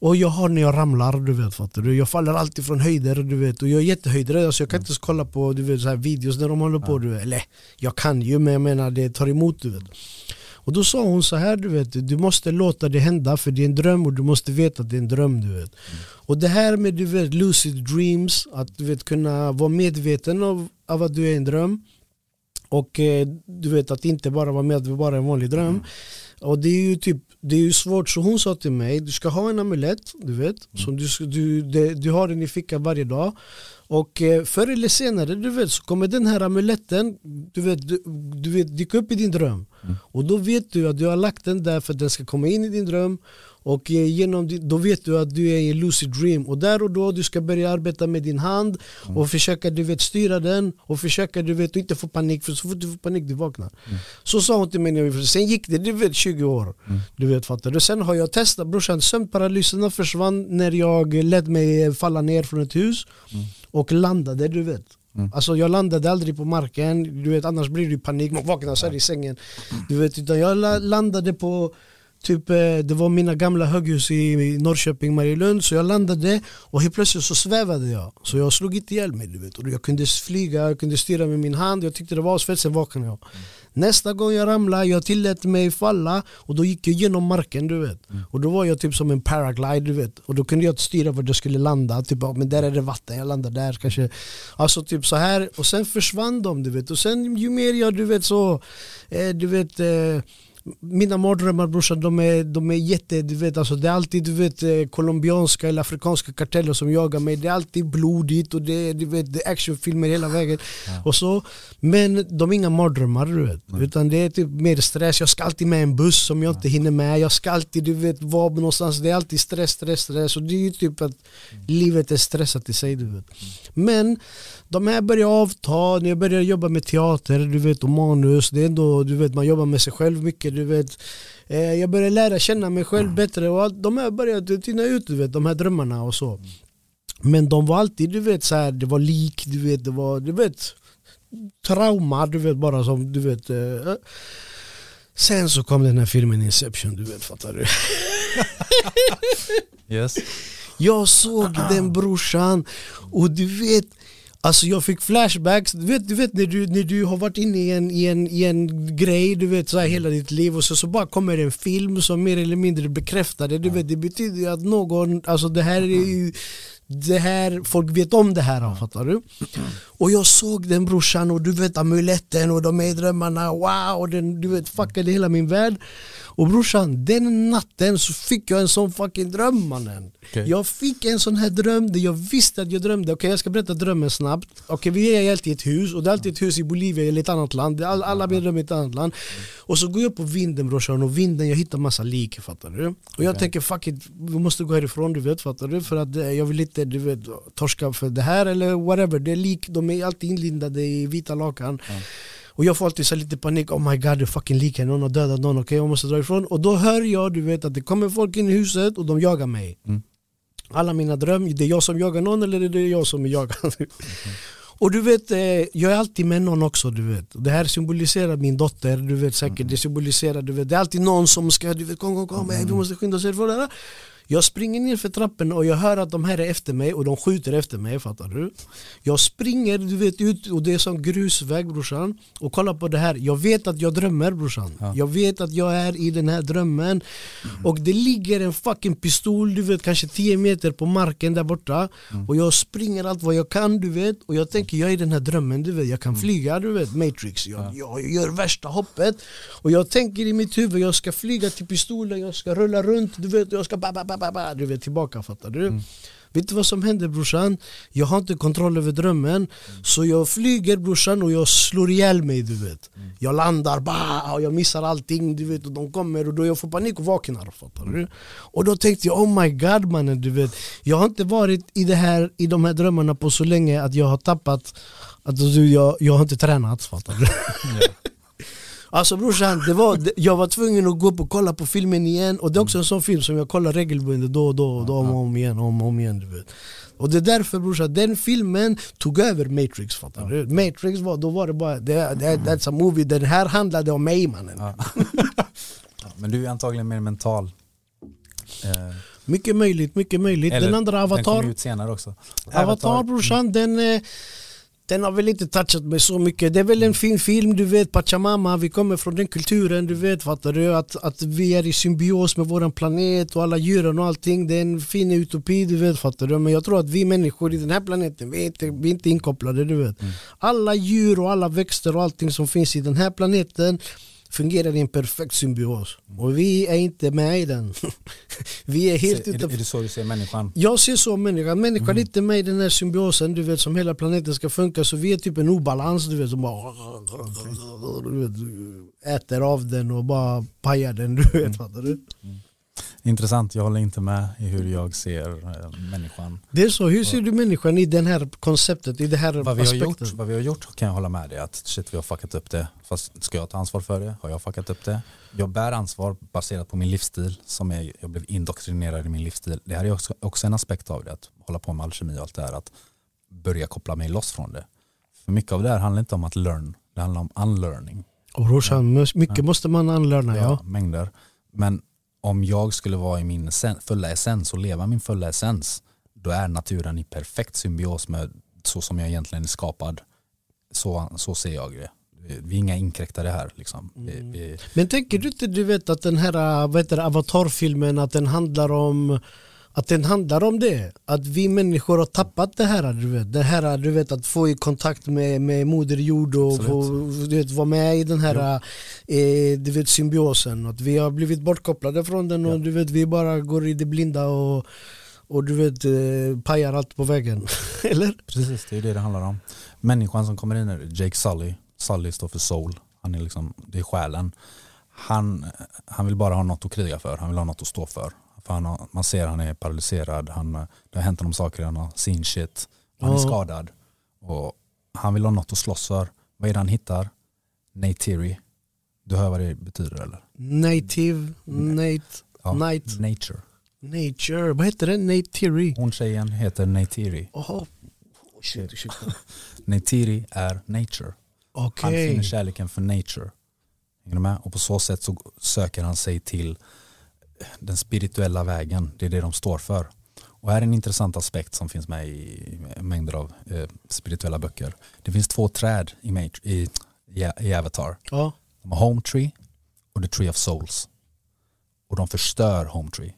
Och jag har när jag ramlar, du vet fattar du? Jag faller alltid från höjder, du vet. Och jag är jättehöjdrädd, alltså jag kan inte ens kolla på du vet, så här videos när de håller på. Du vet. Eller jag kan ju, men jag menar det tar emot du vet. Och då sa hon så här, du vet, du måste låta det hända för det är en dröm och du måste veta att det är en dröm. Du vet. Mm. Och det här med du vet, lucid dreams, att du vet, kunna vara medveten av, av att du är en dröm och eh, du vet att inte bara vara med att det bara är en vanlig dröm. Mm. Och det är ju typ det är ju svårt, så hon sa till mig du ska ha en amulett, du vet, mm. som du, du, det, du har den i fickan varje dag och eh, förr eller senare du vet, så kommer den här amuletten du vet, du, du vet, dyka upp i din dröm. Mm. Och då vet du att du har lagt den där för att den ska komma in i din dröm och eh, genom, då vet du att du är i en lucid dream och där och då du ska börja arbeta med din hand mm. och försöka du vet styra den och försöka du vet inte få panik för så fort du får panik du vaknar. Mm. Så sa hon till mig, sen gick det du vet 20 år. Mm. Du vet fattar du? Sen har jag testat brorsan, sömnparalyserna försvann när jag lät mig falla ner från ett hus mm. och landade du vet. Mm. Alltså jag landade aldrig på marken, du vet annars blir det panik, man vaknar så här i sängen. Du vet, utan jag landade på Typ, eh, det var mina gamla höghus i Norrköping, Marielund Så jag landade och helt plötsligt så svävade jag. Så jag slog inte ihjäl mig du vet. Och jag kunde flyga, jag kunde styra med min hand Jag tyckte det var asfett, sen vaknade jag. Mm. Nästa gång jag ramlade, jag tillät mig falla och då gick jag genom marken du vet. Mm. Och då var jag typ som en paraglide du vet. Och då kunde jag styra var jag skulle landa typ, Men där är det vatten, jag landar där kanske. Alltså typ så här. Och sen försvann de du vet. Och sen ju mer jag du vet så eh, Du vet eh, mina mardrömmar brorsan de är, de är jätte, du vet alltså det är alltid du vet eh, colombianska eller afrikanska karteller som jagar mig Det är alltid blodigt och det är, du vet, det är actionfilmer hela vägen ja. och så Men de är inga mardrömmar du vet mm. Utan det är typ mer stress, jag ska alltid med en buss som jag inte hinner med Jag ska alltid du vet vara någonstans, det är alltid stress, stress, stress och det är ju typ att mm. livet är stressat i sig du vet. Men de här börjar avta, när jag börjar jobba med teater du vet, och manus, det är ändå, du vet, man jobbar med sig själv mycket. Du vet. Eh, jag börjar lära känna mig själv bättre och de här började tina ut, du vet, de här drömmarna och så. Men de var alltid, du vet, så här, det var lik, du vet, det var, du vet, trauma, du vet, bara som, du vet. Eh. Sen så kom den här filmen Inception, du vet, fattar du? yes. Jag såg den brorsan och du vet Alltså jag fick flashbacks, du vet, du vet när, du, när du har varit inne i en, i en, i en grej du vet, så här, hela ditt liv och så, så bara kommer en film som mer eller mindre bekräftar det. Du vet, det betyder att någon, alltså det här är ju det här, folk vet om det här, fattar du? Och jag såg den brorsan och du vet amuletten och de här drömmarna, wow, och den, du vet fuckade hela min värld och brorsan, den natten så fick jag en sån fucking dröm mannen. Okay. Jag fick en sån här dröm där jag visste att jag drömde. Okej okay, jag ska berätta drömmen snabbt. Okej okay, vi är alltid i ett hus och det är alltid ett hus i Bolivia eller ett annat land. All, alla min dröm i ett annat land. Och så går jag på vinden brorsan och vinden jag hittar massa lik fattar du. Och jag tänker fuck it, vi måste gå härifrån du vet fattar du. För att eh, jag vill inte du vet, torska för det här eller whatever. Det är lik, de är alltid inlindade i vita lakan. Mm. Och jag får alltid så lite panik, oh my god det är fucking lik någon har dödat någon, okej okay, jag måste dra ifrån. Och då hör jag du vet att det kommer folk in i huset och de jagar mig. Mm. Alla mina drömmar, det är jag som jagar någon eller det är jag som är jagad? Mm. Och du vet, eh, jag är alltid med någon också du vet. Det här symboliserar min dotter, du vet säkert. Mm. Det symboliserar, du vet. Det är alltid någon som ska, du vet kom kom kom, mm. vi måste skynda oss härifrån Jag springer ner för trappen och jag hör att de här är efter mig och de skjuter efter mig, fattar du? Jag springer du vet ut och det är som grusväg brorsan. Och kolla på det här, jag vet att jag drömmer brorsan. Ja. Jag vet att jag är i den här drömmen. Och det ligger en fucking pistol du vet kanske 10 meter på marken där borta. Och jag springer allt vad jag kan du vet. Och jag tänker jag är i den här drömmen du vet, jag kan flyga du vet, Matrix, jag, jag gör värsta hoppet. Och jag tänker i mitt huvud jag ska flyga till pistolen, jag ska rulla runt du vet, jag ska ba, ba, ba, ba, ba, du vet tillbaka fattar du? Vet du vad som händer brorsan? Jag har inte kontroll över drömmen Så jag flyger brorsan och jag slår ihjäl mig du vet Jag landar bara och jag missar allting du vet och de kommer och då jag får panik och vaknar fattar du? Och då tänkte jag oh my god mannen du vet Jag har inte varit i, det här, i de här drömmarna på så länge att jag har tappat att du, jag, jag har inte tränat fattar du? Alltså brorsan, det var, jag var tvungen att gå upp och kolla på filmen igen och det är också en sån film som jag kollar regelbundet då och då, och då om och om igen, om och om igen du vet. Och det är därför brorsan, den filmen tog över Matrix fattar du? Matrix var, då var det bara, det, det, that's a movie, den här handlade om mig mannen Ja. Men du är antagligen mer mental. Eh, Mycket möjligt, mycket möjligt. eller, den andra Den Avatar, kommer ut senare också. Avatar brorsan, den, eh, den har väl inte touchat mig så mycket. Det är väl en fin film, du vet Pachamama, vi kommer från den kulturen, du vet fattar du? Att, att vi är i symbios med våran planet och alla djuren och allting. Det är en fin utopi, du vet fattar du? Men jag tror att vi människor i den här planeten, vi är inte, vi är inte inkopplade, du vet. Alla djur och alla växter och allting som finns i den här planeten fungerar i en perfekt symbios. Och vi är inte med i den. vi är helt det, utanför. är det så du ser människan? Jag ser så människan, människan är inte med i den här symbiosen du vet som hela planeten ska funka så vi är typ en obalans du vet som bara du vet, äter av den och bara pajar den du vet fattar du? Intressant, jag håller inte med i hur jag ser eh, människan. Det är så, hur ser du människan i det här konceptet, i det här Vad vi, har gjort, vad vi har gjort kan jag hålla med dig att shit vi har fuckat upp det. Fast ska jag ta ansvar för det? Har jag fuckat upp det? Jag bär ansvar baserat på min livsstil som är, jag blev indoktrinerad i min livsstil. Det här är också, också en aspekt av det, att hålla på med alkemi och allt det här, att börja koppla mig loss från det. För mycket av det här handlar inte om att learn, det handlar om unlearning. Och brorsan, mycket måste man anlärna ja. mängder. Men om jag skulle vara i min fulla essens och leva min fulla essens, då är naturen i perfekt symbios med så som jag egentligen är skapad. Så, så ser jag det. Vi är inga inkräktare här. Liksom. Vi, vi, Men tänker du inte du vet att den här vad heter det, avatarfilmen att den handlar om att den handlar om det, att vi människor har tappat det här du vet, det här du vet att få i kontakt med, med moder jord och få, du vet, vara med i den här eh, du vet, symbiosen, att vi har blivit bortkopplade från den och Ja. du vet vi bara går i det blinda och, och du vet eh, pajar allt på vägen, eller? precis, det är det det handlar om. Människan som kommer in nu, Jake Sully, Sully står för soul, han är liksom, det är själen. Han, han vill bara ha något att kriga för, han vill ha något att stå för. För han har, man ser han är paralyserad, han, det har hänt honom saker, han har seen shit, han är skadad. Och han vill ha något att slåss för. Vad är det han hittar? Neytiri. Du hör vad det betyder eller? Native, nate, Ja, night, Nature. nature, vad heter det? Nate Hon tjejen heter. Jaha, oh, shit, ursäkta. Neytiri är nature. Han Okej. finner kärleken för nature. Och på så sätt så söker han sig till den spirituella vägen. Det är det de står för. Och här är en intressant aspekt som finns med i mängder av eh, spirituella böcker. Det finns två träd i, Mat- i, i, i Avatar. Ja. De har Home Tree och The Tree of Souls. Och de förstör Home Tree.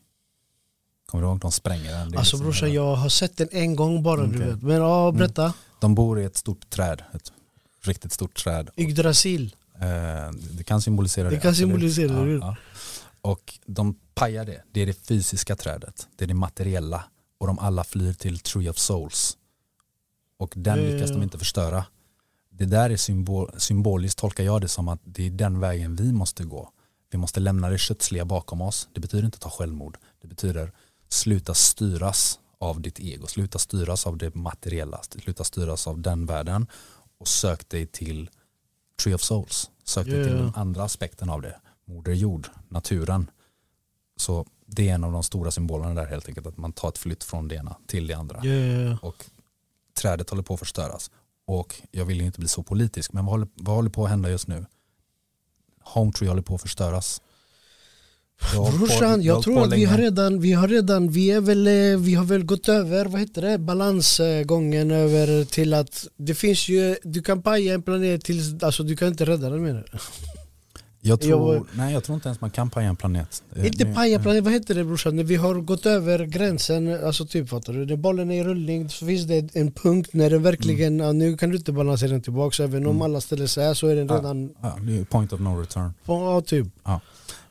Kommer du ihåg? De spränger den. Alltså brorsan jag har sett den en gång bara du Okej. vet. Men ja, berätta. De bor i ett stort träd. Ett riktigt stort träd. Yggdrasil. Eh, det kan symbolisera det. Det kan symbolisera det, ja, ja. Och de pajar det. Det är det fysiska trädet. Det är det materiella. Och de alla flyr till Tree of Souls. Och den ja, lyckas de inte förstöra. Det där är symbol, symboliskt tolkar jag det som att det är den vägen vi måste gå. Vi måste lämna det kötsliga bakom oss. Det betyder inte ta självmord. Det betyder sluta styras av ditt ego. Sluta styras av det materiella. Sluta styras av den världen. Och sök dig till Tree of Souls. Sök dig Ja, till den andra aspekten av det. Moder jord, naturen. Så det är en av de stora symbolerna där helt enkelt. Att man tar ett flytt från det ena till det andra. Ja. Och trädet håller på att förstöras. Och jag vill inte bli så politisk, men vad håller, vad håller på att hända just nu? Home Tree håller på att förstöras. Jag på- Brorsan, har jag tror på att vi har redan, vi har redan, vi är väl, eh, vi har väl gått över, vad heter det, balansgången över till att det finns ju, du kan paja en planet tills, alltså du kan inte rädda den menar? Jag tror, Jag- nej jag tror inte ens man kan paja en planet. Eh, Inte paja planet, vad heter det brorsan? När vi har gått över gränsen, alltså typ fattar du? När bollen är i rullning så finns det en punkt när den verkligen, ja, nu kan du inte balansera den tillbaka även om alla ställer sig här så är den Ja. redan, Ja, ju point of no return. ja typ.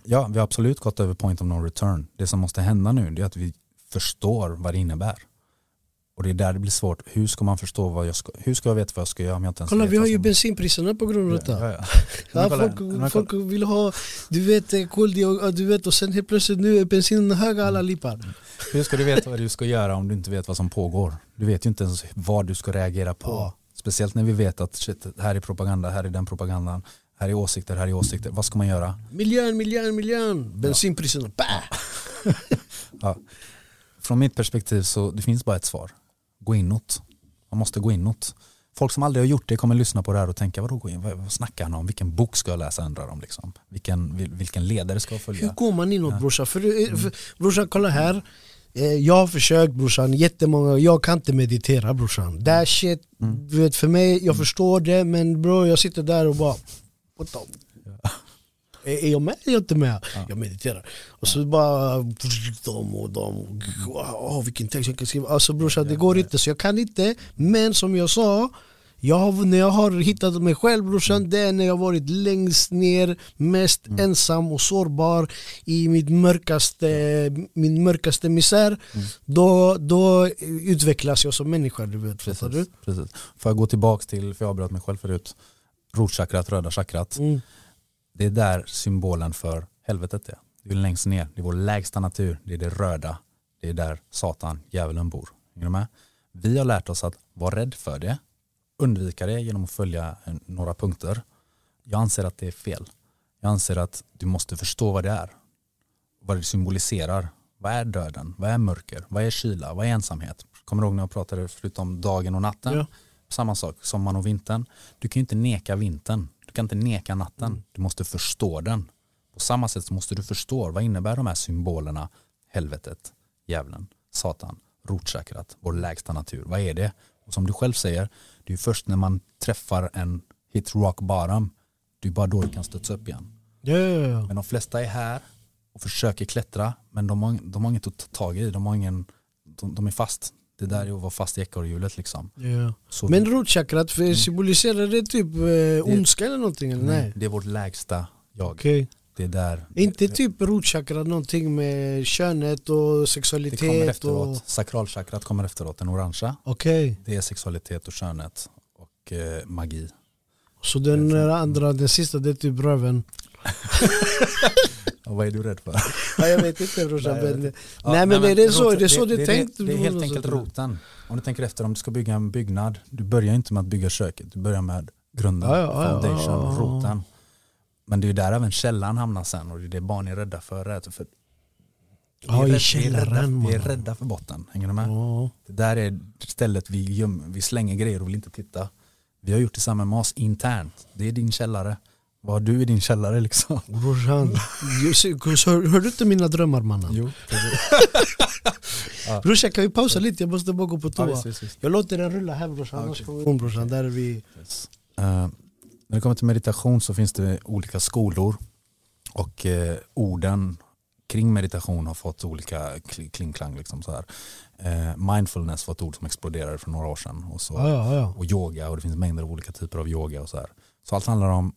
Ja, vi har absolut gått över point of no return. Det som måste hända nu är att vi förstår vad det innebär. Och det är där det blir svårt. Hur ska man förstå vad jag ska, hur ska jag veta vad jag ska göra om jag inte ens Kolla vi har ju bensinpriserna på grund av detta. Ja, ja, ja. Folk, folk vill ha, du vet eh, koldioxid, du vet och sen helt plötsligt nu är bensinen höga alla lippar. Hur ska du veta vad du ska göra om du inte vet vad som pågår? Du vet ju inte ens vad du ska reagera på. Speciellt när vi vet att shit, här är propaganda, här är den propagandan, här är åsikter, här är åsikter. Vad ska man göra? Miljön, miljön, miljön. Bensinpriserna! Ja. Från mitt perspektiv så det finns bara ett svar. Gå inåt. Man måste gå inåt. Folk som aldrig har gjort det kommer lyssna på det här och tänka vadå gå in? Vad, snackar han om? Vilken bok ska jag läsa undrar de liksom. Vilken, vil- vilken ledare ska jag Hur följa? går man inåt brorsan? För, eh, för, brorsan kolla här, Eh, jag har försökt brorsan jättemånga, jag kan inte meditera brorsan. That shit, du vet för mig, jag förstår det men bro jag sitter där och bara What the? Är är jag med eller inte med? Jag mediterar. Och så bara de och de oh, vilken text jag kan skriva. Alltså brorsan det går inte så jag kan inte. Men som jag sa, jag har, när jag har hittat mig själv brorsan, det är när jag varit längst ner, mest ensam och sårbar i mitt mörkaste, min mörkaste misär. Då, då utvecklas jag som människa, du vet. Fattar du? Precis, precis. Får jag gå tillbaka till, för jag avbröt mig själv förut, rotchakrat, röda chakrat. Mm. Det är där symbolen för helvetet är. Det är längst ner, det är vår lägsta natur, det är det röda. Det är där Satan, djävulen bor. Är du med? Vi har lärt oss att vara rädd för det, undvika det genom att följa en, några punkter. Jag anser att det är fel. Jag anser att du måste förstå vad det är. Vad det symboliserar. Vad är döden? Vad är mörker? Vad är kyla? Vad är ensamhet? Kommer du ihåg när jag pratade förut om dagen och natten? Ja. Samma sak, sommaren och vintern. Du kan ju inte neka vintern. Du kan inte neka natten. Du måste förstå den. På samma sätt så måste du förstå vad innebär de här symbolerna? Helvetet, djävulen, Satan, rotchakrat, vår lägsta natur. Vad är det? Och som du själv säger, det är först när man träffar en hit rock bottom, det är bara då du kan studsa upp igen. Ja. Men de flesta är här och försöker klättra, men de har, de har inget att ta tag i. De, har ingen, de, de är fast. Det där är att vara fast i ekorrhjulet liksom. Så Men rotchakrat, för symboliserar det typ eh, ondska eller någonting? Eller? Nej. Det är vårt lägsta jag. Okej. Det är där. Inte typ rotchakrat någonting med könet och det kommer sexualitet efteråt. och... Sakralchakrat kommer efteråt, den orangea. Okej. Det är sexualitet och könet och eh, magi. Så den andra, den sista det är typ röven? Och vad är du rädd för? Ja, jag vet inte brorsan Nej, men... vet Nej men är det så, det är så det det, tänkt? Det, det är helt enkelt roten. Om du tänker efter, om du ska bygga en byggnad, du börjar inte med att bygga köket, du börjar med grunden, Ja, ja, ja, foundation, ja, ja. roten. Men det är ju där även källan hamnar sen och det är det barn är rädda för. För Ja i vi är källaren rädda, vi är rädda för botten, hänger du med? Ja. Det där är stället vi, göm, vi slänger grejer och vill inte titta. Vi har gjort detsamma med oss internt. Det är din källare. Vad har du i din källare liksom? Brorsan, just- hör, hör du inte mina drömmar mannen? Jo, Brorsan kan vi pausa lite? Jag måste bara gå på toa. visst, visst, visst. Jag låter den rulla här brorsan, annars vi om brorsan. Där är vi... Eh, när det kommer till meditation så finns det olika skolor och eh, orden kring meditation har fått olika kli- klingklang. Liksom så här. Eh, mindfulness var ett ord som exploderade för några år sedan. Och, så, Ja, ja, ja. och yoga och det finns mängder av olika typer av yoga. och Så, här. så allt handlar om,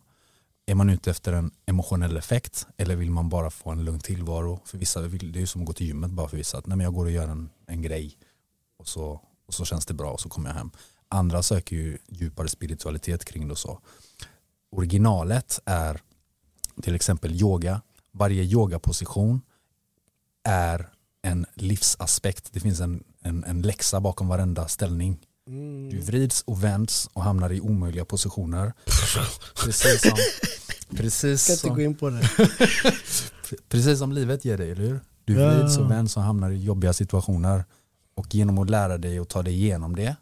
är man ute efter en emotionell effekt eller vill man bara få en lugn tillvaro? För vissa, vill- det är ju som att gå till gymmet bara för vissa. Att, nej, men jag går och gör en, en grej och så, och så känns det bra och så kommer jag hem. Andra söker ju djupare spiritualitet kring det och så. Originalet är till exempel yoga. Varje yogaposition är en livsaspekt. Det finns en, en, en läxa bakom varenda ställning. Du vrids och vänds och hamnar i omöjliga positioner. Precis som, Jag precis inte gå som, in på det. precis som livet ger dig, eller hur? Du vrids och vänds och hamnar i jobbiga situationer. Och genom att lära dig att ta dig igenom det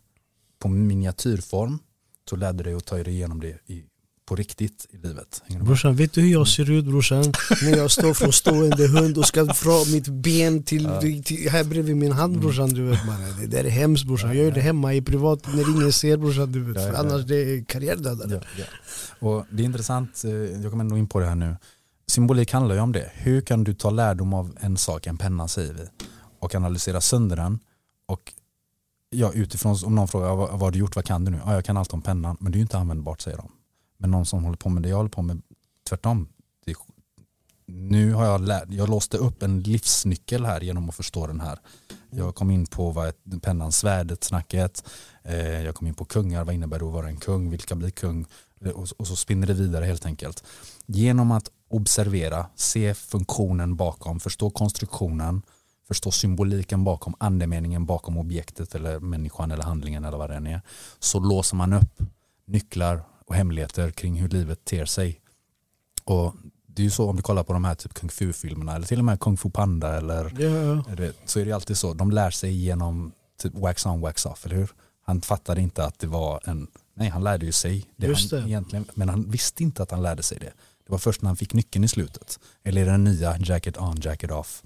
på miniatyrform så lärde du dig att ta dig igenom det i på riktigt i livet. Brorsan, vet du hur jag ser ut brorsan? När jag står från stående hund och ska dra mitt ben till, till här bredvid min hand brorsan du vet man. Det där är hemskt brorsan, jag gör det hemma i privat när ingen ser brorsan du vet. För annars det är karriärdödare. Ja, ja. Och det är intressant, eh, jag kommer ändå in på det här nu. Symbolik handlar ju om det. Hur kan du ta lärdom av en sak, en penna säger vi, och analysera sönder den och ja, utifrån, om någon frågar vad, vad har du gjort, vad kan du nu? Ja, jag kan allt om pennan, men det är ju inte användbart säger de. Men någon som håller på med det jag håller på med, tvärtom. Det nu har jag lärt, jag låste upp en livsnyckel här genom att förstå den här. Jag kom in på vad ett, pennan, svärdet, snacket. Eh, jag kom in på kungar, vad innebär det att vara en kung, vilka blir kung? Eh, och, och så spinner det vidare helt enkelt. Genom att observera, se funktionen bakom, förstå konstruktionen, förstå symboliken bakom, andemeningen bakom objektet eller människan eller handlingen eller vad det än är. Så låser man upp nycklar och hemligheter kring hur livet ter sig. Och det är ju så om du kollar på de här typ kung fu-filmerna eller till och med kung fu panda eller du vet, så är det alltid så. De lär sig genom typ wax on wax off, eller hur? Han fattade inte att det var en, nej han lärde ju sig det, Just han det. egentligen, men han visste inte att han lärde sig det. Det var först när han fick nyckeln i slutet. Eller den nya jacket on, jacket off.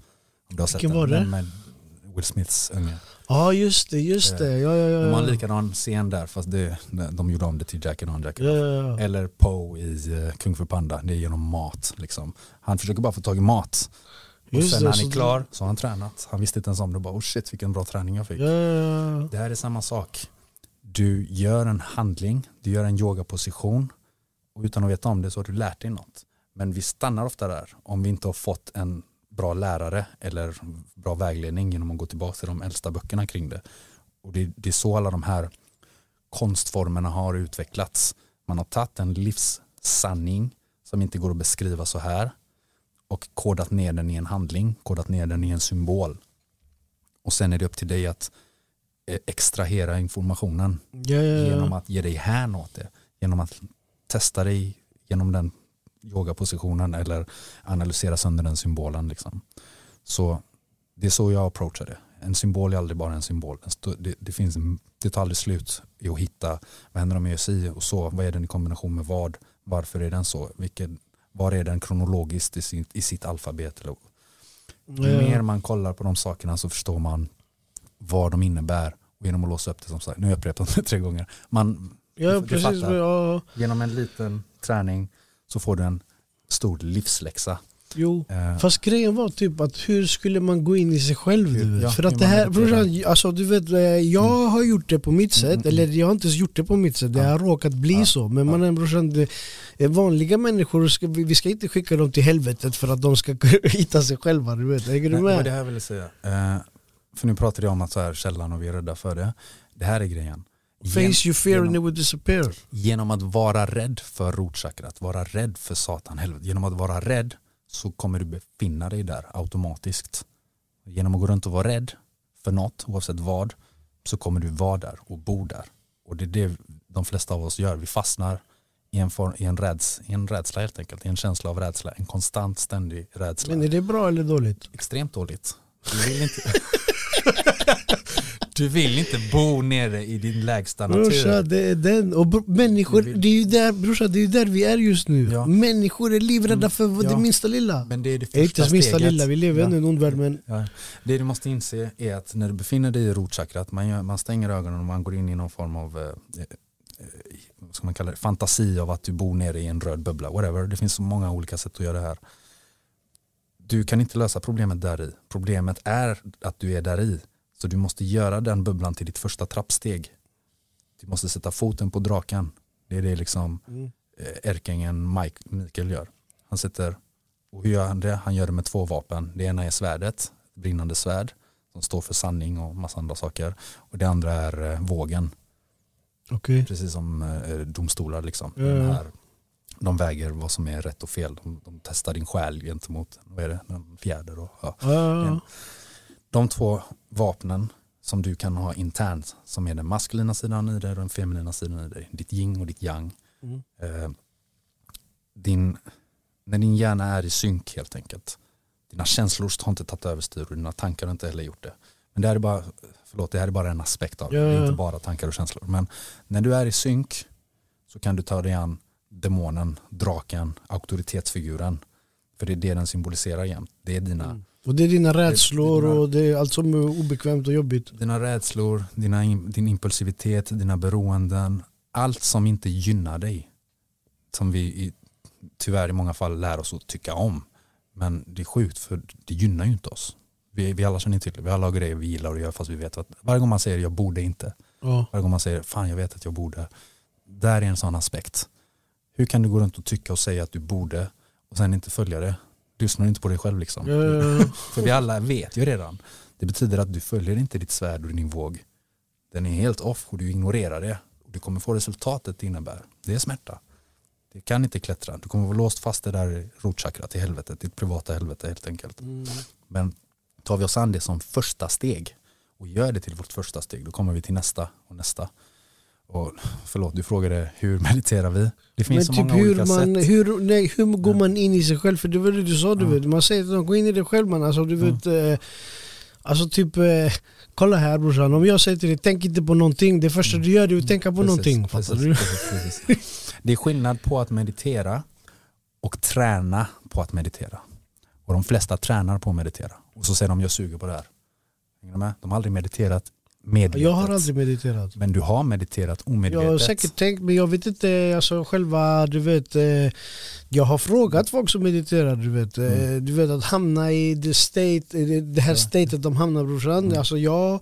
Om du har sett Vilken den, var det? med Will Smiths unge. Ja just det, just det. Ja, ja, ja, De har en ja. likadan scen där fast det, de gjorde om det till jacket on, jacket Ja, off. ja, ja. Eller Poe i eh, Kung Fu Panda, det är genom mat. Liksom. Han försöker bara få tag i mat. Och Just sen när han är klar så har han tränat. Han visste inte ens om det. Bara, oh shit vilken bra träning jag fick. Ja, ja, ja. Det här är samma sak. Du gör en handling, du gör en yogaposition och utan att veta om det så har du lärt dig något. Men vi stannar ofta där om vi inte har fått en bra lärare eller bra vägledning genom att gå tillbaka till de äldsta böckerna kring det. Och det, det är så alla de här konstformerna har utvecklats. Man har tagit en livssanning som inte går att beskriva så här och kodat ner den i en handling, kodat ner den i en symbol. Och sen är det upp till dig att eh, extrahera informationen ja. genom att ge dig hän åt det. Genom att testa dig genom den yogapositionen eller analysera sönder den symbolen. Liksom. Så det är så jag approachar det. En symbol är aldrig bara en symbol. Det, det, finns det tar aldrig slut i att hitta vad händer om jag gör si och så. Vad är den i kombination med vad? Varför är den så? Vilken, var är den kronologiskt i sitt, i sitt alfabet? Eller, ju Ja. mer man kollar på de sakerna så förstår man vad de innebär. Och genom att låsa upp det som sagt, nu har jag upprepat det tre gånger. Man, Ja precis, ja, genom en liten träning så får du en stor livsläxa. jo. Eh, Fast grejen var typ att hur skulle man gå in i sig själv vet? Ja, För att det här, brorsan, alltså du vet, eh, jag har gjort det på mitt sätt, mm, eller jag har inte ens gjort det på mitt sätt, det Ja. har råkat bli Ja, så. Men ja. man är brorsan, vanliga människor, ska, vi ska inte skicka dem till helvetet för att de ska hitta sig själva, du vet. Hänger du nej, det med? här jag ville säga. Eh, för nu pratade jag om att så här källan och vi är rädda för det. Det här är grejen. Gen- Face you fear and it genom, will disappear. genom att vara rädd för rotchakrat, vara rädd för satan, helvete. Genom att vara rädd så kommer du befinna dig där automatiskt. Genom att gå runt och vara rädd för något, oavsett vad, så kommer du vara där och bo där. Och det är det de flesta av oss gör. Vi fastnar i en, form, i en, räds, i en rädsla helt enkelt, i en känsla av rädsla, en konstant ständig rädsla. Men är det bra eller dåligt? Extremt dåligt. Du vill inte, du vill inte bo nere i din lägsta Brorsa, natur. det är den. Och bro, människor, vill- det är ju där, brorsa, det är där vi är just nu. Ja. Människor är livrädda Mm, för ja. det minsta lilla. Men det är det Det är inte första ens minsta steget. lilla, vi lever Ja. ändå i en ond värld men Ja. Det du måste inse är att när du befinner dig i rotchakrat, man, gör, man stänger ögonen och man går in i någon form av eh, eh, vad ska man kalla det, fantasi av att du bor nere i en röd bubbla. Whatever. Det finns så många olika sätt att göra det här. Du kan inte lösa problemet där i. Problemet är att du är där i. Så du måste göra den bubblan till ditt första trappsteg. Du måste sätta foten på draken. Det är det liksom Mm. eh, ärkeängeln Mike, Mikael gör. Han sätter, och hur gör han det? Han gör det med två vapen. Det ena är svärdet, brinnande svärd, som står för sanning och massa andra saker. Och det andra är eh, vågen, Okej. precis som eh, domstolar. Liksom. Ja, Den här, de väger vad som är rätt och fel. De, de testar din själ gentemot, vad är det, en fjäder. Och, ja. Ja. De två vapnen som du kan ha internt, som är den maskulina sidan i dig och den feminina sidan i dig. Ditt yin och ditt yang. Mm. Eh, din, när din hjärna är i synk helt enkelt. Dina känslor har inte tagit överstyr och dina tankar har inte heller gjort det. Men det här är bara, förlåt, det här är bara en aspekt av det. Ja, Det är inte bara tankar och känslor. Men när du är i synk så kan du ta dig an demonen, draken, auktoritetsfiguren. För det är det den symboliserar jämt. Det är dina, Mm. Och det är dina rädslor dina- och det är allt som är obekvämt och jobbigt. dina rädslor, dina, din impulsivitet, dina beroenden. Allt som inte gynnar dig. Som vi i, tyvärr i många fall lär oss att tycka om. Men det är sjukt för det gynnar ju inte oss. Vi, vi alla känner till det. Vi alla har grejer vi gillar att göra fast vi vet att varje gång man säger jag borde inte. Ja. Varje gång man säger fan jag vet att jag borde. Där är en sån aspekt. Hur kan du gå runt och tycka och säga att du borde och sen inte följa det? Lyssnar du inte på dig själv liksom? För vi alla vet ju redan. Det betyder att du följer inte ditt svärd och din våg. Den är helt off och du ignorerar det. Och du kommer få resultatet det innebär. Det är smärta. Det kan inte klättra. Du kommer vara låst fast det där rotchakrat i helvetet, ditt privata helvete helt enkelt. mm. Men tar vi oss an det som första steg och gör det till vårt första steg, då kommer vi till nästa och nästa. Och förlåt, du frågade hur mediterar vi? Det finns Men så typ många hur, olika man, sätt. hur, nej, hur går man in i sig själv? För det var det du sa, du Ja. vet. Man säger att de går in i det själv man. Alltså, du Mm. vet, eh, alltså typ, eh, kolla här brorsan. Om jag säger till dig, tänk inte på någonting. Det första du gör är att tänka på Precis, någonting. precis, Fattar du? precis, precis. Det är skillnad på att meditera och träna på att meditera. Och de flesta tränar på att meditera. Och så säger de jag suger på det här. De har aldrig mediterat medvetet. Jag har aldrig mediterat. Men du har mediterat omedvetet. Jag har säkert tänkt men jag vet inte, alltså själva du vet eh, Jag har frågat folk som mediterar du vet eh, Du vet att hamna i the state, det- det här Ja. statet de hamnar brorsan Mm. Alltså jag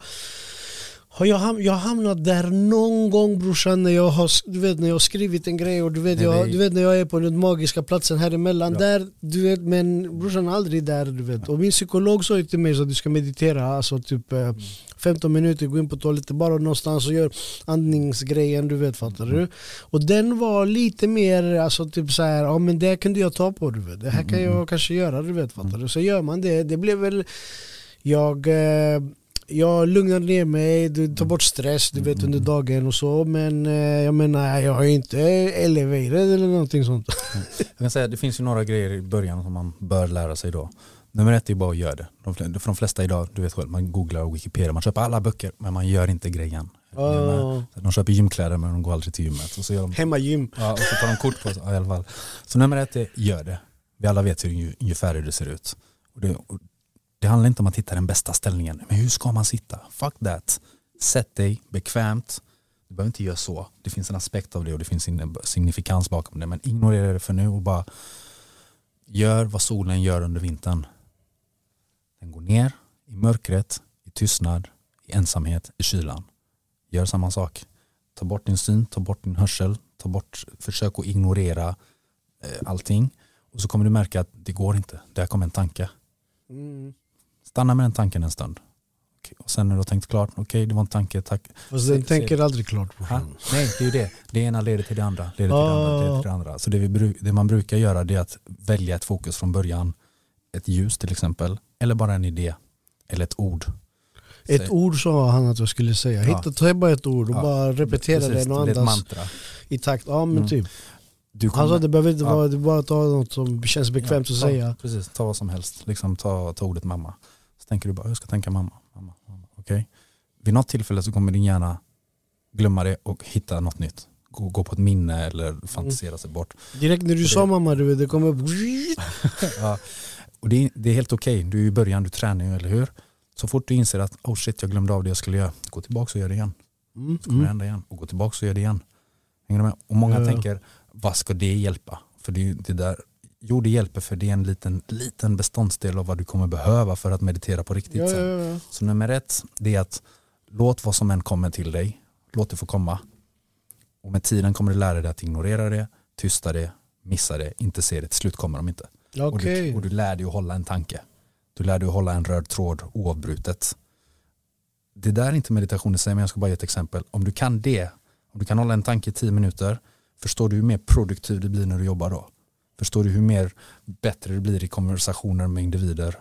har jag, ham- jag hamnat där någon gång brorsan när jag har, du vet, när jag har skrivit en grej och du vet, Nej, jag, du vet när jag är på den magiska platsen här emellan Ja. där, du vet, men brorsan aldrig där du vet. Och min psykolog sa till mig så att du ska meditera, alltså typ eh, 15 minuter, gå in på toaletten bara någonstans och gör andningsgrejen du vet fattar du? Och den var lite mer alltså typ så här, ja men det kunde jag ta på du vet, det här kan jag kanske göra du vet fattar du? Så gör man det, det blev väl jag eh, jag lugnar ner mig, du tar bort stress du vet under dagen och så men eh, jag menar jag är inte elevated eller någonting sånt. Jag kan säga det finns ju några grejer i början som man bör lära sig då. Nummer ett är bara att göra det. De, för de flesta idag, du vet själv, man googlar och Wikipedia, man köper alla böcker men man gör inte grejen. Ah. De köper gymkläder men de går aldrig till gymmet. Och så gör de Hemmagym. Ja, och så tar de kort på sig. Ja, i alla fall. Så nummer ett är, gör det. Vi alla vet hur unge- ungefär hur det ser ut. Och det, och det handlar inte om att hitta den bästa ställningen. Men hur ska man sitta? Fuck that. Sätt dig bekvämt. Du behöver inte göra så. Det finns en aspekt av det och det finns en signifikans bakom det. Men ignorera det för nu och bara gör vad solen gör under vintern. Den går ner i mörkret, i tystnad, i ensamhet, i kylan. Gör samma sak. Ta bort din syn, ta bort din hörsel, ta bort, försök att ignorera eh, allting. Och så kommer du märka att det går inte. Där kommer en tanke. Mm. Stanna med den tanken en stund. Okej, Och sen när du har tänkt klart, okej det var en tanke, tack. Fast den tänker aldrig klart Ha? brorsan. Nej, det är ju det. Det ena leder till det andra. Leder till det andra, leder till det andra. Så det, vi, det man brukar göra det är att välja ett fokus från början. Ett ljus till exempel. Eller bara en idé. Eller ett ord. Ett ord sa han att jag skulle säga. Ja. Hitta, ta bara ett ord och Ja. bara repetera Precis, det och det andas mantra. i takt. Ja men Mm. typ. Du Han sa att det behöver inte Ja. vara, det bara att ta något som känns bekvämt Ja, att ta, säga. Precis, ta vad som helst. Liksom ta, ta ordet mamma. Så tänker du bara, jag ska tänka mamma. mamma, mamma. Okej? Vid något tillfälle så kommer din hjärna glömma det och hitta något nytt. Gå, gå på ett minne eller fantisera sig bort. Direkt när du Det- sa mamma du det kommer upp. ja. Och det, är- det är helt okej, du är i början, du tränar ju, eller hur? Så fort du inser att oh shit, jag glömde av det jag skulle göra, gå tillbaka och gör det igen. Mm, Så kommer det mm. hända igen. Och gå tillbaka och gör det igen. Hänger du med? Och många Ja. tänker, vad ska det hjälpa? För det, är ju det där, jo det hjälper för det är en liten, liten beståndsdel av vad du kommer behöva för att meditera på riktigt Ja, sen. ja, ja. Så nummer ett, det är att låt vad som än kommer till dig, låt det få komma. Och med tiden kommer du lära dig att ignorera det, tysta det, missa det, inte se det. Till slut kommer de inte. Och, Okej. du, och du lär dig att hålla en tanke. Du lär dig att hålla en röd tråd oavbrutet. Det där är inte meditation i sig, men jag ska bara ge ett exempel. Om du kan det, om du kan hålla en tanke i tio minuter, förstår du hur mer produktiv du blir när du jobbar då? Förstår du hur mer bättre du blir i konversationer med individer?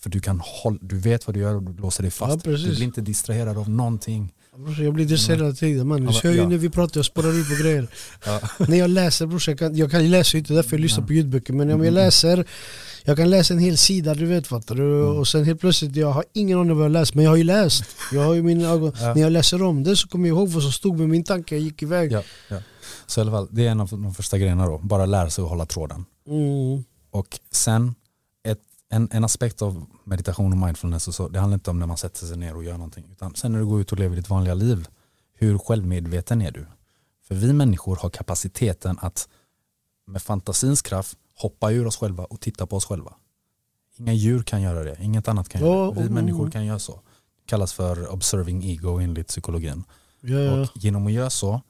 För du, kan hålla, du vet vad du gör och du låser dig Ja, fast. precis. du blir inte distraherad av någonting. Jag blir distraherad hela tiden man. Du Ja, ser ju ja. när vi pratar, jag spårar ut på grejer. Ja. när jag läser brorsan, jag kan, jag kan läsa inte därför jag lyssnar Ja. på ljudböcker. Men om jag Mm. läser, jag kan läsa en hel sida du vet fattar du. Mm. Och sen helt plötsligt, jag har ingen aning vad jag läst. Men jag har ju läst. Jag har ju mina ögon. Ja. När jag läser om det så kommer jag ihåg vad som stod med min tanke, jag gick iväg. Ja, ja. Så i alla fall, det är en av de första grejerna då, bara lära sig att hålla tråden. Mm. Och sen, ett, en, en aspekt av meditation och mindfulness, och så, det handlar inte om när man sätter sig ner och gör någonting, utan sen när du går ut och lever ditt vanliga liv, hur självmedveten är du? För vi människor har kapaciteten att med fantasins kraft hoppa ur oss själva och titta på oss själva. Inga djur kan göra det, inget annat kan göra det. Vi mm. människor kan göra så. Det kallas för observing ego enligt psykologin. Ja, Och genom att göra så,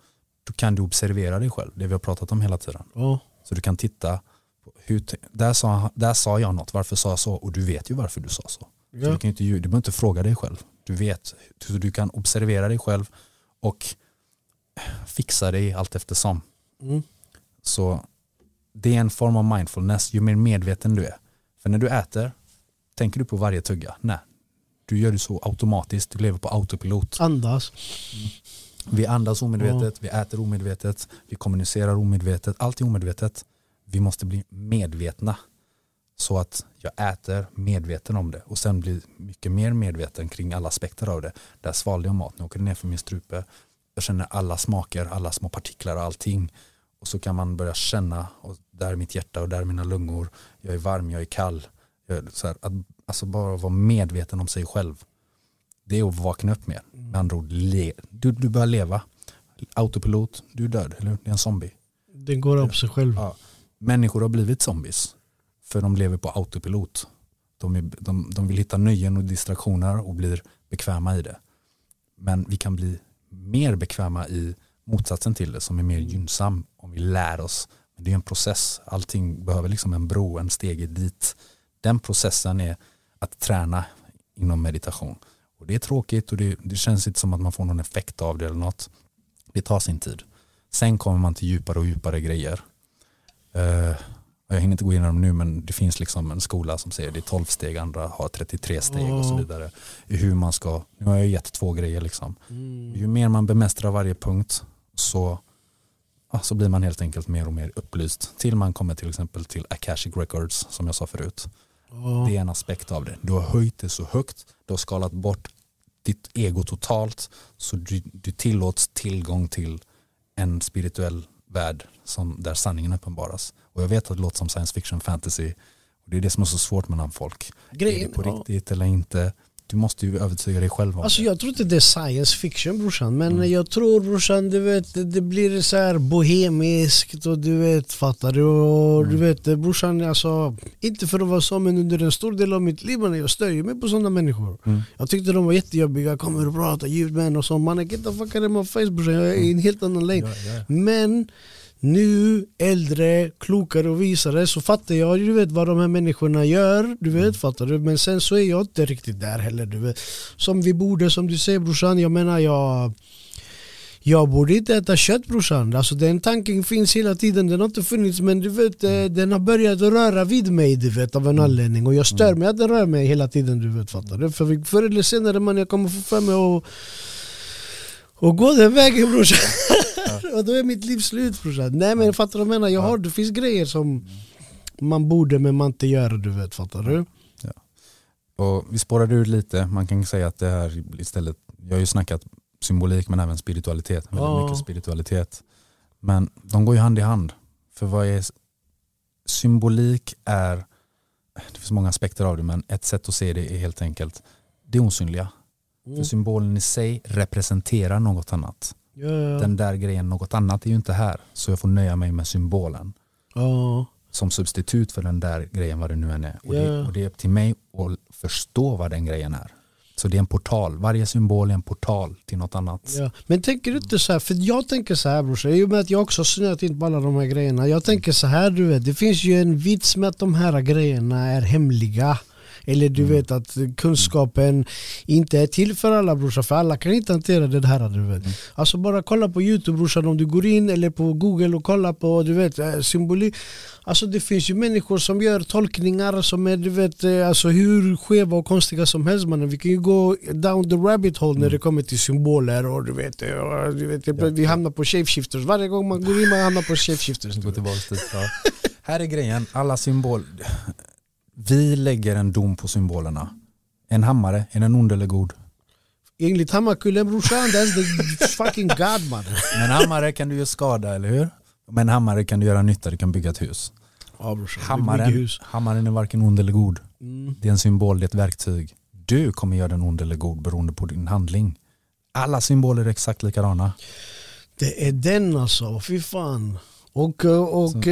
då kan du observera dig själv, det vi har pratat om hela tiden. ja. Så du kan titta, hur, där, sa, där sa jag något, varför sa jag så? Och du vet ju varför du sa så. så ja. du, kan inte, du behöver inte fråga dig själv. Du vet, så du kan observera dig själv och fixa dig allt eftersom. Mm. Så det är en form av mindfulness, ju mer medveten du är. För när du äter, tänker du på varje tugga? Nej. Du gör det så automatiskt, du lever på autopilot. Andas. Vi andas omedvetet, vi äter omedvetet, vi kommunicerar omedvetet, allt är omedvetet. Vi måste bli medvetna så att jag äter medveten om det och sen blir mycket mer medveten kring alla aspekter av det. Där svalde jag mat, nu åker det ner för min strupe. Jag känner alla smaker, alla små partiklar och allting. Och så kan man börja känna, och där är mitt hjärta och där är mina lungor. Jag är varm, jag är kall. Jag, är så här, att, alltså bara vara medveten om sig själv. Det är att vakna upp mer. Med andra ord, le, du, du börjar leva. Autopilot, du är död, eller hur? Det är en zombie. Den går av sig själv. Ja. Människor har blivit zombies. För de lever på autopilot. De, är, de, de vill hitta nöjen och distraktioner och blir bekväma i det. Men vi kan bli mer bekväma i motsatsen till det som är mer gynnsam om vi lär oss. Men det är en process. Allting behöver liksom en bro, en stege dit. Den processen är att träna inom meditation. Och det är tråkigt och det, det känns inte som att man får någon effekt av det eller något. Det tar sin tid. Sen kommer man till djupare och djupare grejer. Eh, jag hinner inte gå igenom nu men det finns liksom en skola som säger det är 12 steg, andra har 33 steg och så vidare. I hur man ska, nu har jag gett två grejer liksom. Mm. Ju mer man bemästrar varje punkt så, ja, så blir man helt enkelt mer och mer upplyst. Till man kommer till exempel till Akashic Records som jag sa förut. Ja. Det är en aspekt av det. Du har höjt det så högt, du har skalat bort ditt ego totalt så du, du tillåts tillgång till en spirituell värld som, där sanningen uppenbaras. Och jag vet att det låter som science fiction fantasy och det är det som är så svårt mellan folk. är Grejen, det på ja. riktigt eller inte? Du måste ju övertyga dig själv om Alltså det. jag tror inte det är science fiction brorsan men Mm. jag tror brorsan du vet det- blir så här bohemiskt och du vet fattar du och Mm. du vet brorsan alltså inte för att vara så men under en stor del av mitt liv man, jag stör mig på sådana människor. Mm. Jag tyckte de var jättejobbiga, kommer och pratar ljudmän och så mannen get the fuck out of my face brorsan jag är i en helt annan lane. Ja, ja. Men nu, äldre, klokare och visare så fattar jag du vet vad de här människorna gör, du vet fattar du? Men sen så är jag inte riktigt där heller du vet. Som vi borde, som du säger brorsan, jag menar jag jag borde inte äta kött brorsan, alltså den tanken finns hela tiden, den har inte funnits men du vet eh, den har börjat röra vid mig du vet av en anledning och jag stör mig att den rör mig hela tiden du vet fattar du? För förr eller senare man jag kommer få för mig att och gå den vägen brorsan. och då är mitt liv slut brorsan. Nej men fattar du vad jag menar? Jag har, det finns grejer som man borde men man inte gör du vet, fattar du? Och vi spårade ur lite, man kan säga att det här istället, jag har ju snackat symbolik men även spiritualitet, väldigt Ja. mycket spiritualitet. Men de går ju hand i hand. För vad är symbolik är, det finns många aspekter av det men ett sätt att se det är helt enkelt det osynliga. Mm. För symbolen i sig representerar något annat. Ja, ja. Den där grejen, något annat är ju inte här. Så jag får nöja mig med symbolen ja. som substitut för den där grejen vad det nu än är. Och, det, och det är upp till mig att förstå vad den grejen är. Så det är en portal, varje symbol är en portal till något annat. Ja. Men tänker du inte så här, för jag tänker så här brorsan, i och med att jag också har snöat in på alla de här grejerna. Jag tänker så här du vet, det finns ju en vits med att de här grejerna är hemliga. Eller du vet att kunskapen inte är till för alla brorsan, för alla kan inte hantera det här du vet. Alltså bara kolla på youtube brorsan om du går in eller på google och kollar på du vet eh, symbolik. Alltså det finns ju människor som gör tolkningar som är du vet eh, alltså hur skeva och konstiga som helst mannen. Vi kan ju gå down the rabbit hole när det kommer till symboler och du vet, eh, och, du vet vi hamnar på shapeshifters. Varje gång man går in man hamnar på shapeshifters. Ja. Här är grejen, alla symbol. Vi lägger en dom på symbolerna. En hammare, är den ond eller god? Enligt Hammarkullen brorsan, that's the fucking god man. Men hammare kan du göra skada, eller hur? Men hammare kan du göra nytta, du kan bygga ett hus. Ja brorsan, Hammaren, hus. hammaren är varken ond eller god. Mm. Det är en symbol, det är ett verktyg. Du kommer göra den ond eller god beroende på din handling. Alla symboler är exakt likadana. Det är den alltså, fy fan. Och, eh, och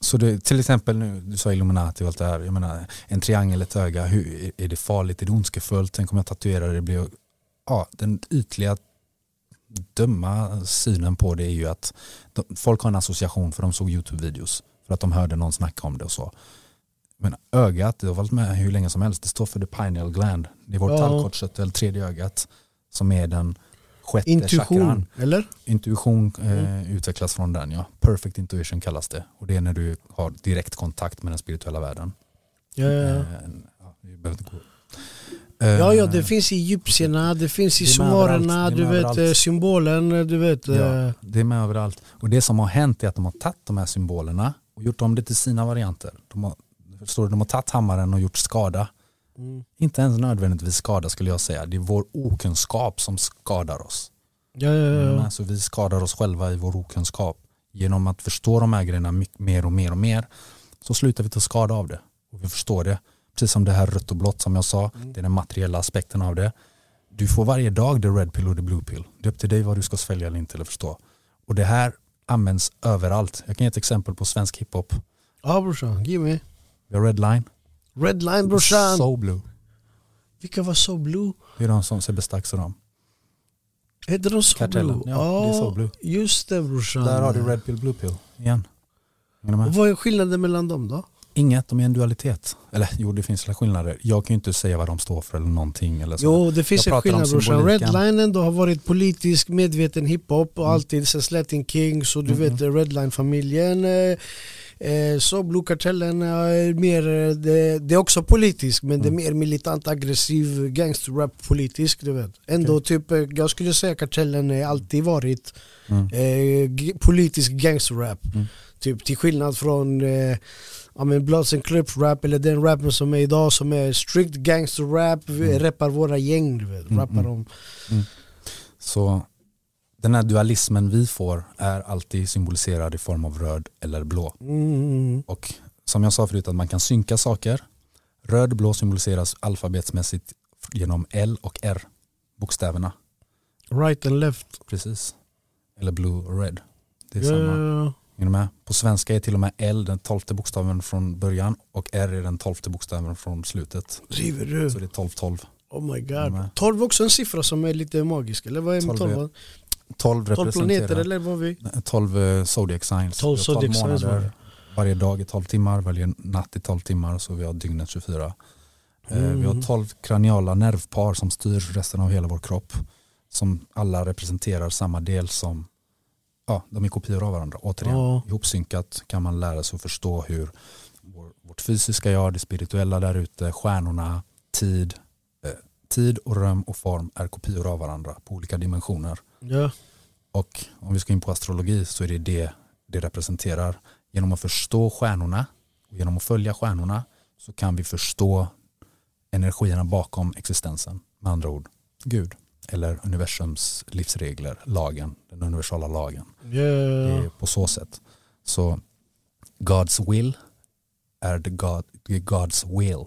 Så- det, till exempel nu, du sa Illuminati och allt det här. Jag menar, en triangel, ett öga, hur, är det farligt, är det ondskefullt? Tänk om jag tatuerar det, det blir, ja, den ytliga dumma synen på det är ju att de, folk har en association för de såg YouTube-videos, för att de hörde någon snacka om det och så. Men ögat, det har varit med hur länge som helst, det står för the pineal gland. Det är vårt Ja. tallkottkörtel, tredje ögat, som är den sjätte intuition, chakran. eller? Intuition eh, utvecklas från den ja. Perfect intuition kallas det. Och det är när du har direkt kontakt med den spirituella världen. Ja, ja, ja. Eh, ja. Eh, Ja, ja, det finns i egyptierna, det finns i Det sumarerna, du vet överallt. eh, symbolen, eh, du vet. Ja, eh, det är med överallt. Och det som har hänt är att de har tagit de här symbolerna och gjort om det till sina varianter. De har, förstår du, de har tagit hammaren och gjort skada. Mm. Inte ens nödvändigtvis skada skulle jag säga. Det är vår okunskap som skadar oss. Ja, ja, ja. Mm, Alltså vi skadar oss själva i vår okunskap. Genom att förstå de här grejerna mer och mer och mer så slutar vi ta skada av det. Och vi förstår det. Precis som det här rött och blått som jag sa. Det är den materiella aspekten av det. Du får varje dag the red pill och the blue pill. Det är upp till dig vad du ska svälja eller inte eller förstå. Och det här används överallt. Jag kan ge ett exempel på svensk hiphop. Ja brorsan, give me. Vi har Redline, Red line brorsan. So Blue. Vilka var So Blue? Det är de som Sebbe Stax och dem. Heter de So Blue? ja, det är So Blue. just det brorsan. Där har du red pill, blue pill igen. Och vad är skillnaden mellan dem då? Inget, de är en dualitet. Eller jo, det finns skillnader. Jag kan ju inte säga vad de står för eller någonting. Eller så. Jo det finns Jag en skillnad brorsan. symboliken. Redline då har varit politisk medveten hiphop och Mm. alltid sen Latin Kings och du Mm, vet Redline-familjen. Eh, så Blue-kartellen är mer, eh, det, det är också politisk men det är Mm. mer militant aggressiv gangsterrap politisk du vet. Ändå typ, eh, jag skulle säga kartellen är alltid varit Mm. eh, politisk gangsterrap. Mm. Typ till skillnad från eh, ja, men Bloods and Crips rap eller den rappen som är idag som är strict gangster rap, vi Mm. rappar våra gäng du vet. Mm, Rappar mm. om Så den här dualismen vi får är alltid symboliserad i form av röd eller blå. mm, Och som jag sa förut att man kan synka saker. Röd och blå symboliseras alfabetsmässigt genom L och R bokstäverna. right and left. Precis. Eller blue och red. Det är Ja, samma. Är ni med? På svenska är till och med L den tolfte bokstaven från början och R är den tolfte bokstaven från slutet. Driver du? Så det är 12-12. Oh my god. 12 är också en siffra som är lite magisk eller vad är 12 12? Är- 12, 12 12 planeter eller vad vi? 12 eh, zodiac signs. 12 Vi har zodiac signs var det. Varje dag i 12 timmar, varje natt i 12 timmar så vi har dygnet 24. Eh, Mm. Vi har 12 kraniala nervpar som styr resten av hela vår kropp. Som alla representerar samma del som, ja de är kopior av varandra. Återigen, Ja. ihopsynkat kan man lära sig att förstå hur vår, vårt fysiska jag, det spirituella där ute, stjärnorna, tid, eh, tid och rum och form är kopior av varandra på olika dimensioner. Ja. Och om vi ska in på astrologi så är det det det representerar. Genom att förstå stjärnorna och genom att följa stjärnorna så kan vi förstå energierna bakom existensen. Med andra ord, Gud eller universums livsregler, lagen, den universala lagen. Är på så sätt. Så God's will är the, God, the God's will.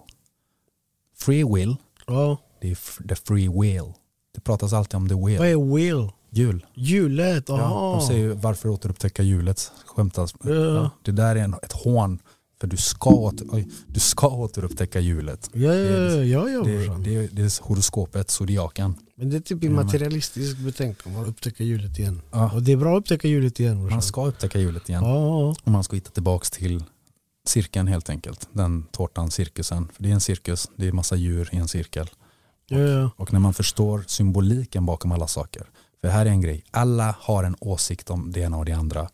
Free will, ja. det är the free will. Det pratas alltid om the will. Vad är will? Jul. Hjulet? Ja, Aha. de säger ju, varför återupptäcka hjulet? Skämtas. Ja. Ja, det där är en, ett hån. För du ska, åter, oj, du ska återupptäcka hjulet. Ja, ja, Det- ja, ja, Det, brorsan. det, det är horoskopet, zodiaken. Men det är typ Ja, immaterialistiskt betänkande, man upptäcker hjulet igen. Ja, Och det är bra att upptäcka hjulet igen brorsan. man ska upptäcka hjulet igen. Ja, Och man ska hitta tillbaka till cirkeln helt enkelt. Den tårtan, cirkusen. För det är en cirkus, det är massa djur i en cirkel. ja, ja. Och när man förstår symboliken bakom alla saker. För här är en grej, alla har en åsikt om det ena och det andra.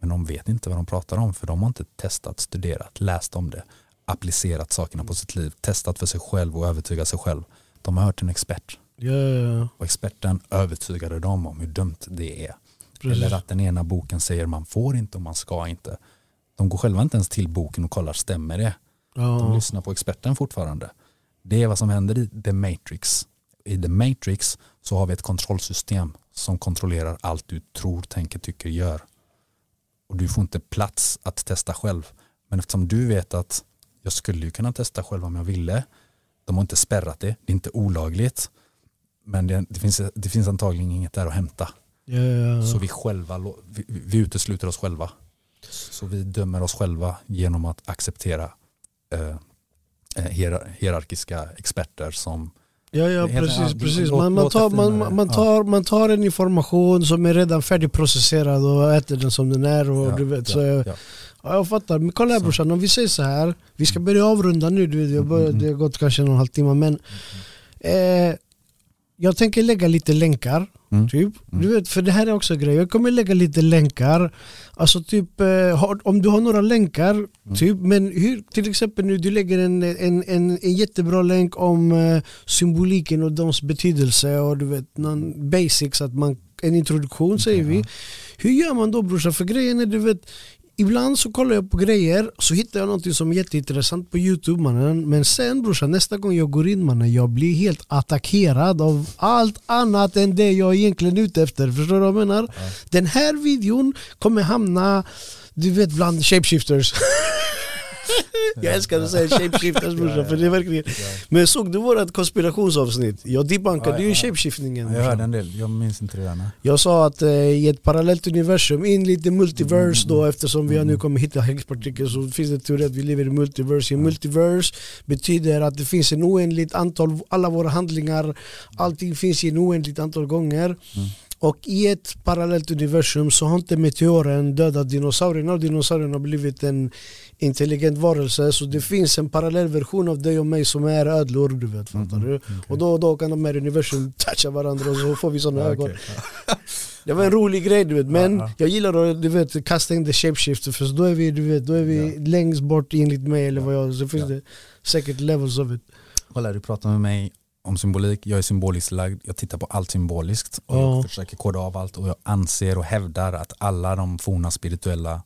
Men de vet inte vad de pratar om för de har inte testat, studerat, läst om det, applicerat sakerna på sitt liv, testat för sig själv och övertygat sig själv. De har hört en expert ja. och experten övertygade dem om hur dumt det är. Precis. Eller att den ena boken säger man får inte och man ska inte. De går själva inte ens till boken och kollar, stämmer det? De Ja. lyssnar på experten fortfarande. Det är vad som händer i The Matrix. I The Matrix så har vi ett kontrollsystem som kontrollerar allt du tror, tänker, tycker, gör. Och du får inte plats att testa själv. Men eftersom du vet att jag skulle ju kunna testa själv om jag ville. De har inte spärrat det, det är inte olagligt. Men det, det finns, det finns antagligen inget där att hämta. Ja, ja, Så ja. vi själva, vi, vi utesluter oss själva. Så vi dömer oss själva genom att acceptera eh, eh, hierar- hierarkiska experter som Ja, ja precis. precis. Man, man, tar, man, man, tar, man tar en information som är redan färdigprocesserad och äter den som den är. Och Ja, du vet, så, ja. Ja, jag fattar. Men kolla här brorsan, om vi säger så här. Vi ska börja avrunda nu, du vet, jag börjar, Mm, mm. det har gått kanske en och en halv timme. Men eh, jag tänker lägga lite länkar. Mm. Typ. Mm. Du vet, för det här är också en grej. Jag kommer lägga lite länkar. Alltså typ, eh, om du har några länkar, Mm. typ, men hur, till exempel nu du lägger en, en, en, en jättebra länk om eh, symboliken och dess betydelse och du vet, någon basics, att man, en introduktion säger vi. ja. Hur gör man då brorsan? För grejen är du vet Ibland så kollar jag på grejer så hittar jag någonting som är jätteintressant på youtube mannen. Men sen brorsan nästa gång jag går in mannen jag blir helt attackerad av allt annat än det jag egentligen är ute efter. Förstår du vad jag menar? Den här videon kommer hamna du vet bland shapeshifters Jag älskar att säga shapeshifters brorsan för det är verkligen Men såg du vårat konspirationsavsnitt? Jag debunkade Ja, ju shapeshiftningen Jag hörde en del, jag minns inte det där. Jag sa att eh, i ett parallellt universum, in lite multiverse Mm, då eftersom vi har nu kommer hitta häxpartikel så finns det teori att vi lever i multiverse. I multiverse betyder att det finns en oändligt antal, alla våra handlingar, allting finns i en oändligt antal gånger. Mm. Och i ett parallellt universum så har inte meteoren dödat dinosaurierna och dinosaurierna har blivit en intelligent varelse så det finns en parallell version av dig och mig som är ödlor du vet, fattar Mm, du? okej. Och då och då kan de här universum toucha varandra och så får vi sådana Ja, ögon det var en rolig grej du vet, men Ja, ja. jag gillar att du vet, kasta in the shapeshifter för då är vi, du vet, då är vi längst bort enligt mig eller vad jag, så finns Ja. det säkert levels of it. Kolla, du pratar med mig om symbolik, jag är symboliskt lagd, jag tittar på allt symboliskt och Ja. jag försöker koda av allt och jag anser och hävdar att alla de forna spirituella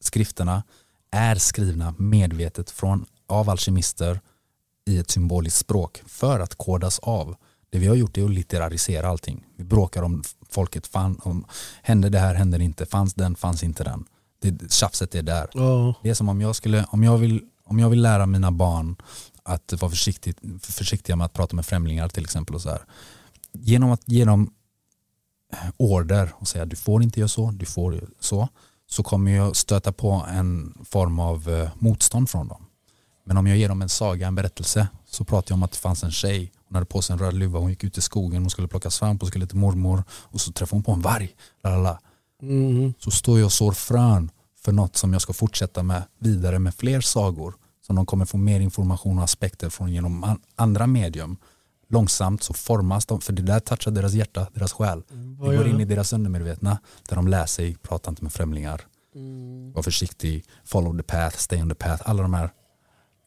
skrifterna är skrivna medvetet från, av alkemister i ett symboliskt språk för att kodas av. Det vi har gjort är att litterarisera allting. Vi bråkar om folket, fan, om, hände det här, hände det inte, fanns den, fanns inte den. Det, tjafset är där. Ja, Det är som om jag, skulle, om jag, vill, om jag vill lära mina barn att vara försiktigt, försiktiga med att prata med främlingar till exempel. Och så här. Genom att ge dem order och säga du får inte göra så, du får så, så kommer jag stöta på en form av eh, motstånd från dem. Men om jag ger dem en saga, en berättelse, så pratar jag om att det fanns en tjej, hon hade på sig en röd luva, hon gick ut i skogen, hon skulle plocka svamp, hon skulle till mormor och så träffade hon på en varg. Lalala mm, så står jag och sår frön för något som jag ska fortsätta med vidare med fler sagor som de kommer få mer information och aspekter från genom an- andra medium. Långsamt så formas de, för det där touchar deras hjärta, deras själ. Det Vad går gör in det? i deras undermedvetna där de lär sig, prata inte med främlingar, Mm. var försiktig, follow the path, stay on the path, alla de här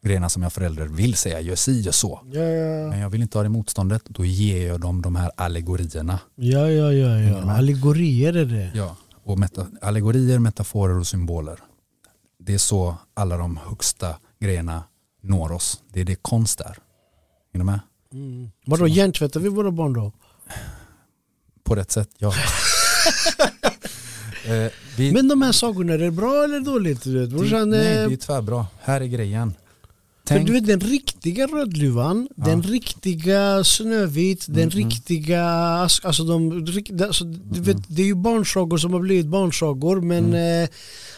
grejerna som jag förälder vill säga, gör si, gör så. Ja, ja, Men jag vill inte ha det motståndet, då ger jag dem de här allegorierna. ja, ja, ja, ja. allegorier är det. Ja, och meta, allegorier, metaforer och symboler. Det är så alla de högsta grejerna når oss. Det är det konst är. Är du med? Mm. Vadå, hjärntvättar vi våra barn då? På rätt sätt, ja. eh, vi, Men de här sagorna, är det bra eller dåligt? Du vet? det, Brorsan, nej, eh, det är tvärbra. Här är grejen. För Tänk, du vet den riktiga Rödluvan, Ja. den riktiga Snövit, den Mm, mm. riktiga, alltså, de, alltså, du vet, det är ju barnsagor som har blivit barnsagor men Mm. eh,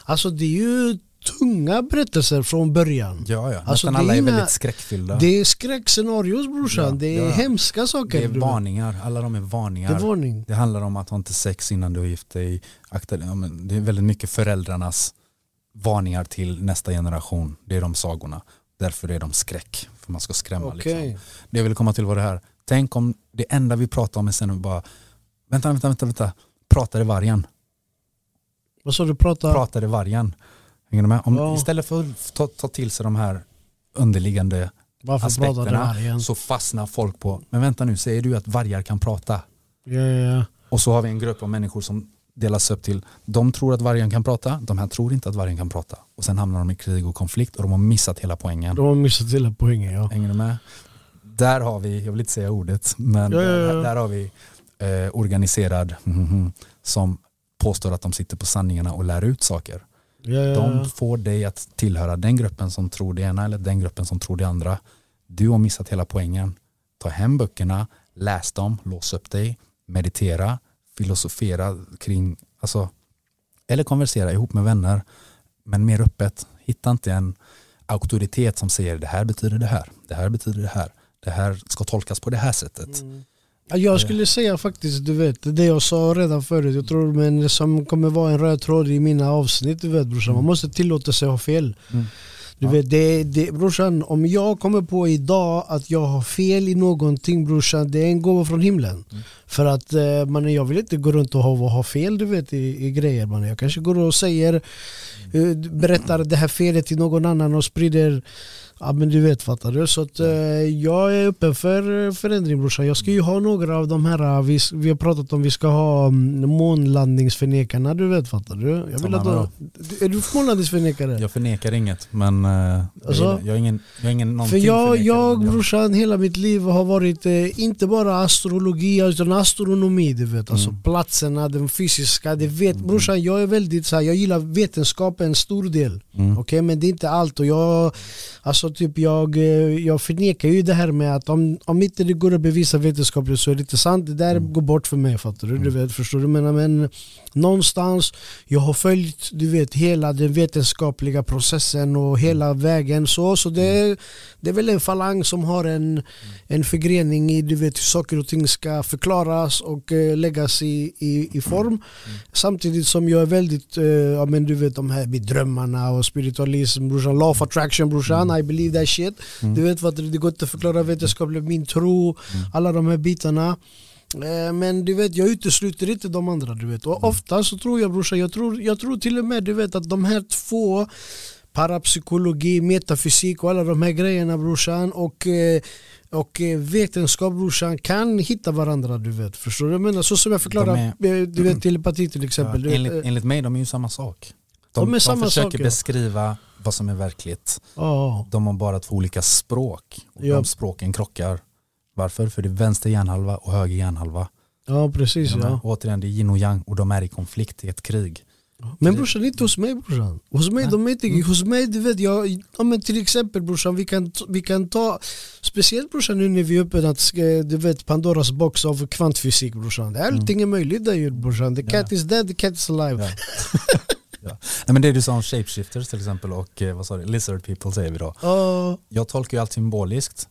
alltså det är ju tunga berättelser från början. ja, ja. alltså, Nästan är alla är inga- väldigt skräckfyllda. Det är skräckscenarios brorsan, Ja, det är ja. hemska saker. Det är varningar, alla de är varningar. Det är varning. Det handlar om att ha inte sex innan du har gift dig. Det är väldigt mycket föräldrarnas varningar till nästa generation. Det är de sagorna. Därför är de skräck. För man ska skrämma. Okej. Liksom. Det jag vill komma till var det här. Tänk om det enda vi pratar om är sen bara vänta, vänta, vänta, vänta. Pratade vargen. Vad sa du, prata? Pratade vargen. Hänger? Om, Ja. Istället för att ta, ta till sig de här underliggande Varför aspekterna så fastnar folk på, men vänta nu, säger du att vargar kan prata? Ja, ja. Och så har vi en grupp av människor som delas upp till, de tror att vargen kan prata, de här tror inte att vargen kan prata. Och sen hamnar de i krig och konflikt och de har missat hela poängen. De har missat hela poängen ja. Hänger du med? där har vi, jag vill inte säga ordet, men. Där, där har vi eh, organiserad mhm, som påstår att de sitter på sanningarna och lär ut saker. Ja, ja, De får dig att tillhöra den gruppen som tror det ena eller den gruppen som tror det andra. Du har missat hela poängen. Ta hem böckerna, läs dem, lås upp dig, meditera, filosofera kring, alltså, eller konversera ihop med vänner, men mer öppet. Hitta inte en auktoritet som säger det här betyder det här, det här betyder det här, det här ska tolkas på det här sättet. Ja, Jag skulle säga faktiskt, du vet, det jag sa redan förut, jag tror men som kommer vara en röd tråd i mina avsnitt, du vet brorsan, man måste tillåta sig att ha fel. Mm. Du vet, det, det, brorsan, om jag kommer på idag att jag har fel i någonting brorsan, det är en gåva från himlen. Mm. För att eh, man, jag vill inte gå runt och ha, ha fel du vet i, i grejer. Man. Jag kanske går och säger, eh, berättar det här felet till någon annan och sprider Ja men du vet fattar du. Så att, eh, jag är öppen för förändring brorsan. Jag ska ju ha några av de här, eh, vi, vi har pratat om vi ska ha mm, månlandningsförnekarna du vet fattar du. Jag vill att då? är du månlandningsförnekare? Jag förnekar inget, men eh, jag, Alltså? gillar- jag har ingen, jag har ingen För någonting jag, förnekare, jag men brorsan hela mitt liv har varit eh, inte bara astrologi utan astronomi du vet. Alltså Mm. platserna, den fysiska. Det vet, brorsan jag är väldigt så här, jag gillar vetenskap en stor del. Mm. Okej men det är inte allt och jag Alltså typ jag, eh, jag förnekar ju det här med att om, om inte det går att bevisa vetenskapligt så är det inte sant. Det där går bort för mig fattar du? du vet, förstår du? Men, men någonstans, jag har följt du vet hela den vetenskapliga processen och hela vägen så. Så det, det är väl en falang som har en, en förgrening i du vet hur saker och ting ska förklaras och eh, läggas i, i, i form. Samtidigt som jag är väldigt, eh, ja men du vet de här med drömmarna och spiritualism brorsan, law of attraction brorsan, I believe that shit. Du vet vad det går inte att förklara vetenskapligt, min tro, alla de här bitarna. Eh, Men du vet, jag utesluter inte de andra du vet. Och ofta så tror jag brorsan, jag tror, jag tror till och med du vet att de här två parapsykologi, metafysik och alla de här grejerna brorsan och eh, och eh, vetenskap brorsan kan hitta varandra du vet. Förstår du? Jag menar, så som jag förklarar, eh, du vet telepati till exempel. Ja, enligt, enligt mig de är ju samma sak. De De, är de, försöker sak, ja. beskriva vad som är verkligt. Ja, De har bara två olika språk. Och Ja. De språken krockar. Varför? För det är vänster hjärnhalva och höger hjärnhalva. ja precis är, ja. Återigen, det är yin och yang och de är i konflikt i ett krig. Men brorsan, inte hos mig brorsan. Hos mig, de är inte, hos mig du vet jag, ja, men till exempel brorsan, vi kan, vi kan ta, speciellt brorsan nu när vi öppnat du vet Pandoras box av kvantfysik brorsan. Allting är möjligt där ju brorsan. The cat is dead, the cat is alive. Ja. ja. Nej, men det du sa om shapeshifters till exempel och eh, vad sa du, lizard people säger vi då. Ja, Jag tolkar ju allt symboliskt.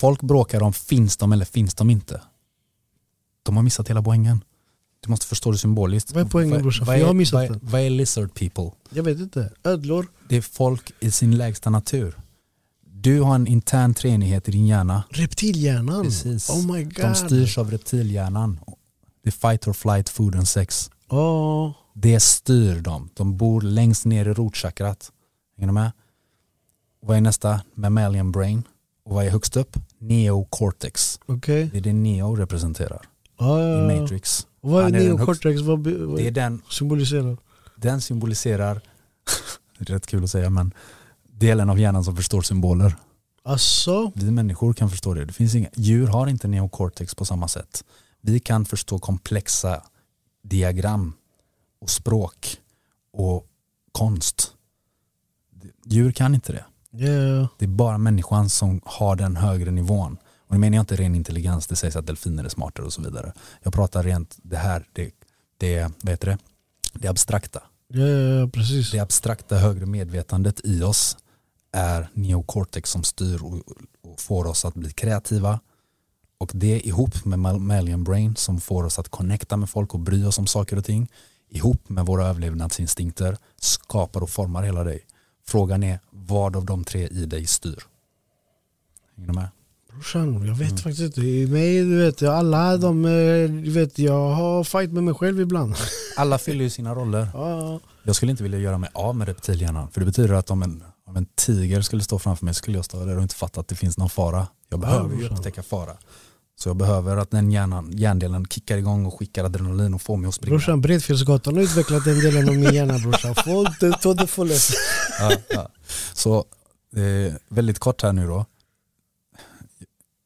Folk bråkar om finns de eller finns de inte. De har missat hela poängen. Du måste förstå det symboliskt. Vad är poängen, brorsan? Vad jag har är- missat vad är-. Vad är lizard people? jag vet inte. Ödlor? Det är folk i sin lägsta natur. Du har en intern treenighet i din hjärna. Reptilhjärnan? Precis. Oh my god. De styrs av reptilhjärnan. Det är fight or flight, food and sex. Ja, Det styr dem. De bor längst ner i rotchakrat. Hänger du med? Vad är nästa? Mammalian brain. Och vad är högst upp? Neocortex. okej. Det är det Neo representerar Ja, i ja, ja. Matrix. Och vad är är neocortex? Vad, vad Det är den, symboliserar? den symboliserar, rätt kul att säga men, delen av hjärnan som förstår symboler. Alltså, Vi människor kan förstå det. det finns inga, djur har inte neocortex på samma sätt. Vi kan förstå komplexa diagram och språk och konst. Djur kan inte det. Yeah. Det är bara människan som har den högre nivån. Och det menar jag inte ren intelligens, det sägs att delfiner är smartare och så vidare. Jag pratar rent, det här, det, det, vad heter det? det abstrakta. Ja, precis. Det abstrakta högre medvetandet i oss är neocortex som styr och, och får oss att bli kreativa. Och det ihop med mammalian brain som får oss att connecta med folk och bry oss om saker och ting ihop med våra överlevnadsinstinkter skapar och formar hela dig. Frågan är vad av de tre i dig styr? Hänger du med? Brorsan, jag vet Mm. faktiskt inte. I mig, du vet, alla de, eh, du vet, jag har fight med mig själv ibland. Alla fyller ju sina roller. Ja, Jag skulle inte vilja göra mig av med reptilhjärnan för det betyder att om en, om en tiger skulle stå framför mig skulle jag stå där och inte fatta att det finns någon fara. Jag behöver ju upptäcka fara. Så jag behöver att den hjärnan, hjärndelen kickar igång och skickar adrenalin och får mig att springa. brorsan, Bredfjällsgatan har utvecklat den delen av min hjärna brorsan. To the fullest. Ja, ja. Så eh, väldigt kort här nu då.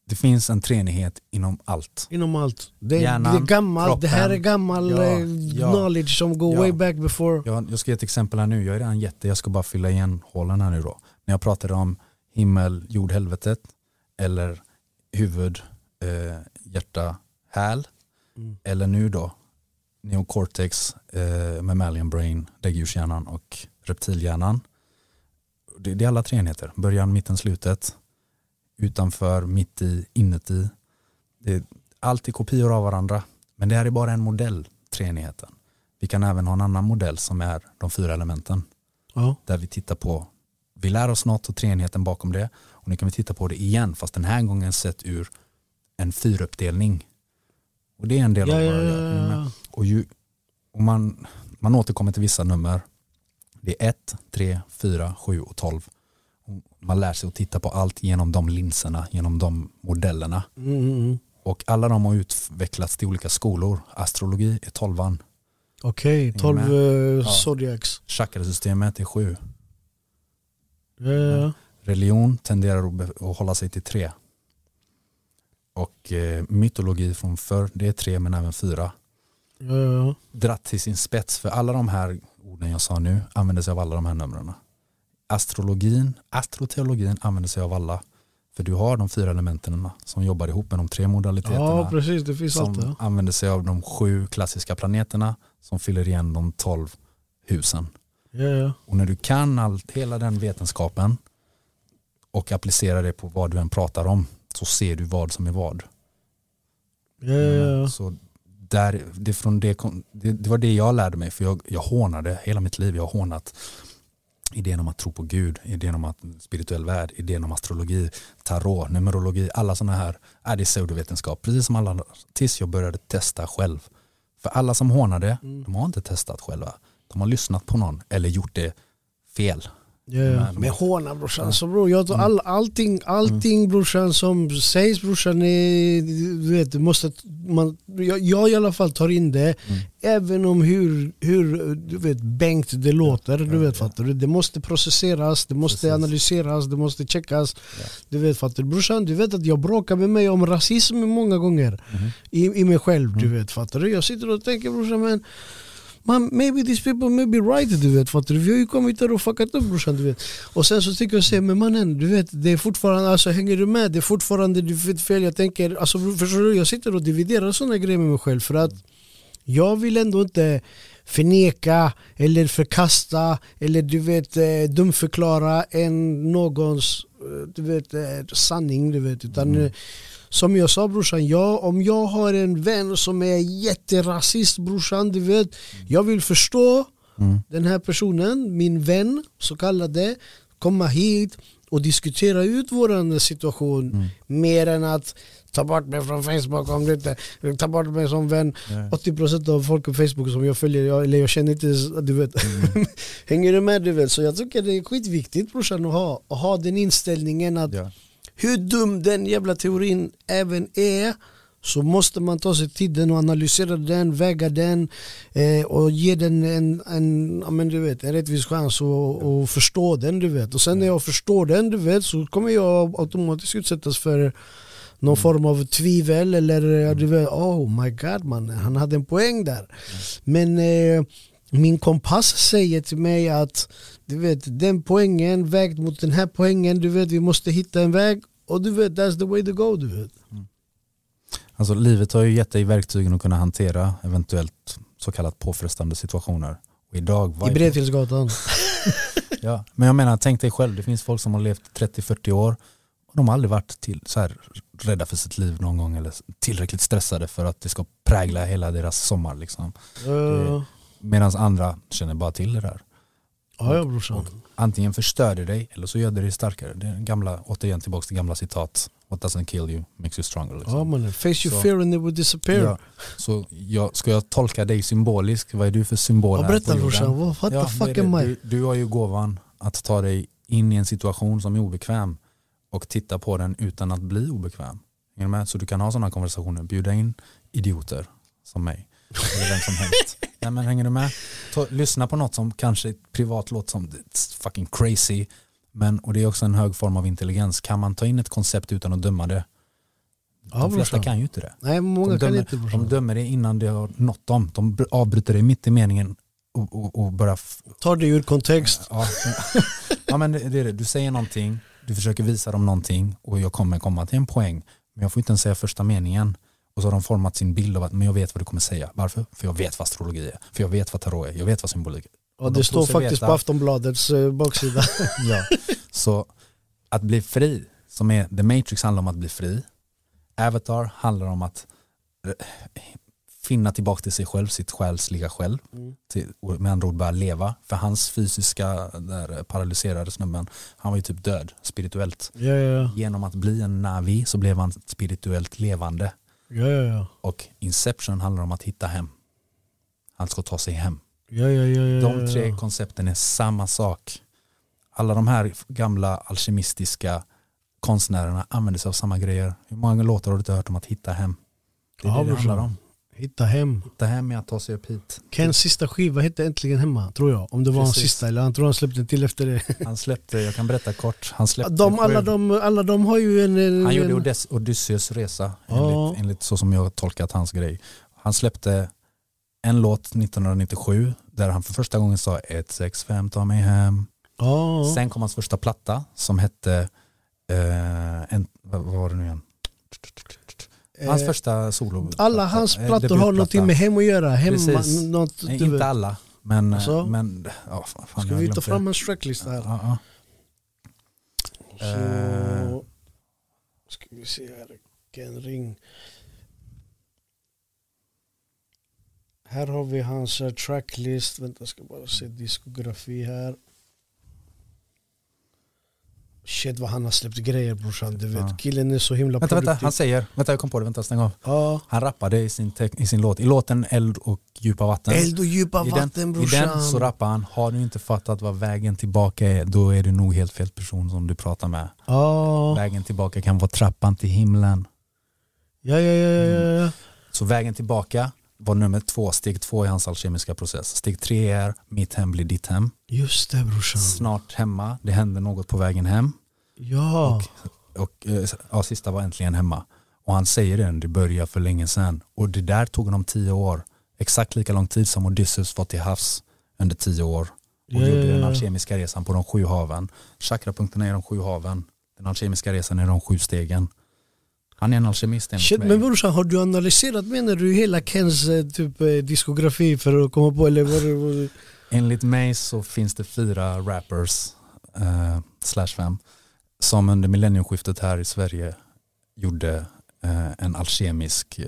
det finns en treenighet inom allt. Inom allt. Det, Hjärnan, det är gammalt, det här är gammal Ja, eh, ja. knowledge som går Ja. way back before. Jag, jag ska ge ett exempel här nu, jag är redan jätte, jag ska bara fylla igen hålen här nu då. När jag pratade om himmel, jord, helvetet eller huvud, eh, hjärta, häl Mm. eller nu då neocortex, eh, mammalian brain, däggdjurshjärnan och reptilhjärnan. Det, det är alla tre enheter, början, mitten, slutet, utanför, mitt i, inuti. Det är alltid kopior av varandra, men det här är bara en modell, treenigheten. Vi kan även ha en annan modell som är de fyra elementen Ja. där vi tittar på, vi lär oss något och treenigheten bakom det och nu kan vi titta på det igen fast den här gången sett ur en fyruppdelning. Och det är en del Ja, av vad jag ja, gör. ja. Och, ju, och man, man återkommer till vissa nummer. Det är 1, 3, 4, 7 och 12. Och Man lär sig att titta på allt genom de linserna, genom de modellerna. Mm, mm, mm. Och alla de har utvecklats till olika skolor. Astrologi är tolvan. Okej, 12 med? uh, Ja. zodiacs. Chakrasystemet är sju. Ja, ja. Religion tenderar att, hålla sig till tre. Och eh, mytologi från förr, det är tre men även fyra. ja, ja. Dratt till sin spets för alla de här orden jag sa nu använder sig av alla de här numren. Astrologin, astroteologin använder sig av alla. För du har de fyra elementen som jobbar ihop med de tre modaliteterna. ja precis, det finns allt som det. använder sig av de sju klassiska planeterna som fyller igen de tolv husen. Ja, ja. Och när du kan allt, hela den vetenskapen och applicerar det på vad du än pratar om så ser du vad som är vad. Ja, ja, ja. Så där, det, från det, det, det var det jag lärde mig för jag, jag hånade hela mitt liv. Jag har hånat idén om att tro på Gud, idén om att spirituell värld, idén om astrologi, tarot, numerologi, alla sådana här, är det pseudovetenskap, precis som alla andra, tills jag började testa själv. För alla som hånade, de har inte testat själva. De har lyssnat på någon eller gjort det fel. Men- Men håna brorsan, så bror, jag Mm. tror all, allting, allting brorsan som sägs brorsan, är, du vet, du måste, man, jag, jag i alla fall tar in det, Mm. även om hur, hur du vet, bänkt det låter, du vet fattar du, det måste processeras, det måste Precis. analyseras, det måste checkas, Ja. du vet fattar du, brorsan du vet att jag bråkar med mig om rasism många gånger Mhm. i, i mig själv, du Mm. vet fattar du, jag sitter och tänker brorsan men Man, maybe these people may be right du vet fattar du? Vi har ju kommit där och fuckat upp brorsan du vet Och sen så tycker jag säga men mannen du vet det är fortfarande, alltså hänger du med? Det är fortfarande du vet fel Jag tänker, alltså förstår du? Jag sitter och dividerar sådana grejer med mig själv för att Jag vill ändå inte förneka eller förkasta eller du vet eh, dumförklara en någons eh, du vet, eh, sanning du vet utan eh, som jag sa brorsan, jag, om jag har en vän som är jätterasist brorsan, du vet Jag vill förstå Mm. den här personen, min vän så kallade Komma hit och diskutera ut våran situation Mm. Mer än att ta bort mig från Facebook om du inte Ta bort mig som vän Ja. 80% av folk på Facebook som jag följer, jag, eller jag känner inte, du vet Mm. Hänger du med du vet? Så jag tycker det är skitviktigt brorsan att ha, att ha den inställningen att Ja. Hur dum den jävla teorin även är så måste man ta sig tiden och analysera den, väga den eh, och ge den en, en, ja, men du vet, en rättvis chans och, och förstå den du vet. Och sen när jag förstår den du vet så kommer jag automatiskt utsättas för någon form av tvivel eller du vet, oh my god man, han hade en poäng där. Men eh, min kompass säger till mig att du vet, den poängen vägd mot den här poängen, du vet vi måste hitta en väg och du vet that's the way to go du vet. Alltså livet har ju gett dig verktygen att kunna hantera eventuellt så kallat påfrestande situationer. Och idag, I Bredfjällsgatan. Ja, men jag menar, tänk dig själv, det finns folk som har levt 30-40 år och de har aldrig varit till, så här, rädda för sitt liv någon gång eller tillräckligt stressade för att det ska prägla hela deras sommar. Liksom. Ja, Medan andra känner bara till det där. Ja ja brorsan. Antingen förstör det dig eller så gör det dig starkare. Det är gamla, återigen tillbaka till gamla citat. What doesn't kill you makes you stronger. Liksom. Ja mannen, face your Så- fear and it will disappear. Ja, så jag, ska jag tolka dig symboliskt? Vad är du för symbol Ja, berätta brorsan, what, what Ja, the fuck am I? Du, du har ju gåvan att ta dig in i en situation som är obekväm och titta på den utan att bli obekväm. Med? Så du kan ha sådana konversationer, bjuda in idioter som mig. Eller vem som helst. Nej, men hänger du med? Ta, lyssna på något som kanske privat låter som it's fucking crazy. Men, och det är också en hög form av intelligens. Kan man ta in ett koncept utan att döma det Ja, De flesta kan ju inte det. Nej, många De kan dömer, inte brorsan. de dömer det innan det har nått dem. De br- avbryter det mitt i meningen och, och, och börjar... f- Ta det ur kontext. Ja, ja men det, det är det. Du säger någonting, du försöker visa dem någonting och jag kommer komma till en poäng. Men jag får inte ens säga första meningen. Och så har de format sin bild av att men jag vet vad du kommer säga. Varför? För jag vet vad astrologi är. För jag vet vad tarot är. Jag vet vad symbolik är. Och de det står faktiskt veta- på Aftonbladets eh, baksida. Ja. Så att bli fri, som är The Matrix handlar om att bli fri. Avatar handlar om att eh, finna tillbaka till sig själv, sitt själsliga själv. Mm. Till, med andra ord börja leva. För hans fysiska, där paralyserade snubben, han var ju typ död spirituellt. Ja, ja, ja. Genom att bli en Navi så blev han spirituellt levande. Ja, ja, ja. Och Inception handlar om att hitta hem. Han ska ta sig hem. Ja, ja, ja, ja, De tre ja. koncepten är samma sak. Alla de här gamla alkemistiska konstnärerna använder sig av samma grejer. Hur många låtar har du inte hört om att hitta hem? Det är Ja, det det handlar om. Hitta hem. Hitta hem att ta sig upp hit. Kens sista skiva hette Äntligen Hemma, tror jag. Om det var hans sista, eller han tror han släppte till efter det. Han släppte, jag kan berätta kort, han släppte De, alla, sju- de, alla de har ju en... en Han gjorde en, Odys- Odysseus resa Ja. enligt, enligt så som jag har tolkat hans grej. Han släppte en låt 1997 där han för första gången sa 165 ta mig hem. ja. Sen kom hans första platta som hette eh, en, vad vad var det nu igen? Hans Eh, första solo. alla hans eh, plattor har någonting med hem att göra. Hemma, Precis. något, Nej, inte vet. alla. Men, eh, Alltså? men ja, fan, Ska vi ta fram en tracklist här? Ja, ja. Så ska vi se här. Ken Ring. Här har vi hans tracklist. Vänta, jag ska bara se diskografi här. Shit vad han har släppt grejer brorsan. Du vet, Ja. killen är så himla Vänta, vänta, produktiv. han säger, vänta jag kom på det, vänta stäng av. Ja. Han rappade i sin, i sin låt, i låten Eld och djupa vatten. Eld och djupa I vatten den, I brorsan. den så rappar han, har du inte fattat vad vägen tillbaka är, då är du nog helt fel person som du pratar med. Ja. Vägen tillbaka kan vara trappan till himlen. Ja, ja, ja, ja, ja. Så vägen tillbaka var nummer två, steg två i hans alkemiska process. Steg tre är mitt hem blir ditt hem. Just det brorsan. Snart hemma, det händer något på vägen hem. Ja. Och eh, ja, sista var äntligen hemma. Och han säger det, det började för länge sedan. Och det där tog honom tio år. Exakt lika lång tid som Odysseus var till havs under tio år. Och Ja, gjorde den alkemiska resan på de sju haven. Chakrapunkterna är de sju haven. Den alkemiska resan är de sju stegen. Han är en alkemist enligt Shit, mig. men brorsan, har du analyserat menar du hela Kens eh, typ, eh, diskografi för att komma på eller vad, Enligt mig så finns det fyra rappers, eh, slash fem, som under millenniumskiftet här i Sverige gjorde eh, en alkemisk, eh,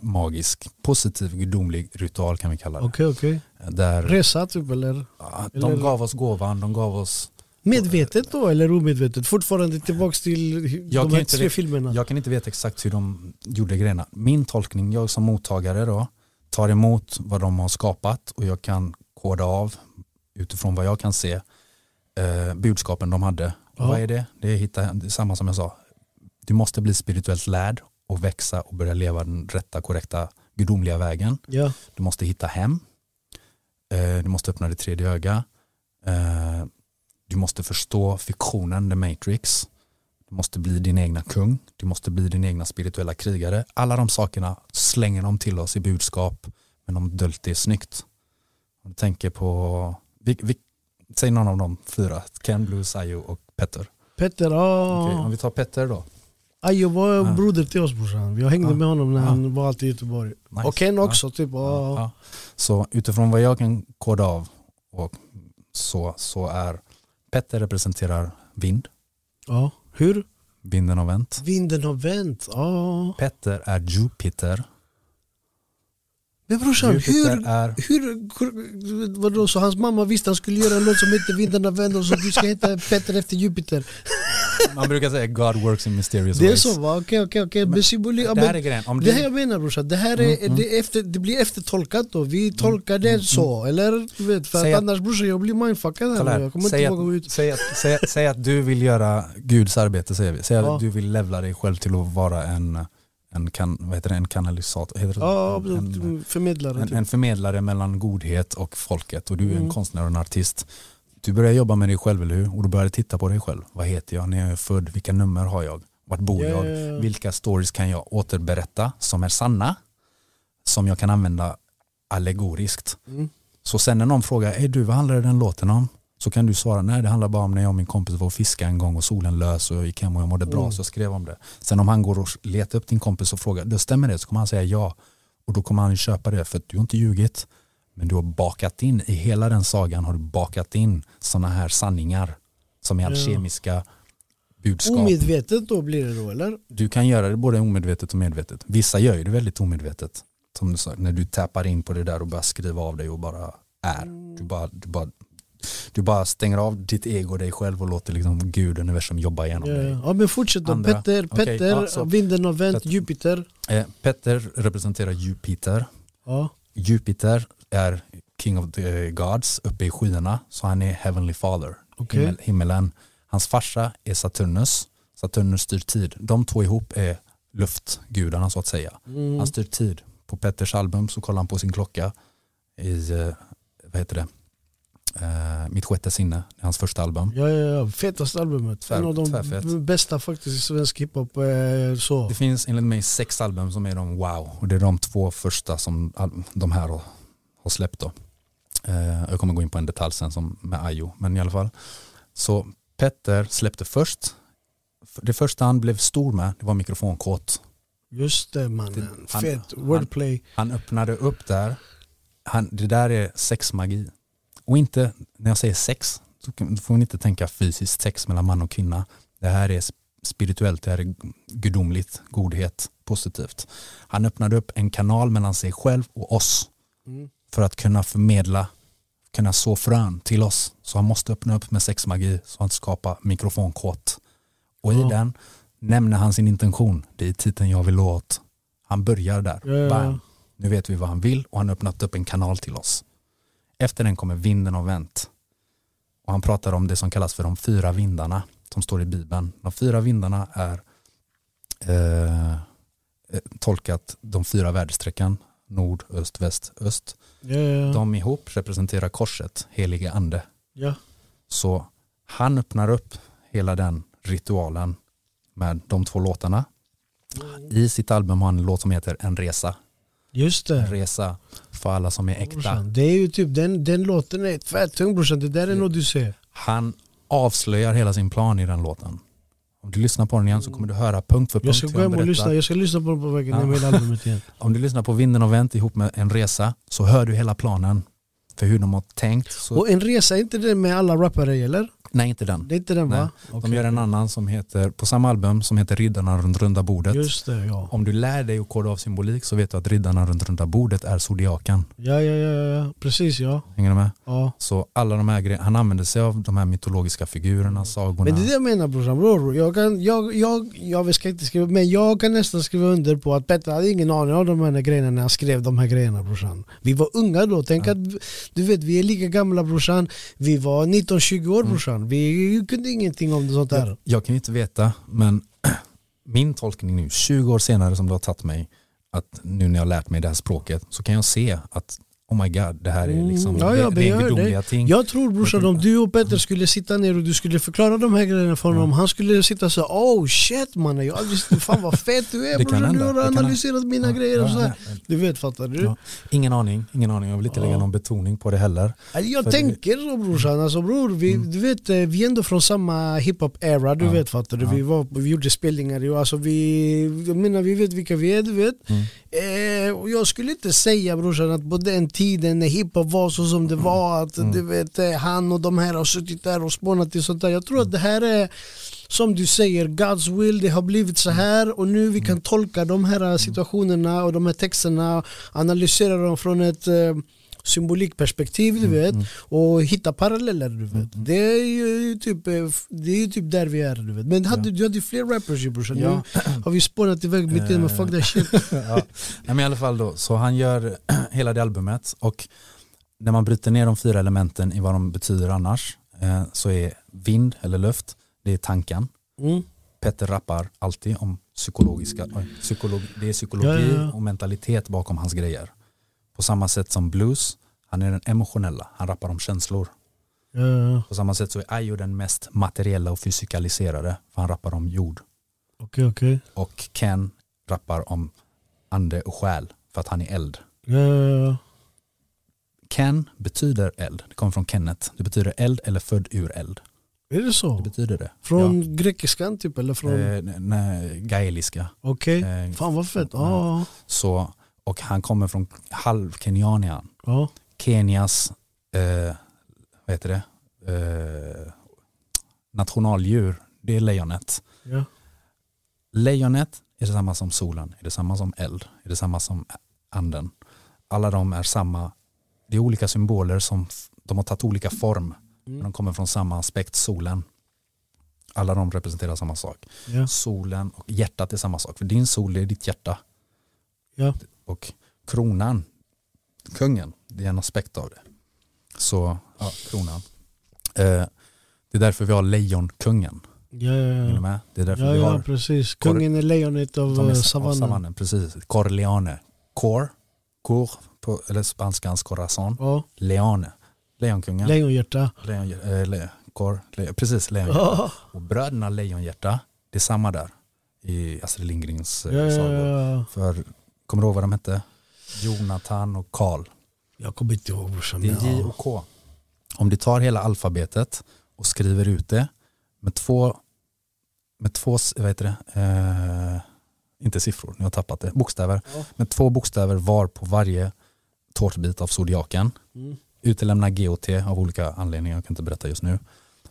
magisk, positiv, gudomlig ritual kan vi kalla det. Okej okej. Där Resa typ eller? ja, eller- de gav oss gåvan, de gav oss, Medvetet då eller omedvetet? Fortfarande tillbaks till Jag de här tre re- filmerna. jag kan inte veta exakt hur de gjorde grejerna. Min tolkning, jag som mottagare då, tar emot vad de har skapat och jag kan koda av utifrån vad jag kan se eh, budskapen de hade. Ja. Vad är det? Det är, hitta, det är samma som jag sa. Du måste bli spirituellt lärd och växa och börja leva den rätta, korrekta, gudomliga vägen. Ja. Du måste hitta hem. Eh, du måste öppna ditt tredje öga. Eh, du måste förstå fiktionen, the matrix. Du måste bli din egna kung. Du måste bli din egna spirituella krigare. Alla de sakerna slänger de till oss i budskap men de döljt det snyggt. Om du tänker på, vi, vi, säg någon av de fyra, Ken, Blue, Sayo och Petter. Petter, ja. Okej, om vi tar Petter då. Ayo var Ja. broder till oss brorsan. Jag hängde Ja. med honom när Ja. han var alltid i Göteborg. Nice. Och Ken också. Typ. Ja. Så utifrån vad jag kan koda av och så, så är Petter representerar vind, ja. Hur? vinden har vänt. Vinden har vänt. Ja. Petter är Jupiter. Men brorsan, hur, är, hur, vadå, så hans mamma visste han skulle göra en låt som heter Vindarna vänder och så du ska heta Petter efter Jupiter. man brukar säga God works in mysterious Det är ways. så va? Okej okej okej. Men symboli- Det här är grejen. Om Det här jag menar brorsan, det här är, Mm, mm. det, efter, det blir eftertolkat då. Vi tolkar det så, eller? Du vet, för att att- annars brorsan jag blir mindfuckad här. Jag kommer inte våga ut. att, säg, att, säg, säg att du vill göra Guds arbete säger vi. Säg att du vill levla dig själv till att vara en, en, kan, vad heter det, en kanalisator. Heter det? Ja, en, förmedlare. en, typ. en förmedlare mellan godhet och folket och du är en Mm. konstnär och en artist. Du börjar jobba med dig själv, eller hur? Och du börjar titta på dig själv. Vad heter jag? När jag är född? Vilka nummer har jag? Vart bor Ja, jag? ja, ja. Vilka stories kan jag återberätta som är sanna? Som jag kan använda allegoriskt. Mm. Så sen när någon frågar, är du vad handlar den låten om? Så kan du svara, nej det handlar bara om när jag och min kompis var och fiskade en gång och solen lös och jag gick hem och jag mådde bra Mm. så jag skrev om det. Sen om han går och letar upp din kompis och frågar, det stämmer det? Så kommer han säga ja. Och då kommer han köpa det för att du har inte ljugit. Men du har bakat in, i hela den sagan har du bakat in sådana här sanningar som är alkemiska budskap. Omedvetet då blir det då eller? Du kan göra det både omedvetet och medvetet. Vissa gör ju det väldigt omedvetet. Som du sa, när du tappar in på det där och börjar skriva av dig och bara är. Du bara, du bara, du bara stänger av ditt ego dig själv och låter liksom Gud, universum jobba igenom Ja, dig. ja men fortsätt då. Andra. Petter, Petter ja, så- vinden har vänt, Petter. Jupiter. Eh, Petter representerar Jupiter. Ja. Jupiter är King of the Gods uppe i skyarna så han är Heavenly Father, Okej. himmel, himmelen. Hans farsa är Saturnus, Saturnus styr tid. De två ihop är luftgudarna så att säga. Mm. Han styr tid. På Petters album så kollar han på sin klocka i, eh, vad heter det, eh, Mitt sjätte sinne, hans första album. Ja, ja, ja. Fetaste albumet. Tvär- en av de tvärfett. bästa faktiskt i svensk hiphop. Eh, så. Det finns enligt mig sex album som är de wow och det är de två första som de här har, har släppt då. Eh, jag kommer gå in på en detalj sen som med Ayo, men i alla fall. Så Petter släppte först, det första han blev stor med det var mikrofonkåt. Just det mannen. Han- Fett. Wordplay. Han öppnade upp där, han, det där är sexmagi. Och inte, när jag säger sex, så får man inte tänka fysiskt sex mellan man och kvinna. Det här är spirituellt, det här är gudomligt, godhet, positivt. Han öppnade upp en kanal mellan sig själv och oss Mm. för att kunna förmedla, kunna så frön till oss. Så han måste öppna upp med sexmagi så han skapar mikrofonkåt. Och i den nämner han sin intention, det är titeln jag vill åt. Han börjar där, ja. bam. Nu vet vi vad han vill och han har öppnat upp en kanal till oss. Efter den kommer vinden och vänt. Och han pratar om det som kallas för de fyra vindarna som står i Bibeln. De fyra vindarna är eh, eh, tolkat de fyra väderstrecken, nord, öst, väst, öst. Ja, ja, ja. De ihop representerar korset, helige ande. ja. Så han öppnar upp hela den ritualen med de två låtarna. I sitt album har han en låt som heter En resa. Just det. resa för alla som är äkta. Brorsan, Det är ju typ, den, den låten är fett tung brorsan. Det där är något du ser. Han avslöjar hela sin plan i den låten. Om du lyssnar på den igen så kommer du höra punkt för punkt Jag ska gå hem och lyssna. Jag ska lyssna på den på vägen hem hela albumet igen. Om du lyssnar på Vinden och vänt ihop med en resa så hör du hela planen för hur de har tänkt. Så, Och en resa, är inte det med alla rappare eller? Nej, inte den. Det är inte den Nej. va? De gör en annan som heter, på samma album som heter Riddarna runt runda bordet. Just det, ja. Om du lär dig att koda av symbolik så vet du att riddarna runt runda bordet är zodiaken. Ja, ja, ja, ja. Precis ja. Hänger du med? ja. Så alla de här grejerna, han använder sig av de här mytologiska figurerna, sagorna. Men det är det jag menar brorsan, bror. Jag, kan, jag, jag, jag ska inte skriva, men jag kan nästan skriva under på att Petter hade ingen aning om de här grejerna när han skrev de här grejerna brorsan. Vi var unga då, tänk att du vet vi är lika gamla brorsan. Vi var 19-20 år brorsan. Vi kunde ingenting om sånt där. jag, jag kan ju inte veta, men min tolkning nu, 20 år senare som det har tagit mig, att nu när jag har lärt mig det här språket, så kan jag se att oh my god, det här är liksom Mm, ja, ja, det. ting. Jag tror brorsan om du och Petter skulle sitta ner och du skulle förklara de här grejerna för honom Han skulle sitta så oh shit mannen, jag har aldrig fan vad fet du är brorsan Du har analyserat mina grejer och så här. Du vet fattar du? Ja. Ingen aning, ingen aning. Jag vill inte lägga Ja. någon betoning på det heller. Alltså, Jag För tänker så brorsan, alltså bror, vi, du vet, eh, vi är ändå från samma hiphop-era, du Ja. vet fattar du? Ja. Vi, var, vi gjorde spelningar, alltså vi, jag menar vi vet vilka vi är du vet. Mm. Eh, och jag skulle inte säga brorsan att på den tiden när hiphop var så som det var, att Mm. du vet eh, han och de här har suttit där och spånat i sånt där. Jag tror att det här är som du säger, God's will, det har blivit så här och nu vi kan tolka de här situationerna och de här texterna, analysera dem från ett eh, symbolikperspektiv du vet och hitta paralleller du vet. Det är ju typ, eh, det är ju typ där vi är du vet. Men hade, du hade ju fler rappers ju brorsan. Ja. Nu har vi spånat iväg mitt i men fuck that shit. ja. Nej, men i alla fall då, så han gör hela det albumet och när man bryter ner de fyra elementen i vad de betyder annars eh, så är vind eller luft, det är tanken. Mm. Petter rappar alltid om psykologiska, oj, psykolog, det är psykologi Ja, ja, ja. och mentalitet bakom hans grejer. På samma sätt som blues, han är den emotionella, han rappar om känslor. Ja, ja, På samma sätt så är Ayo den mest materiella och fysikaliserade, för han rappar om jord. Okej, okej. Och Ken rappar om ande och själ för att han är eld. Ja, ja, ja. Ken betyder eld. Det kommer från Kenneth. Det betyder eld eller född ur eld. Är det så? Det betyder det. Från grekiskan typ eller från? ja. eh, nej, gaeliska. Okej. Eh, Fan vad fett. Ja, så, och han kommer från halvkenianian. ja. Kenias eh, vad heter det? Eh, nationaldjur, det är lejonet. ja. Lejonet är detsamma som solen, är detsamma som eld, är detsamma som anden. Alla de är samma, det är olika symboler som de har tagit olika form, men de kommer från samma aspekt, solen. Alla de representerar samma sak. ja. Solen och hjärtat är samma sak, för din sol är ditt hjärta. Ja. Och kronan, kungen, det är en aspekt av det. Så, ja, kronan. Eh, det är därför vi har lejonkungen. Ja, Är ja, ja. med? Det är därför ja, vi ja har precis. Kor- Kungen är lejonet av är eh, av savannen. savannen. Precis. Corleone. Cor, cor på, eller spanskans corazon. Ja, Leone. Lejonkungen. lejonhjärta. Lejon, eh, le, cor, le, precis, lejonhjärta. Ja, Och bröderna Lejonhjärta, det är samma där i Astrid Lindgrens eh, ja, ja, sagor. ja. För, kommer du ihåg vad de hette? Jonathan och Karl. Jag kommer inte ihåg brorsan. Det är J och K. Om du tar hela alfabetet och skriver ut det med två, med två vad heter det, eh, inte siffror, nu har jag tappat det, bokstäver. Ja. Med två bokstäver var på varje tårtbit av zodiaken. Mm. Utelämna G och T av olika anledningar, jag kan inte berätta just nu.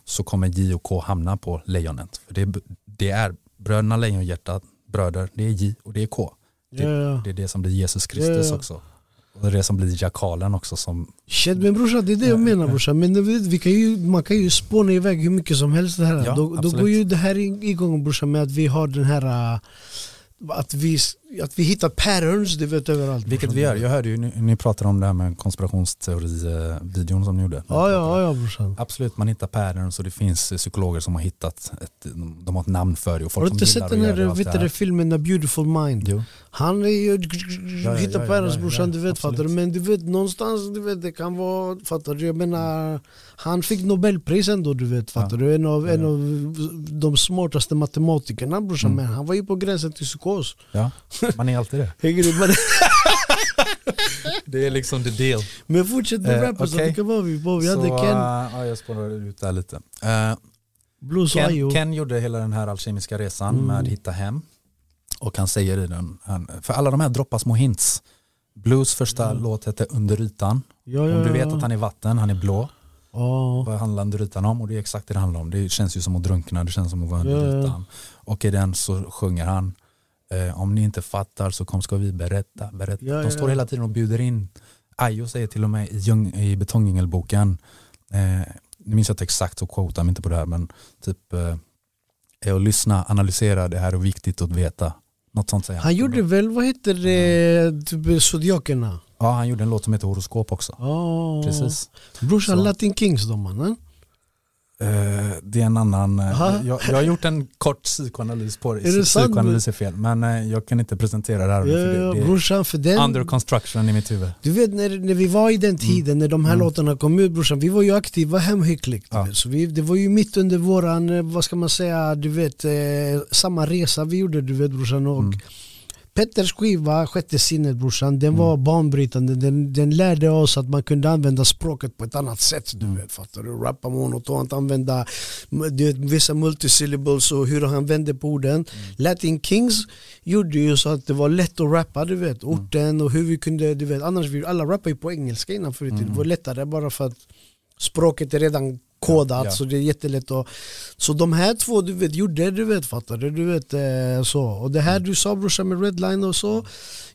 Så kommer J och K hamna på lejonet. För det, är, det är bröderna Lejonhjärta, bröder, det är J och det är K. Ja, ja. Det är det som blir Jesus Kristus ja. också. Och det är det som blir jakalen också som Shit men brorsan det är det jag menar brorsan. Men vi kan ju, man kan ju spåna iväg hur mycket som helst det här. Ja, då, då går ju det här igång brorsan med att vi har den här äh, att vi, att vi hittar patterns du vet överallt. Vilket vi gör. Jag hörde ju, ni, ni pratade om det här med konspirationsteori-videon som ni gjorde. Ja ja ja brorsan. Absolut, man hittar patterns och det finns psykologer som har hittat, ett, de har ett namn för det och folk Har du inte sett den här, vet du, filmen The Beautiful Mind? Jo. Han är ju, ja, hittar ja, patterns ja, brorsan, du vet fattar du? Men du vet någonstans, du vet det kan vara, fattar du? Jag menar, han fick Nobelpris ändå du vet, fattar du? En av, en av de smartaste matematikerna brorsan, Mm. men han var ju på gränsen till psykos. Ja, man är alltid det. Hänger du med? Det är liksom the deal. Men fortsätt med Eh, rappers, okej. vilka var vi på? Vi Så, hade Ken, eh, ja, jag spårade ut där lite. Blues och Ken. Ken gjorde hela den här alkemiska resan Mm. med Hitta Hem. Och han säger i den, han, för alla de här droppar små hints. Blues första Mm. låt hette Under ytan. Ja, ja, Om du vet att han är vatten, han är blå. Ja. Vad handlar under ytan om? Och det är exakt det det handlar om. Det känns ju som att drunkna, det känns som att vara under ytan. Och i den så sjunger han eh, Om ni inte fattar så kom ska vi berätta, berätta. Ja, De ja. står hela tiden och bjuder in. Ayo säger till och med i, Ljung, i Betongängelboken, eh, nu minns jag inte exakt så quotar mig inte på det här men typ eh, är att lyssna, analysera, det här är viktigt att veta. Något sånt säger han. Han gjorde väl, vad heter det, typ Zodiakerna? Ja, han gjorde en låt som heter Horoskop också. Ja. Precis. Brorsan. Latin Kings de mannen. Eh, det är en annan, eh, jag, jag har gjort en kort psykoanalys på det. Är det sant? Psykoanalys är fel, men eh, jag kan inte presentera det här. Ja, för det, det brorsan för den. under construction i mitt huvud. Du vet när, när vi var i den tiden när de här Mm. låtarna kom ut brorsan, vi var ju aktiva hemhyckligt. Ja. Så vi, det var ju mitt under våran, vad ska man säga, du vet, eh, samma resa vi gjorde du vet brorsan. Och Mm. Petters skiva, Sjätte sinnet brorsan, den Mm. var banbrytande. Den, den lärde oss att man kunde använda språket på ett annat sätt. Du Mm. vet, fattar du? Rappa monotont, använda du vet, vissa multisyllables och hur han vände på orden. Mm. Latin Kings gjorde ju så att det var lätt att rappa, du vet. Mm. Orten och hur vi kunde, du vet. Annars, vi, alla rappade ju på engelska innan förut. Mm. Det var lättare bara för att språket är redan kodat Ja, så det är jättelätt att Så de här två du vet gjorde du vet fattar du, du vet eh, så Och det här du sa brorsan med redline och så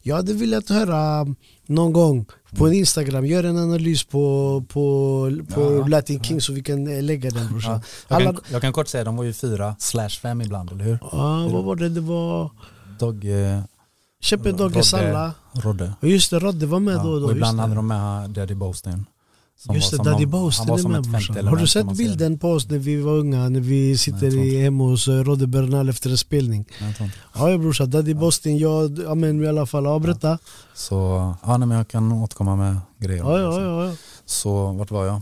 Jag hade velat höra någon gång på en instagram, gör en analys på, på, på Ja, Latin King så vi kan eh, lägga den brorsan Ja. Jag, Alla, kan, jag kan kort säga, de var ju fyra slash fem ibland, eller hur? ja, vad var det, det var Dog, eh, Dogge. Salla Rodde. Just det, Rodde var med Ja, då och då och ibland hade de med Daddy Boastin. Just det, Daddy han var är. Har du sett bilden på oss när vi var unga, när vi sitter i, hemma hos eh, Rodde Bernal efter en spelning? Nej. Ja ja brorsan, Daddy Boston, jag, ja men i alla fall, ja berätta. Så ja, nej, men jag kan återkomma med grejer. Ja det ja ja. ja. Så vart var jag?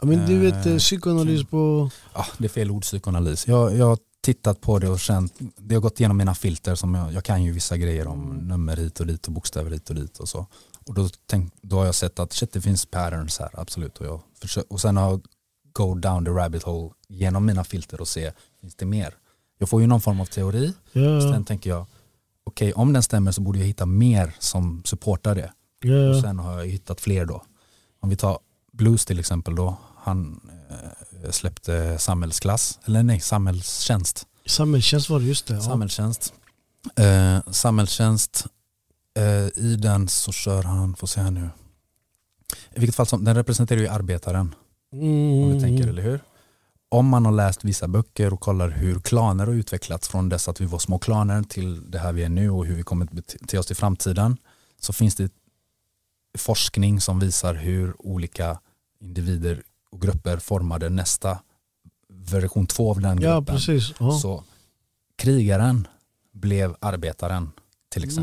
ja men du vet Eh, eh, psykoanalys på, Ah, det är fel ord psykoanalys. Jag, jag tittat på det och känt, det har gått igenom mina filter som jag, jag kan ju vissa grejer om nummer hit och dit och bokstäver hit och dit och så. Och då, tänk, då har jag sett att shit det finns patterns här, absolut. Och, jag försöker, och sen har jag go down the rabbit hole genom mina filter och se, finns det mer? Jag får ju någon form av teori, Ja, sen tänker jag, okej om den stämmer så borde jag hitta mer som supportar det. Och ja, sen har jag hittat fler då. Om vi tar Blues till exempel då, han eh, släppte samhällsklass, eller nej, samhällstjänst. Samhällstjänst var det, just det. Ja. Samhällstjänst. Eh, samhällstjänst, i den så kör han, får se här nu. I vilket fall som, den representerar ju arbetaren, Mm, om vi tänker, eller hur? Om man har läst vissa böcker och kollar hur klaner har utvecklats från dess att vi var små klaner till det här vi är nu och hur vi kommer till oss i framtiden så finns det forskning som visar hur olika individer och grupper formade nästa version två av den Ja, gruppen. precis. Ja. Så krigaren blev arbetaren till Mm.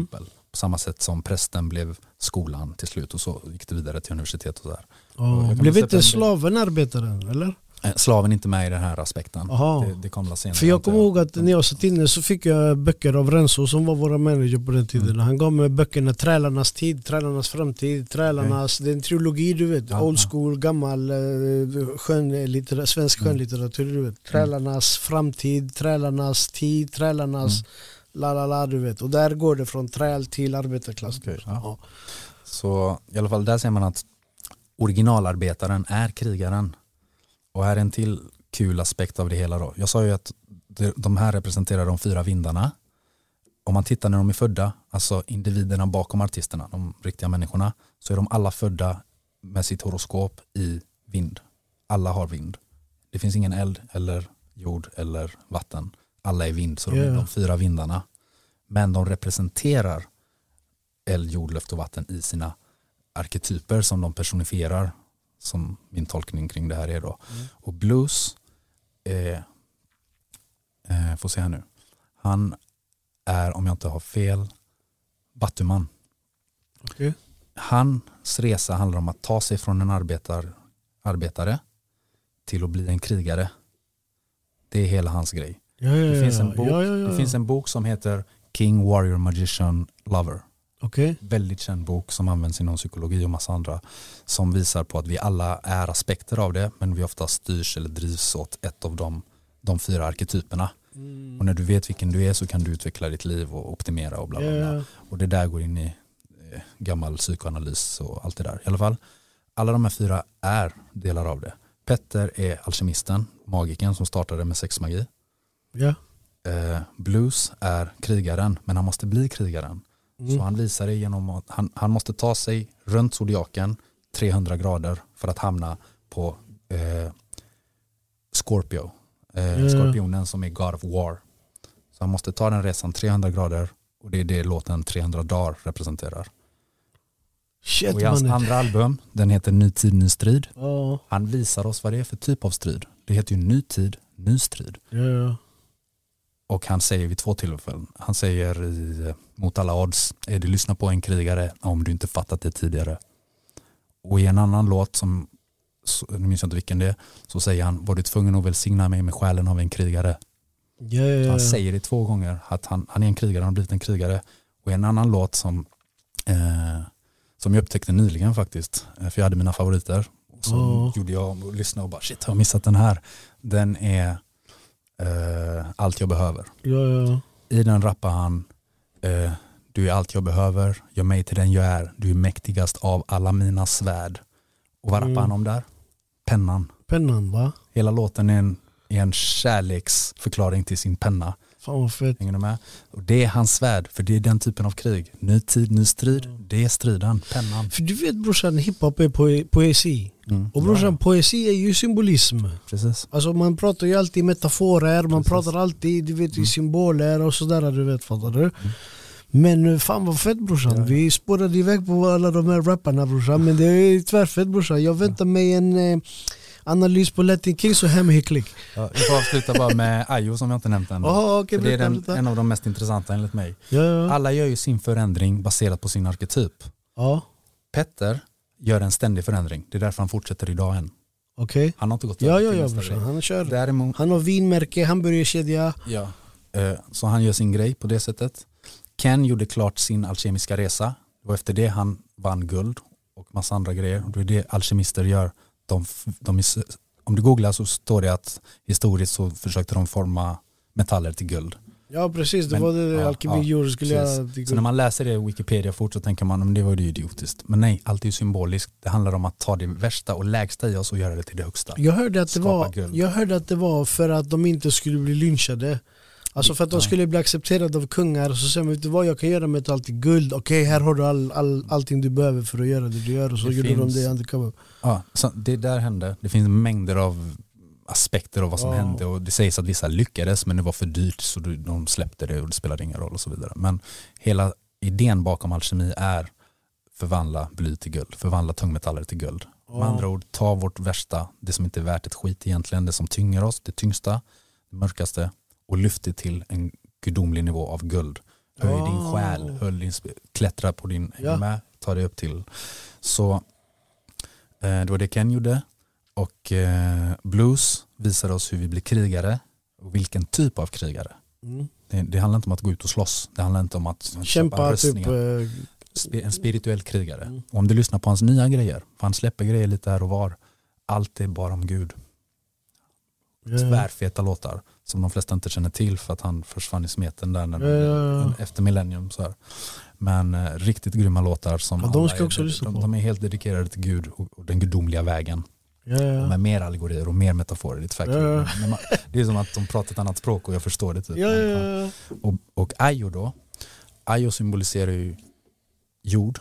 På samma sätt som prästen blev skolan till slut och så gick det vidare till universitet och sådär. Ja. kan Blev inte en- slaven arbetaren, eller? Eh, Slaven är inte med i den här aspekten. Aha. Det, det senare. För jag kommer ihåg att när jag satt inne så fick jag böcker av Renzo som var våra manager på den tiden. Mm. Han gav mig böckerna Trälarnas tid, Trälarnas framtid, Trälarnas, det är en trilogi du vet, Ja, old ja. school, gammal eh, skönlitteratur, svensk Mm. skönlitteratur du vet. Trälarnas framtid, Trälarnas tid, Trälarnas Mm. La la la du vet. Och där går det från träl till arbetarklass. Okej, ja. Ja. Så i alla fall där ser man att originalarbetaren är krigaren. Och här är en till kul aspekt av det hela då. Jag sa ju att de här representerar de fyra vindarna. Om man tittar när de är födda, alltså individerna bakom artisterna, de riktiga människorna, så är de alla födda med sitt horoskop i vind. Alla har vind. Det finns ingen eld eller jord eller vatten. Alla är vind, så de är Ja. de fyra vindarna. Men de representerar eld, jord, luft och vatten i sina arketyper som de personifierar som min tolkning kring det här är då. Mm. Och blues, eh, eh, får se här nu, han är om jag inte har fel Battuman. Okej. Hans resa handlar om att ta sig från en arbetar, arbetare till att bli en krigare. Det är hela hans grej. Ja, ja, Det, finns, en bok, det finns en bok som heter King Warrior Magician Lover Okej. väldigt känd bok som används inom psykologi och massa andra som visar på att vi alla är aspekter av det men vi ofta styrs eller drivs åt ett av de, de fyra arketyperna. Mm. Och när du vet vilken du är så kan du utveckla ditt liv och optimera och bla bla bla. Ja, Och det där går in i eh, gammal psykoanalys och allt det där. I alla fall, alla de här fyra är delar av det. Petter är alkemisten, magiken som startade med sexmagi. Ja. Eh, Blues är krigaren men han måste bli krigaren. Mm. Så han visar det genom att han, han måste ta sig runt zodiaken 300 grader för att hamna på eh, Scorpio. Eh, Ja. Skorpionen som är God of War. Så han måste ta den resan 300 grader och det är det låten 300 dagar representerar. Shit och i hans andra album, den heter Ny tid, ny strid. Ja, Han visar oss vad det är för typ av strid. Det heter ju ny tid, ny strid. ja. Och han säger vid två tillfällen, han säger i, mot alla odds, är du lyssnar på en krigare om du inte fattat det tidigare. Och i en annan låt, som, nu minns jag inte vilken det är, så säger han, var du tvungen att välsigna mig med själen av en krigare? Ja. han säger det två gånger, att han, han är en krigare, han har blivit en krigare. Och i en annan låt som, eh, som jag upptäckte nyligen faktiskt, eh, för jag hade mina favoriter. Så Ja. gjorde jag och lyssnade och bara, shit har jag missat den här? Den är eh, Allt jag behöver. ja, ja. I den rappar han eh, Du är allt jag behöver, gör mig till den jag är, du är mäktigast av alla mina svärd. Och vad rappar Mm. han om där? Pennan. Pennan va? Hela låten är en, är en kärleksförklaring till sin penna. Fan vad fett. Hänger du med? Och det är hans svärd, för det är den typen av krig. Ny tid, ny strid, det är striden, pennan. För du vet brorsan, hiphop är poe poesi. Mm. Och brorsan, Ja, poesi är ju symbolism. ja. Precis. Alltså man pratar ju alltid i metaforer, man Precis. pratar alltid du vet, i Mm. symboler och sådär du vet, fattar du? Men eh, fan vad fett brorsan, Ja. vi spårade iväg på alla de här rapparna brorsan Men det är tvärfett brorsan, jag väntar mig en eh, analys på Latin Kings och Hem Hicklick Ja, jag får avsluta bara med Ayo som jag inte nämnt än. Okej, För det är den, en av de mest intressanta enligt mig. Ja, ja. Alla gör ju sin förändring baserat på sin arketyp. ja, Petter gör en ständig förändring. Det är därför han fortsätter idag än. Okej. Han har inte gått över ja, till ja nästa brorsan. Han kör. Däremot, Han har vinmärke, hamburgerkedja. ja. Eh, Så han gör sin grej på det sättet. Ken gjorde klart sin alkemiska resa och efter det han vann guld och massa andra grejer. Och det är det alkemister gör. De, de, om du googlar så står det att historiskt så försökte de forma metaller till guld. Ja precis, det Men- var det ja, alkemi ja, gjorde. Skulle det Så när man läser det i Wikipedia fort så tänker man att det var ju idiotiskt. Men nej, allt är ju symboliskt. Det handlar om att ta det värsta och lägsta i oss och göra det till det högsta. jag, hörde att det var, guld. jag hörde att det var för att de inte skulle bli lynchade. Alltså för att de skulle bli accepterade av kungar. Så säger man, vet du vad jag kan göra med allt guld. Okej, här har du all, all, allting du behöver för att göra det du gör. Och så Det gjorde finns- de det undercover. Ja, så det där hände. Det finns mängder av aspekter av vad som Ja. hände och det sägs att vissa lyckades men det var för dyrt så de släppte det och det spelade ingen roll och så vidare. Men hela idén bakom alkemi är förvandla bly till guld, förvandla tungmetaller till guld. Med Ja. andra ord, ta vårt värsta, det som inte är värt ett skit egentligen, det som tynger oss, det tyngsta, det mörkaste och lyft det till en gudomlig nivå av guld. Höj din Ja. själ, höj din, klättra på din, Ja. med, ta dig upp till. Så eh, det var det Ken gjorde. Och eh, blues visar oss hur vi blir krigare och vilken typ av krigare. Mm. Det, det handlar inte om att gå ut och slåss. Det handlar inte om att köpa Kämpa typ. rustningar. eh, En spirituell krigare. Mm. Om du lyssnar på hans nya grejer, för han släpper grejer lite här och var. Allt är bara om Gud. Tvärfeta låtar som de flesta inte känner till för att han försvann i smeten där när Ja, ja, ja. efter millennium. Så här. Men eh, riktigt grymma låtar som Ja, de ska jag också är, de, de är helt dedikerade till Gud och, och den gudomliga vägen. Med mer allegorier och mer metaforer. Det är, man- det är som att de pratar ett annat språk och jag förstår det. Typ. Och, och Ayo då, Ayo symboliserar ju jord,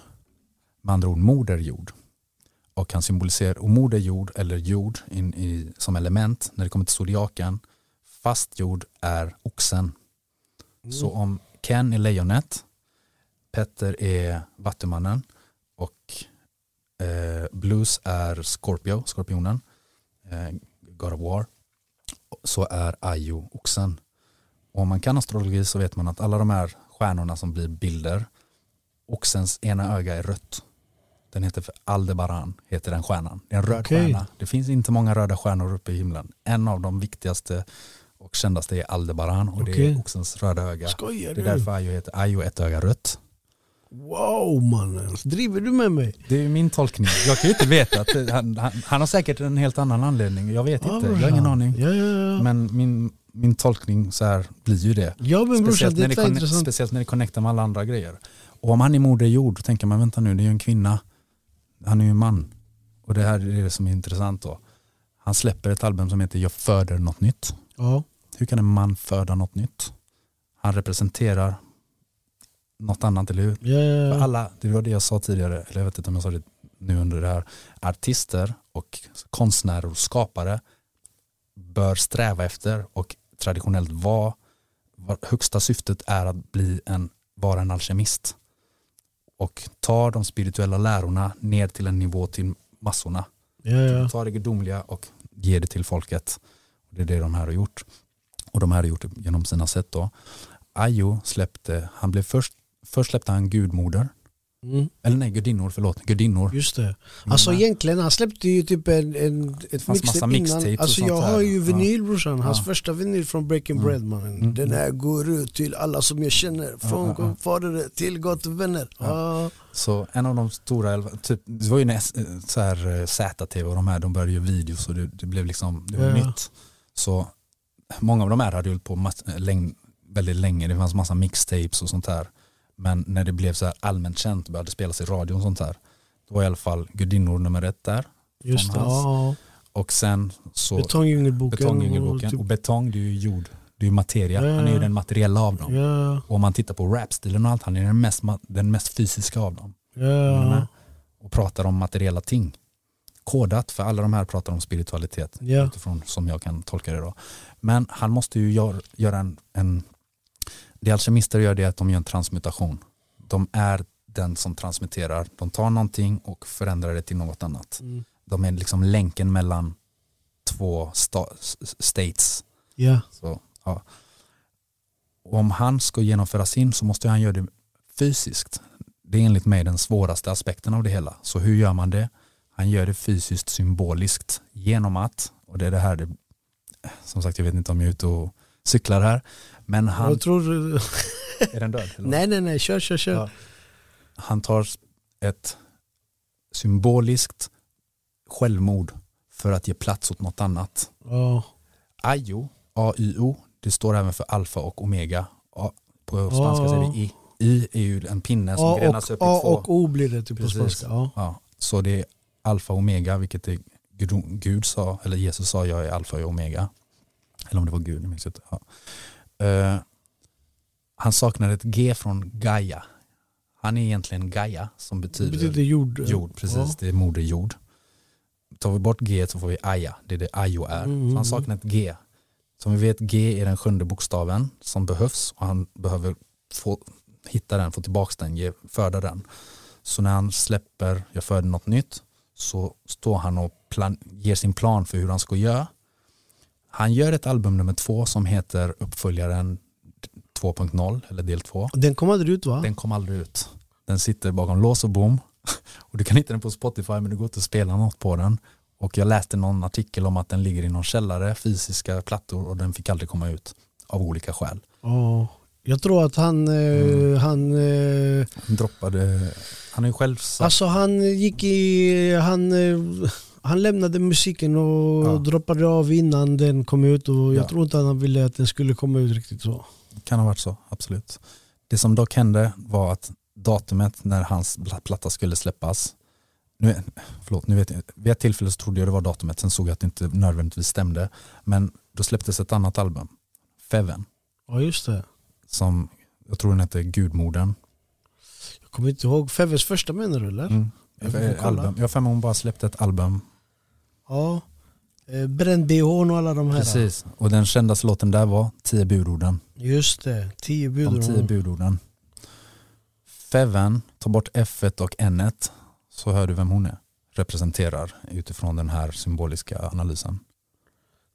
med andra ord moder jord. Och han symboliserar, moder jord eller jord in i, som element när det kommer till zodiaken, fast jord är oxen. Så om Ken är lejonet, Petter är vattumannen och eh, Blues är Scorpio, skorpionen, eh, God of War, så är Ayo oxen. Och om man kan astrologi så vet man att alla de här stjärnorna som blir bilder, oxens ena öga är rött. Den heter för Aldebaran, heter den stjärnan. Det är en röd Okej. stjärna. Det finns inte många röda stjärnor uppe i himlen. En av de viktigaste och kändaste är Aldebaran och det Okej. är oxens röda öga. Skojar Det är därför Ayo heter Ayo ett öga rött. Wow mannen, driver du med mig? Det är min tolkning. Jag kan ju inte veta. Att han, han, han har säkert en helt annan anledning. Jag vet inte. Jag har ingen aning. Ja, ja, ja. Men min, min tolkning så här blir ju det. ja men brorsan, Speciellt det när är det, intressant. speciellt när det connectar med alla andra grejer. Och om han är moder jord, då tänker man vänta nu, det är ju en kvinna. Han är ju en man. Och det här är det som är intressant då. Han släpper ett album som heter Jag föder något nytt. Ja. Hur kan en man föda något nytt? Han representerar något annat, eller hur? Ja, För alla, det var det jag sa tidigare, eller jag vet inte om jag sa det nu under det här, artister och konstnärer och skapare bör sträva efter och traditionellt vara, var, högsta syftet är att bli en, vara en alkemist och ta de spirituella lärorna ner till en nivå till massorna. ja, ja. Ta det gudomliga och ge det till folket. Det är det de här har gjort. Och de här har gjort det genom sina sätt då. Ayo släppte, han blev först, först släppte han gudmoder, Mm, eller nej gudinnor, förlåt, gudinnor. just det. Alltså Mm. egentligen, han släppte ju typ en, en, ett mixtape innan. Alltså jag har ju Ja. vinyl brorsan, hans Ja. första vinyl från Breaking Mm. Bread mannen. Mm, Den mm. här går ut till alla som jag känner, från Ja, ja, ja. fader till gatuvänner. Ja. Så en av de stora, typ, det var ju när så här, eh, ZTV och de här, de började göra videos och det, det blev liksom, det var Ja. nytt. Så många av de här hade hållit på mass, läng, väldigt länge, det fanns massa mixtapes och sånt där. Men när det blev så här allmänt känt och började spelas i radio och sånt där, då var i alla fall gudinnor nummer ett där. Just det, ja. Och sen så Betongdjungelboken. Betongdjungelboken. och typ- Och betong det är ju jord, det är ju materia. Ja. Han är ju den materiella av dem. Ja, Och om man tittar på rapstilen och allt, han är den mest, den mest fysiska av dem. Med? Och pratar om materiella ting. Kodat, för alla de här pratar om spiritualitet. Ja. Utifrån som jag kan tolka det då. Men han måste ju gör, göra en, en det alkemister gör det är att de gör en transmutation. De är den som transmitterar. De tar någonting och förändrar det till något annat. Mm. De är liksom länken mellan två sta, states. Ja. Så, ja. Om han ska genomföra sin så måste han göra det fysiskt. Det är enligt mig den svåraste aspekten av det hela. Så hur gör man det? Han gör det fysiskt symboliskt genom att, och det är det här, det, som sagt jag vet inte om jag är ute och cyklar här, men han... Jag tror... är den död? eller? nej nej nej, kör kör kör. Ja. Han tar ett symboliskt självmord för att ge plats åt något annat. Ja. Ayo, A-Y-O, det står även för alfa och omega. A, på spanska Ja. säger vi I. I är ju en pinne som A, grenas upp i A två. och O blir det typ på spanska. Ja. Ja, så det är alfa och omega, vilket är Gud, sa, eller Jesus sa jag är alfa och omega. Eller om det var Gud, jag minns inte. Ja. Eh, han saknar ett G från Gaia. Han är egentligen Gaia som betyder, betyder jord. jord, precis, Ja. det är moder jord. Tar vi bort G så får vi Aya, det är det Ayo är. Mm, Så han saknar ett G. Som vi vet, G är den sjunde bokstaven som behövs och han behöver få, hitta den, få tillbaka den, ge, föda den. Så när han släpper Jag föder något nytt så står han och plan, ger sin plan för hur han ska göra. Han gör ett album nummer två som heter uppföljaren 2.0 eller del 2. Den kom aldrig ut va? Den kom aldrig ut. Den sitter bakom lås och bom. Och du kan hitta den på Spotify men det går inte att spela något på den. Och jag läste någon artikel om att den ligger i någon källare, fysiska plattor och den fick aldrig komma ut av olika skäl. Ja. Jag tror att han, eh, Mm. han eh, Han droppade, han ju själv sagt, Alltså han gick i, han, eh, han lämnade musiken och Ja. droppade av innan den kom ut och jag Ja. tror inte att han ville att den skulle komma ut riktigt så. kan ha varit så, absolut. Det som dock hände var att datumet när hans platta skulle släppas, nu, förlåt, nu vet jag, vid ett tillfälle så trodde jag det var datumet, sen såg jag att det inte nödvändigtvis stämde, men då släpptes ett annat album, Feven, Ja just det. Som jag tror den hette Gudmodern. Jag kommer inte ihåg, Feves första menar du eller? Mm. Jag album. Jag har hon bara släppte ett album. Ja. Eh, Bränd bh och alla de här. Precis. Och den kändaste låten där var Tio budorden. Just det, tio bud. De tio budorden. Feven, ta bort F1 och N1 så hör du vem hon är. Representerar utifrån den här symboliska analysen.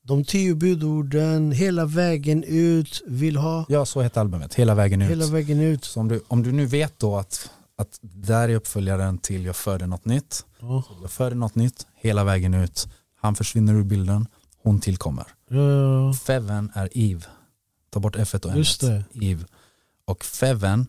De tio budorden, hela vägen ut, vill ha Ja, så heter albumet. Hela vägen ut. hela vägen ut. Så om du, om du nu vet då att, att där är uppföljaren till Jag föder något nytt. Ja. Jag föder något nytt, hela vägen ut. Han försvinner ur bilden, hon tillkommer. Ja, Feven är Eve. Ta bort F1 och N1. Just det. Eve. Och Feven,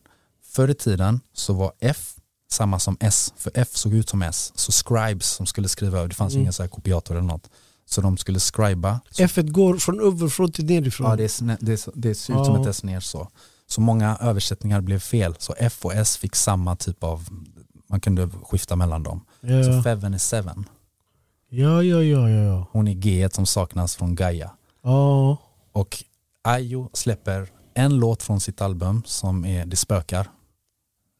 förr i tiden så var F samma som S. För F såg ut som S. Så scribes som skulle skriva det fanns Mm. ingen så här kopiator eller något. Så de skulle scriba. Så, F1 går från överifrån till nerifrån. ja, det, är, det, är, så- det ser ut Ja. som ett S ner så. Så många översättningar blev fel. Så F och S fick samma typ av, man kunde skifta mellan dem. Så ja. Feven är Seven. ja, ja, ja, ja. Hon är G som saknas från Gaia. ja. Och Ayo släpper en låt från sitt album som är Det spökar.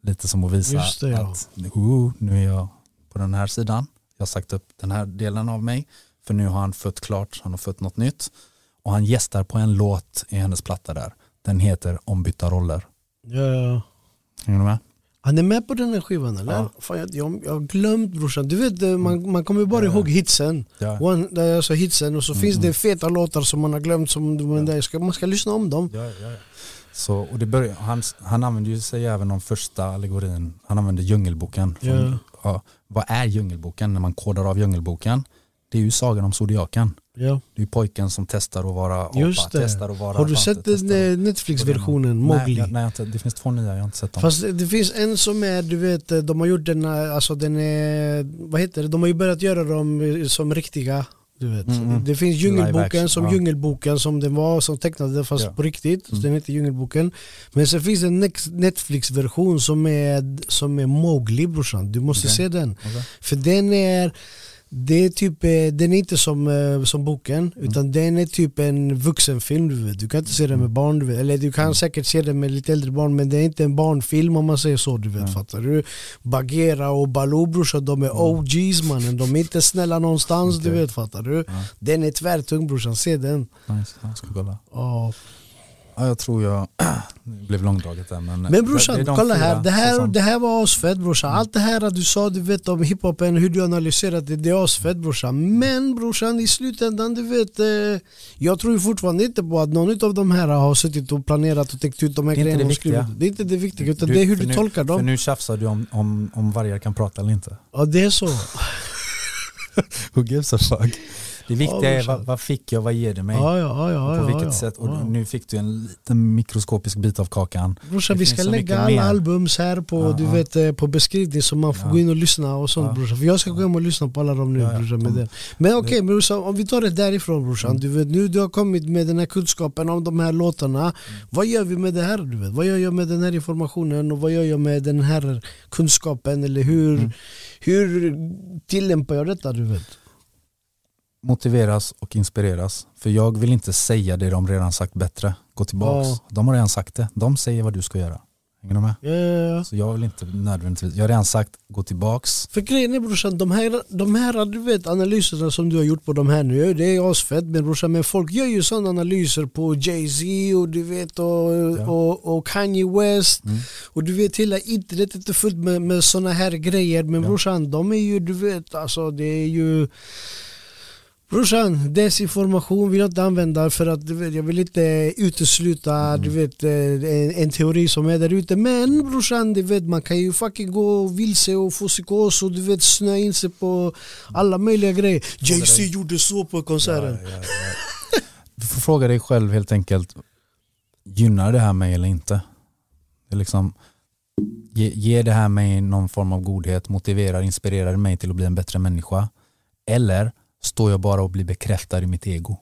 Lite som att visa det, ja. att oh, nu är jag på den här sidan. Jag har sagt upp den här delen av mig. För nu har han fött klart, han har fött något nytt. Och han gästar på en låt i hennes platta där. Den heter Ombytta roller. ja, ja. Hänger du med? Han är med på den här skivan eller? Ja. Fan, jag, jag, jag har glömt brorsan. Du vet, eh, man, man kommer bara Ja. ihåg hitsen. Ja. One, alltså hitsen och så Mm, finns mm. det feta låtar som man har glömt som men där ska, man ska lyssna om dem. Ja, ja, ja. Så, och det börjar, han, han använder ju sig även om första allegorin, han använder djungelboken. Från, Ja. ja, vad är djungelboken när man kodar av djungelboken? Det är ju sagan om zodiaken. Ja. Det är ju pojken som testar att vara apa, Just det. testar att vara Har du fante, sett eh, Netflix-versionen, Nej, Mowgli? nej inte, det finns två nya, jag har inte sett dem. Fast det finns en som är, du vet, de har gjort den, eh, alltså den är, vad heter det, de har ju börjat göra dem eh, som riktiga. Du vet. Mm, mm. Det finns Djungelboken som ja. Djungelboken som den var, som tecknade fast Ja. på riktigt. Mm. Den heter Djungelboken. Men sen finns det en Netflix-version som är, som är Mowgli brorsan. Du måste Okej. se den. Okej. För den är det är typ, eh, den är inte som, eh, som boken Mm. utan den är typ en vuxenfilm du vet. Du kan inte se den med barn du vet. Eller du kan Mm. säkert se den med lite äldre barn men det är inte en barnfilm om man säger så du vet. Nej. Fattar du? Bagheera och Baloo brorsan de är Mm. OGs mannen. De är inte snälla någonstans du Okej. vet fattar du? Den är tvärtung brorsan, se den. nice, jag ska kolla. Ja. Ja, jag tror jag, det blev långdraget där men Men brorsan, är de kolla här. Det här, det här var asfett brorsan. Allt det här att du sa du vet om hiphopen, hur du analyserat det, det är asfett brorsan. Men brorsan i slutändan du vet, eh, jag tror fortfarande inte på att någon av de här har suttit och planerat och täckt ut de här Det är inte grejerna det. Det är inte det viktiga utan det är hur för du nu, tolkar För dem. nu tjafsar du om, om, om vargar kan prata eller inte. Ja det är så. Who gives a fuck? Det viktiga är vad, vad fick jag, vad ger det mig? Ja, ja, ja. på vilket sätt? Och nu fick du en liten mikroskopisk bit av kakan. Brorsan vi ska lägga alla mer. albums här på, du vet, eh, på beskrivning så man får gå in och lyssna och sånt brorsan. För jag ska gå hem och lyssna på alla dem nu brorsan. Med De- det. Men okej brorsan, om vi tar det därifrån brorsan. Mm. Du vet, nu du har kommit med den här kunskapen om de här låtarna. Mm. Vad gör vi med det här? Du vet? Vad gör jag med den här informationen och vad gör jag med den här kunskapen? Eller hur, Mm. hur tillämpar jag detta? Du vet? Motiveras och inspireras. För jag vill inte säga det de redan sagt bättre. Gå tillbaks. Ja. De har redan sagt det. De säger vad du ska göra. Hänger du med? Ja, ja, ja. Så jag vill inte nödvändigtvis, jag har redan sagt gå tillbaks. För grejen är brorsan, de här, de här du vet, analyserna som du har gjort på de här nu, det är asfett men brorsan, men folk gör ju sådana analyser på Jay-Z och du vet och, och, och Kanye West Mm. och du vet hela internetet är fullt med, med sådana här grejer men Ja. brorsan, de är ju du vet, alltså det är ju Brorsan, desinformation vill jag inte använda för att vet, jag vill inte utesluta du vet, eh, en, en teori som är där ute Men brorsan, du vet, man kan ju fucking gå vilse och få psykos och du vet snöa in sig på alla möjliga grejer Jay-Z gjorde så på konserten Ja, ja, ja. Du får fråga dig själv helt enkelt, gynnar det här mig eller inte? Det är liksom, ge, ger det här mig någon form av godhet, motiverar, inspirerar det mig till att bli en bättre människa? Eller står jag bara och blir bekräftad i mitt ego?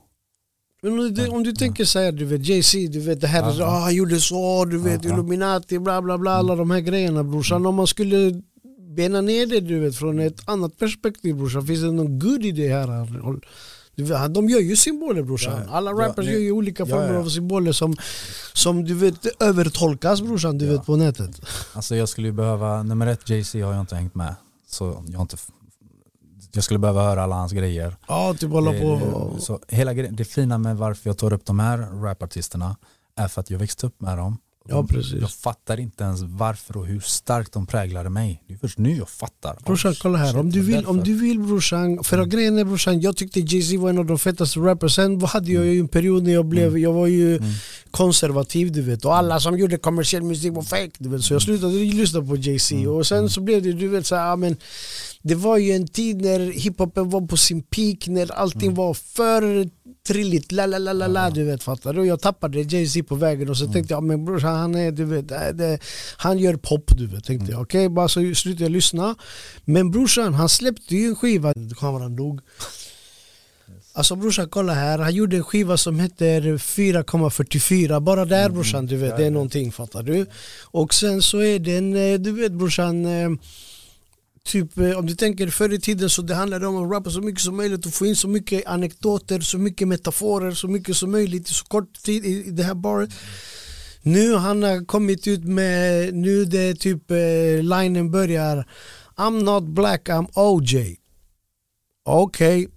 Men om du, om du tänker såhär, du vet Jay-Z, du vet det här, Ja, ja. ah, han gjorde så, du vet Ja, ja. Illuminati, bla bla bla, alla de här grejerna brorsan. Om man skulle bena ner det du vet från ett annat perspektiv brorsan, finns det någon good i det här? De gör ju symboler brorsan. Ja, ja. Alla Ja, rappers nu- gör ju olika ja, former ja. av symboler som, som du vet övertolkas brorsan, du Ja. vet på nätet. Alltså jag skulle ju behöva, nummer ett Jay-Z har jag inte hängt med. Så jag har inte jag skulle behöva höra alla hans grejer. Ja, typ hålla Det- på. Så hela grejen, det fina med varför jag tar upp de här rapartisterna är för att jag växte upp med dem. Ja, precis. Jag fattar inte ens varför och hur starkt de präglade mig. Det är först nu jag fattar. Brorsan kolla här, om du vill, om du vill brorsan, för att grejen är brorsan, jag tyckte Jay-Z var en av de fetaste rappers, sen hade jag ju en period när jag blev, jag var ju Mm. konservativ du vet och alla som gjorde kommersiell musik var fake du vet så jag slutade lyssna på Jay-Z Mm. och sen så blev det du vet så här, men det var ju en tid när hiphopen var på sin peak, när allting Mm. var för trilligt, la la la la la du vet fattar du? Jag tappade Jay-Z på vägen och så tänkte jag men brorsan han är du vet, det, han gör pop du vet tänkte jag. Okej bara så slutade jag lyssna. Men brorsan han släppte ju en skiva, kameran dog. Alltså brorsan kolla här, han gjorde en skiva som heter 4,44 Bara där brorsan du vet, det är någonting fattar du? Och sen så är det en, eh, du vet brorsan eh, Typ eh, om du tänker förr i tiden så det handlade om att rappa så mycket som möjligt och få in så mycket anekdoter, så mycket metaforer, så mycket som möjligt i så kort tid i, i det här baret Nu han har kommit ut med, nu det är typ eh, linen börjar. I'm not black, I'm OJ Okej.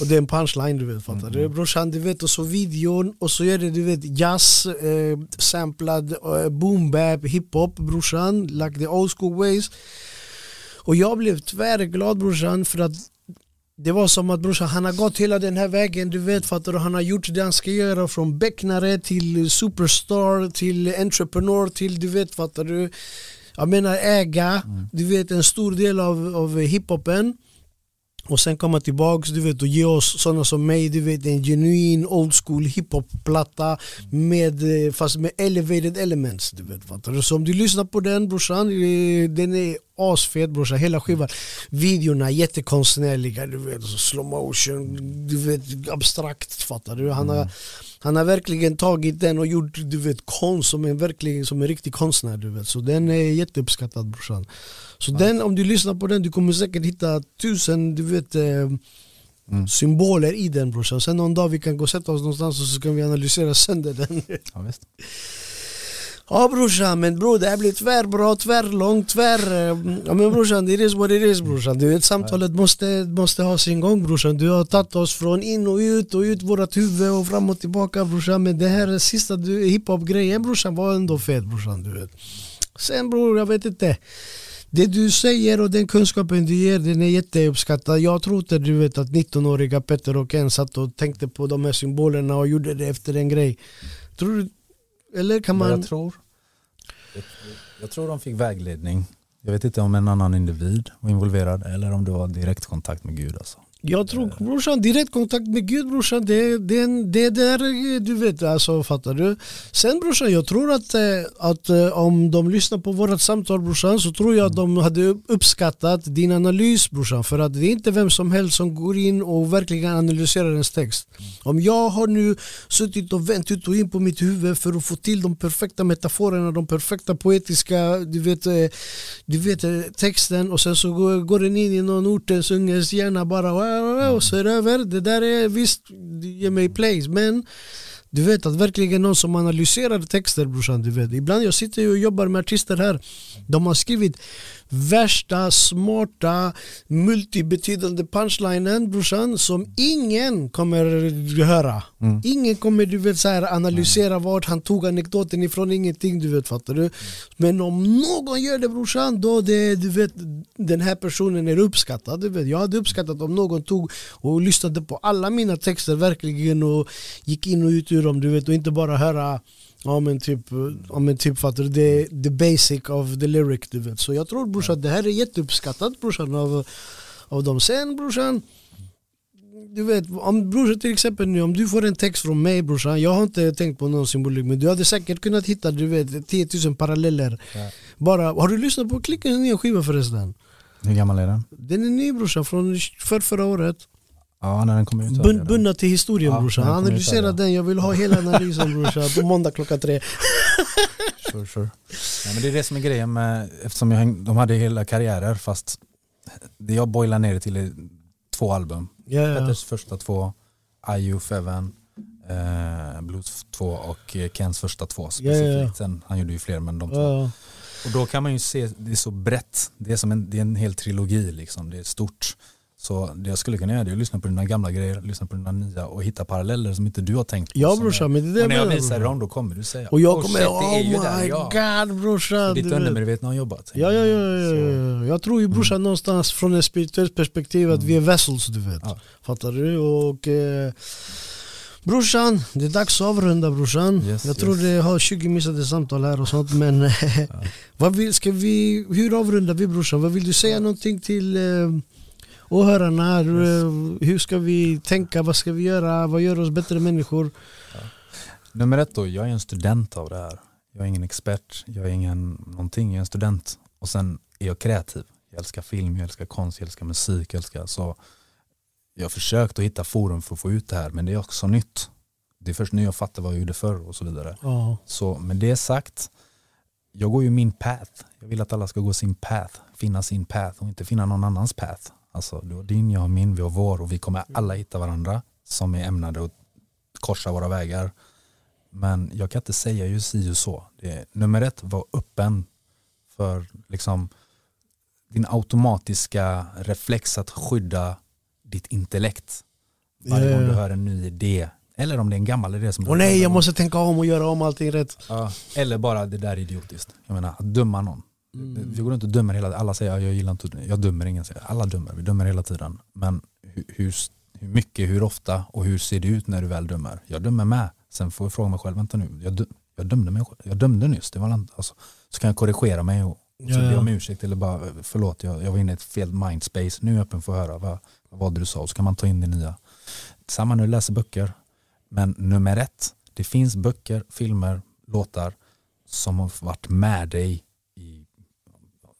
Och det är en punchline du vet fattar du? Brorsan du vet och så videon och så är det du vet jazz, eh, samplad eh, boom bap, hiphop brorsan Like the old school ways Och jag blev tvärglad brorsan för att det var som att brorsan, han har gått hela den här vägen, du vet fattar du? Han har gjort det han ska göra från becknare till superstar till entreprenör till du vet fattar du? Jag menar äga, du vet en stor del av, av hiphopen och sen komma tillbaks du vet och ge oss sådana som mig, du vet en genuin old school hiphop-platta med, eh, fast med elevated elements du vet fattar du? Så om du lyssnar på den brorsan, eh, den är asfet brorsan, hela skivan. Videorna är jättekonstnärliga, du vet, slow motion, du vet abstrakt fattar du? Han har, han har verkligen tagit den och gjort du vet konst som en, verkligen, som en riktig konstnär du vet. Så den är jätteuppskattad brorsan. Så den, om du lyssnar på den, du kommer säkert hitta tusen du vet eh, symboler i den brorsan. Sen någon dag vi kan gå och sätta oss någonstans och så kan vi analysera sönder den. Ja. Ja brorsan, men bror det här blir tvärbra, tvärlångt, tvär... eh, Ja men brorsan, it is what it is brorsan. Du vet samtalet måste, måste ha sin gång brorsan. Du har tagit oss från in och ut och ut vårat huvud och fram och tillbaka brorsan. Men det här sista hiphop-grejen brorsan var ändå fet brorsan du vet. Sen bror, jag vet inte. Det du säger och den kunskapen du ger den är jätteuppskattad. Jag tror inte du vet att 19-åriga Petter och Ken satt och tänkte på de här symbolerna och gjorde det efter en grej. Tror du, eller kan man... jag tror? Jag, jag tror de fick vägledning. Jag vet inte om en annan individ var involverad eller om det var direktkontakt med Gud. Alltså. Jag tror brorsan, direktkontakt med Gud brorsan, det, det, det där du vet, alltså fattar du? Sen brorsan, jag tror att, eh, att eh, om de lyssnar på vårt samtal brorsan så tror jag att de hade uppskattat din analys brorsan. För att det är inte vem som helst som går in och verkligen analyserar ens text. Om jag har nu suttit och vänt ut och in på mitt huvud för att få till de perfekta metaforerna, de perfekta poetiska, du vet, eh, du vet texten och sen så går, går den in i någon ortens unges hjärna bara och så är det över. Det där är visst, ge mig plays men du vet att verkligen någon som analyserar texter brorsan, du vet. Ibland jag sitter och jobbar med artister här, de har skrivit värsta smarta multibetydande punchlinen brorsan som ingen kommer höra. Mm. Ingen kommer du vet så här, analysera mm. vart han tog anekdoten ifrån, ingenting du vet fattar du. Men om någon gör det brorsan då det, du vet den här personen är uppskattad. Du vet. Jag hade uppskattat om någon tog och lyssnade på alla mina texter verkligen och gick in och ut ur dem du vet och inte bara höra Ja men typ, ja, men typ fattar du, det the basic of the lyric du vet. Så jag tror brorsan att det här är jätteuppskattat brorsan av, av dem. Sen brorsan, du vet, om brorsan till exempel nu, om du får en text från mig brorsan, jag har inte tänkt på någon symbolik men du hade säkert kunnat hitta du vet 10 000 paralleller. Ja. Bara, har du lyssnat på Klickens nya skiva förresten? Hur gammal är den? Den är ny brorsan, från för förra året. Ja, när den kommer ut. Bund, bundna till historien ja, brorsan. Analysera den, jag vill ha hela analysen brorsan. På måndag klockan tre. sure, sure. Ja, men det är det som är grejen med, eftersom jag, de hade hela karriärer fast det jag boilar ner det till är två album. Yeah, yeah. Petters första två, I Youth Evan, eh, Blues 2 och Kens första två specifikt. Yeah, yeah. Sen, han gjorde ju fler men de två. Och då kan man ju se, det är så brett, det är som en, det är en hel trilogi liksom, det är stort. Så det jag skulle kunna göra är att lyssna på dina gamla grejer, lyssna på dina nya och hitta paralleller som inte du har tänkt på. Ja brorsan, men det är det Och när jag visar dem då kommer du säga Och jag kommer, oh, oh my där, ja. god brorsan. Ditt undermedvetna har jobbat. Ja, ja, ja, ja, ja. Jag tror ju brorsan mm. någonstans från ett spirituellt perspektiv att mm. vi är vessels du vet. Ja. Fattar du? Och eh, Brorsan, det är dags att avrunda brorsan. Yes, jag tror yes. det har 20 missade samtal här och sånt men ja. vad vill, ska vi, hur avrundar vi brorsan? Vad vill du säga någonting till eh, åhörarna. Yes. Hur ska vi tänka? Vad ska vi göra? Vad gör oss bättre människor? Ja. Nummer ett då, jag är en student av det här. Jag är ingen expert, jag är ingen någonting, jag är en student. Och sen är jag kreativ. Jag älskar film, jag älskar konst, jag älskar musik, jag älskar så. Jag har försökt att hitta forum för att få ut det här men det är också nytt. Det är först nu jag fattar vad jag gjorde förr och så vidare. Oh. Så med det sagt, jag går ju min path. Jag vill att alla ska gå sin path, finna sin path och inte finna någon annans path. Alltså du har din, jag har min, vi har vår och vi kommer alla hitta varandra som är ämnade att korsa våra vägar. Men jag kan inte säga ju si och så. Är, nummer ett, var öppen för liksom din automatiska reflex att skydda ditt intellekt. Varje gång du hör en ny idé. Eller om det är en gammal idé som Åh nej, jag måste tänka om och göra om allting rätt. Ja, eller bara det där är idiotiskt. Jag menar, att döma någon. Mm. Vi går runt och dömer hela tiden. Alla säger att jag gillar inte, jag dömer ingen. Alla dömer, vi dömer hela tiden. Men hur, hur, hur, mycket, hur ofta och hur ser det ut när du väl dömer? Jag dömer med. Sen får jag fråga mig själv, vänta nu, jag, dö, jag dömde mig jag dömde nyss. Det var, alltså, så kan jag korrigera mig och, och så be om ursäkt eller bara förlåt, jag, jag var inne i ett fel mindspace. Nu är jag öppen för att höra vad, vad du sa och så kan man ta in det nya. Samma när du läser böcker. Men nummer ett, det finns böcker, filmer, låtar som har varit med dig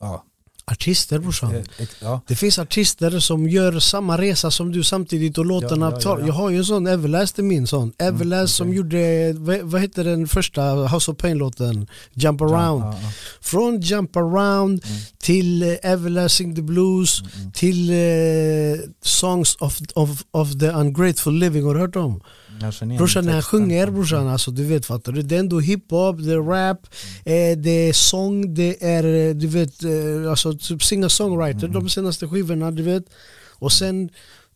ja. Artister brorsan. Ja. Det finns artister som gör samma resa som du samtidigt och låtarna ja, ja, Jag har ju en sån, Everlast är min sån. Mm, Everlast mm, okay. som gjorde, vad, vad heter den första House of Pain-låten? Jump around. Från Jump around mm. till uh, Everlasting the Blues mm, mm. till uh, Songs of, of, of the Ungrateful Living, har du hört dem? Brorsan när han sjunger brorsan, alltså, du vet fattar du? Det är ändå hiphop, det är rap, mm. eh, det är sång, det är eh, du vet, eh, alltså typ singer-songwriter mm. de senaste skivorna du vet. Och sen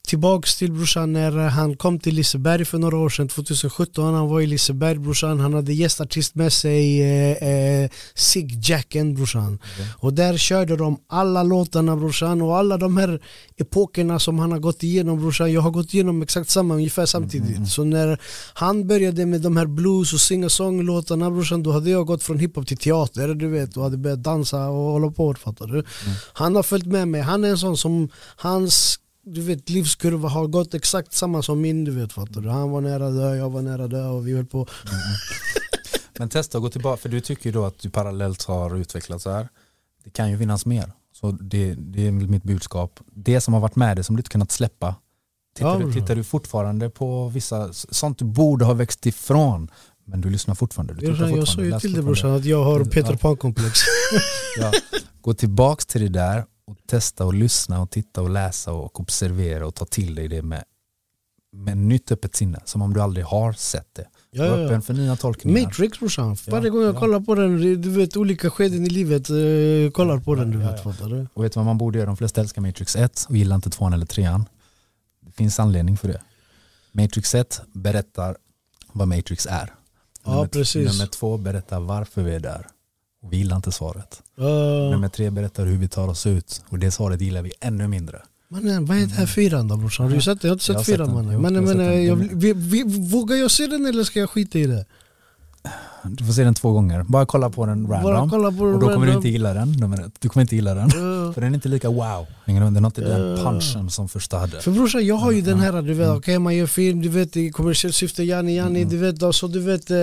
Tillbaks till brorsan när han kom till Liseberg för några år sedan, 2017 Han var i Liseberg brorsan, han hade gästartist med sig eh, eh, Sig Jacken brorsan. Mm. Och där körde de alla låtarna brorsan och alla de här epokerna som han har gått igenom brorsan. Jag har gått igenom exakt samma ungefär samtidigt. Mm. Så när han började med de här blues och singer-song låtarna brorsan Då hade jag gått från hiphop till teater du vet och hade börjat dansa och hålla på fattar du? Mm. Han har följt med mig, han är en sån som hans du vet, livskurva har gått exakt samma som min, du vet fattar du? Han var nära dö, jag var nära dö och vi höll på. Men testa att gå tillbaka, för du tycker ju då att du parallellt har utvecklats så här. Det kan ju finnas mer. Så det, det är mitt budskap. Det som har varit med dig som du inte kunnat släppa. Tittar, Ja, du, tittar du fortfarande på vissa, sånt du borde ha växt ifrån. Men du lyssnar fortfarande. Du Jag, fortfarande, sa ju till dig brorsan att jag har. Peter Pan-komplex. Ja. Gå tillbaks till det där och testa och lyssna och titta och läsa och observera och ta till dig det med, med nytt öppet sinne. Som om du aldrig har sett det. Ja, ja, ja. öppen för nya tolkningar. Matrix brorsan, Ja, varje gång jag ja. kollar på den, du vet olika skeden i livet, eh, kollar på den du Ja, vet ja. fattar du? Och vet du vad man borde göra? De flesta älskar Matrix 1 och gillar inte 2 eller 3 Det finns anledning för det. Matrix 1 berättar vad Matrix är. Ja, nummer, precis. Nummer 2 berättar varför vi är där. Och vi gillar inte svaret. Uh, Nummer 3 berättar hur vi tar oss ut. Och det svaret gillar vi ännu mindre. mannen, vad är det här fyran då brorsan? Har du sett den? Jag har inte Jag har sett sett fyran den. mannen. Men, jag men, den. jag, Den- vi, vi, vågar jag se den eller ska jag skita i det? Du får se den två gånger. Bara kolla på den random. på Och då kommer du random. inte gilla den. Nummer ett. Du kommer inte gilla den. Uh, För den är inte lika wow. Du? Den har inte den Ja. punchen som första hade. För brorsan jag har ju den här, du vet, Mm. okej man gör film, du vet i kommersiellt syfte, Jani Jani, du vet alltså du vet eh,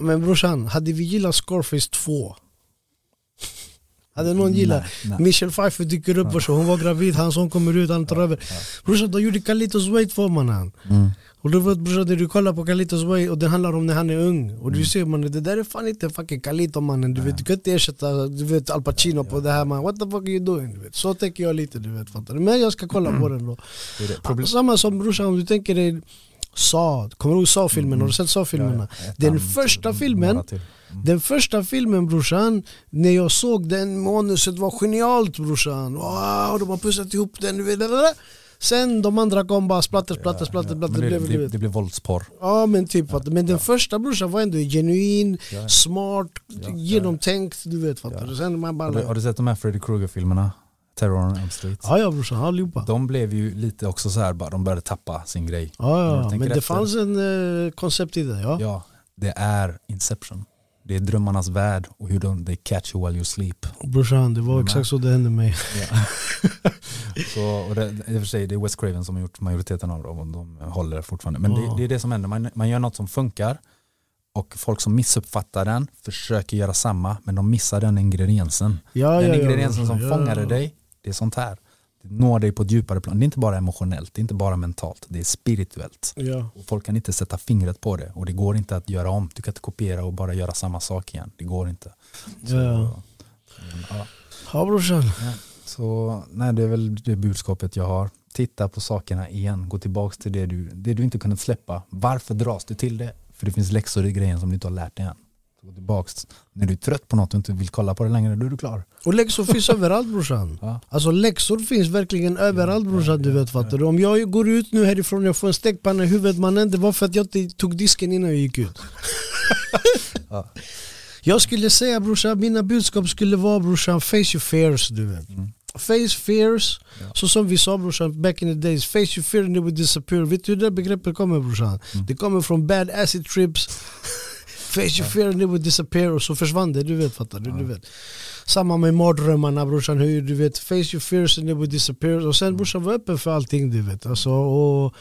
Men brorsan, hade vi gillat Scarface 2? Hade någon gillat. Michelle Pfeiffer dyker upp och så, hon var gravid, hans son kommer ut, han tar över Brorsan de gjorde Carlitos Way två mannen Mm. Och du vet brorsan, när du kollar på Carlitos Way och det handlar om när han är ung Och Mm. du ser mannen, det där är fan inte fucking Carlito mannen Du vet, du kan inte ersätta du vet, Al Pacino på det här man What the fuck are you doing? Du vet. Så tänker jag lite du vet, fattar du? Men jag ska kolla på den då Samma som brorsan, om du tänker dig Saw, kommer du ihåg Saw-filmen? Har du sett Saw-filmerna? Ja, ja. Den första filmen. Mm. den första filmen brorsan, när jag såg den manuset var genialt brorsan. Wow, de har pussat ihop den. Sen de andra kom bara splatter, splatter, splatter, Ja, splatter. det det, blev, det, det, blir våldsporr. Ja men typ, fattar. men den första brorsan var ändå genuin, Ja. smart, ja. genomtänkt, du vet fattar Ja. du. Sen man Har du, har du sett de här Freddy Krueger-filmerna? Terror on Elm Street? Ja ja brorsan, allihopa. De blev ju lite också så här, bara, de började tappa sin grej. Ja, ja, men det efter. fanns en eh, koncept i det. Ja. Ja, det är Inception. Det är drömmarnas värld och hur de they catch you while you sleep. Brorsan, det var Mm. exakt så det hände mig. Ja. så, och det, I och för sig det är Wes Craven som har gjort majoriteten av dem och de håller fortfarande. Men det, Ja. det är det som händer, man, man gör något som funkar och folk som missuppfattar den försöker göra samma men de missar den ingrediensen. Ja, den ja, ja, ingrediensen som ja. fångade dig, det är sånt här. Det når dig på ett djupare plan. Det är inte bara emotionellt, det är inte bara mentalt, det är spirituellt. Ja. Och folk kan inte sätta fingret på det och det går inte att göra om. Du kan inte kopiera och bara göra samma sak igen. Det går inte. Så, Ja. ja. ja brorsan. så nej, det är väl det budskapet jag har. Titta på sakerna igen, gå tillbaka till det du, det du inte kunnat släppa. Varför dras du till det? För det finns läxor i grejen som du inte har lärt dig än. Gå tillbaks. När du är trött på något och inte vill kolla på det längre, då är du klar. Och läxor finns överallt brorsan. Ja. Alltså läxor finns verkligen överallt brorsan du vet fattar du. Om jag går ut nu härifrån och jag får en stekpanna i huvudet mannen det var för att jag inte tog disken innan jag gick ut. Ja. Jag skulle säga brorsan, mina budskap skulle vara brorsan face your fears du vet. Mm. Face fears, Ja. så som vi sa brorsan back in the days, face your fear and it will disappear. Vet du hur det begreppet kommer brorsan? Mm. Det kommer från bad acid trips Face your fear and it will disappear och så försvann det, du vet fattar du? du vet. Samma med mardrömmarna brorsan, hur du vet face your fears and it will disappear. Och sen brorsan var öppen för allting du vet alltså, och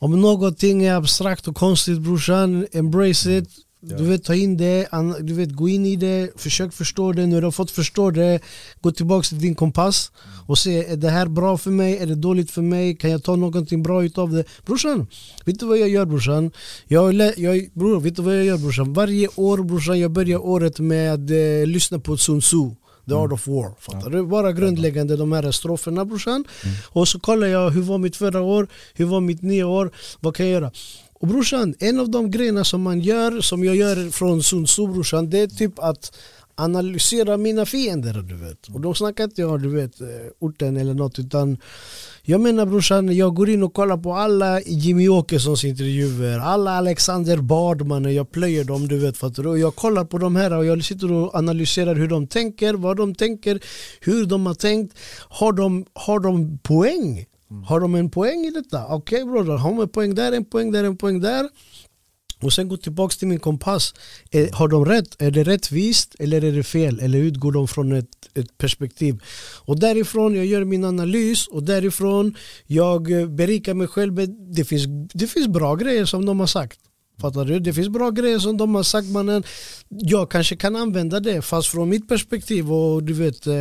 Om någonting är abstrakt och konstigt brorsan, embrace it Du vet ta in det, du vet gå in i det, försök förstå det, när du har fått förstå det Gå tillbaka till din kompass och se, är det här bra för mig? Är det dåligt för mig? Kan jag ta någonting bra utav det? Brorsan, vet du vad jag gör brorsan? Jag, jag, bror, vet du vad jag gör brorsan? Varje år brorsan, jag börjar året med att eh, lyssna på Sun Tzu The Art of War, fattar du? Bara grundläggande de här stroferna brorsan Och så kollar jag, hur var mitt förra år? Hur var mitt nya år? Vad kan jag göra? Och brorsan, en av de grejerna som man gör, som jag gör från Sun Tzu brorsan Det är typ att analysera mina fiender du vet Och då snackar inte jag du vet eh, orten eller något utan Jag menar brorsan, jag går in och kollar på alla Jimmy Åkessons intervjuer Alla Alexander Bardman, jag plöjer dem du vet fattar du? Och jag kollar på de här och jag sitter och analyserar hur de tänker, vad de tänker Hur de har tänkt Har de, har de poäng? Har de en poäng i detta? Okej okay, bror, har de en poäng där, en poäng där, en poäng där Och sen gå tillbaka till min kompass. Är, har de rätt? Är det rättvist eller är det fel? Eller utgår de från ett, ett perspektiv? Och därifrån jag gör min analys och därifrån jag eh, berikar mig själv. Det finns, det finns bra grejer som de har sagt. Fattar du? Det finns bra grejer som de har sagt mannen. Jag kanske kan använda det fast från mitt perspektiv och du vet eh,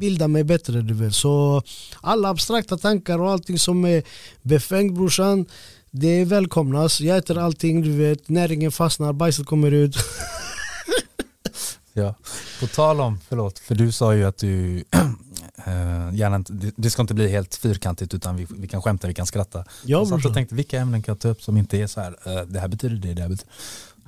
bilda mig bättre du vet. Så alla abstrakta tankar och allting som är befängt brorsan det välkomnas. Jag äter allting du vet. Näringen fastnar, bajset kommer ut. ja. På tal om, förlåt, för du sa ju att du Uh, gärna det, det, ska inte bli helt fyrkantigt utan vi, vi kan skämta, vi kan skratta. Ja, jag satt och tänkte vilka ämnen kan jag ta upp som inte är så här, uh, det här betyder det, det här betyder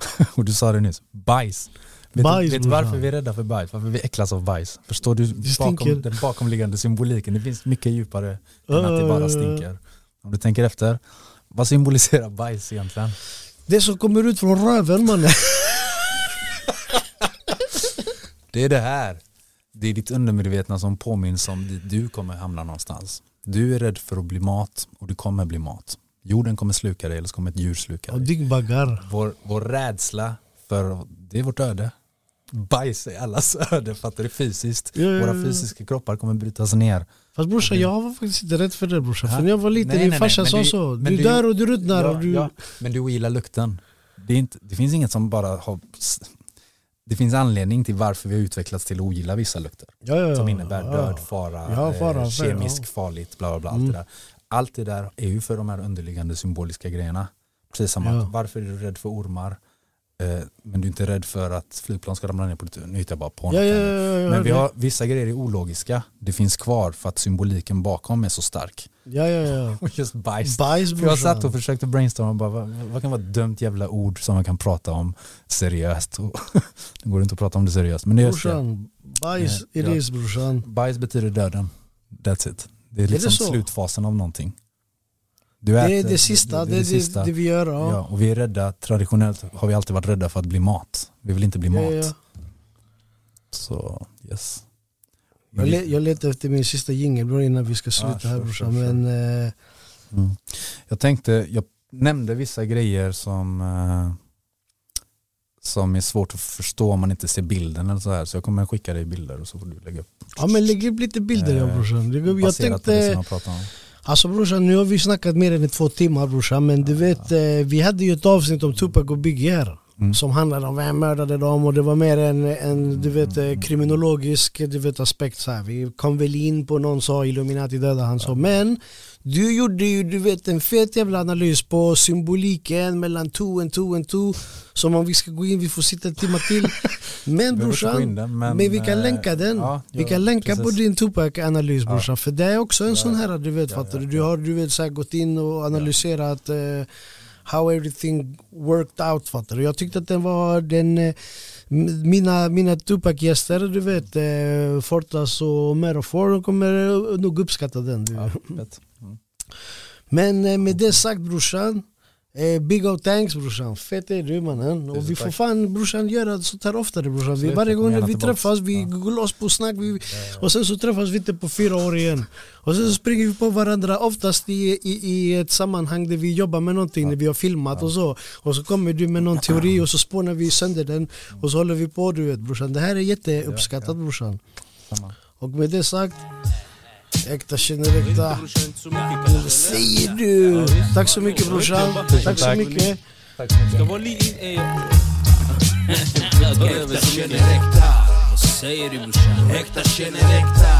Och du sa det nyss, bajs. Vet bajs, du vet varför vi är rädda för bajs? Varför vi äcklas av bajs? Förstår du bakom, den bakomliggande symboliken? Det finns mycket djupare än att det bara stinker. Om du tänker efter, vad symboliserar bajs egentligen? Det som kommer ut från röven mannen. det är det här. Det är ditt undermedvetna som påminns om dit du kommer hamna någonstans. Du är rädd för att bli mat och du kommer bli mat. Jorden kommer sluka dig eller så kommer ett djur sluka dig. Och dyggbaggar. Vår, vår rädsla för, det är vårt öde. Bajs är allas öde, fattar du? Fysiskt. Ja, ja, ja. Våra fysiska kroppar kommer brytas ner. Fast brorsan, jag var faktiskt inte rädd för det brorsan. För när jag var liten, din farsa sa så. Du, du dör och du ruttnar. Ja, du... Men du ogillar lukten. Det, inte, det finns inget som bara har det finns anledning till varför vi har utvecklats till att ogilla vissa lukter. Som innebär död, fara, fara eh, kemiskt farligt, bla bla bla. Mm. Allt, det där. allt det där är ju för de här underliggande symboliska grejerna. Precis som att varför är du rädd för ormar? Eh, men du är inte rädd för att flygplan ska ramla ner på ditt Nu hittar jag bara på ja, ja, ja, Men vi har, vissa grejer är ologiska. Det finns kvar för att symboliken bakom är så stark. Ja, ja, ja. Och just bajs. bajs för jag satt och försökte brainstorma, bara, vad, vad, kan vara ett dumt jävla ord som man kan prata om seriöst. det går inte att prata om det seriöst. Men det är brorsan, bajs, it ja. is brorsan. Bajs betyder döden. That's it. Det är liksom är det slutfasen av någonting. Du äter, det är det sista, det, det, det, sista. det vi gör. Ja. ja. och vi är rädda, traditionellt har vi alltid varit rädda för att bli mat. Vi vill inte bli mat. Ja, Så yes. Jag, le, jag letar efter min sista jingel innan vi ska sluta ah, här brorsan. Men, eh... mm. Jag tänkte, jag nämnde vissa grejer som eh, som är svårt att förstå om man inte ser bilden eller så här. Så jag kommer skicka dig bilder och så får du lägga upp. Ja men lägg upp lite bilder eh, ja brorsan. Jag tänkte, Alltså brorsan, nu har vi snackat mer än två timmar brorsan Men du vet, eh, vi hade ju ett avsnitt om Tupac och Biggie här mm. Som handlade om vem mördade dem och det var mer en, en du vet, eh, kriminologisk du vet, aspekt så här. Vi kom väl in på någon sa Illuminati dödade han så Men du gjorde ju du vet en fet jävla analys på symboliken mellan two and two and two Som om vi ska gå in, vi får sitta en timme till Men brorsan, men, men, vi kan äh, länka den ja, Vi kan länka precis. på din Tupac-analys brorsan ja. För det är också en ja. sån här, du vet fattar du? Du har du vet, så här, gått in och analyserat uh, How everything worked out fattar du? Jag tyckte att den var den uh, mina, mina Tupac-gäster, du vet, eh, Fortas och Metafor, de kommer nog uppskatta den. Ja, mm. Men eh, med det sagt brorsan, eh, big old thanks brorsan, fett är du mannen. Och vi får fan brorsan göra sånt här oftare brorsan. Vi, varje gång vi träffas, vi går loss på snack vi, och sen så träffas vi inte på fyra år igen. Och sen så springer vi på varandra oftast i, i, i ett sammanhang där vi jobbar med någonting, när vi har filmat och så. Och så kommer du med någon teori och så spånar vi sönder den och så håller vi på du vet brorsan. Det här är jätteuppskattat brorsan. Och med det sagt Äkta känner äkta. Vad säger du? Tack så mycket brorsan. Tack så mycket. Ska vara lite... Äkta känner äkta. Vad säger du brorsan? Äkta känner äkta.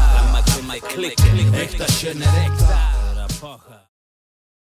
Äkta känner äkta.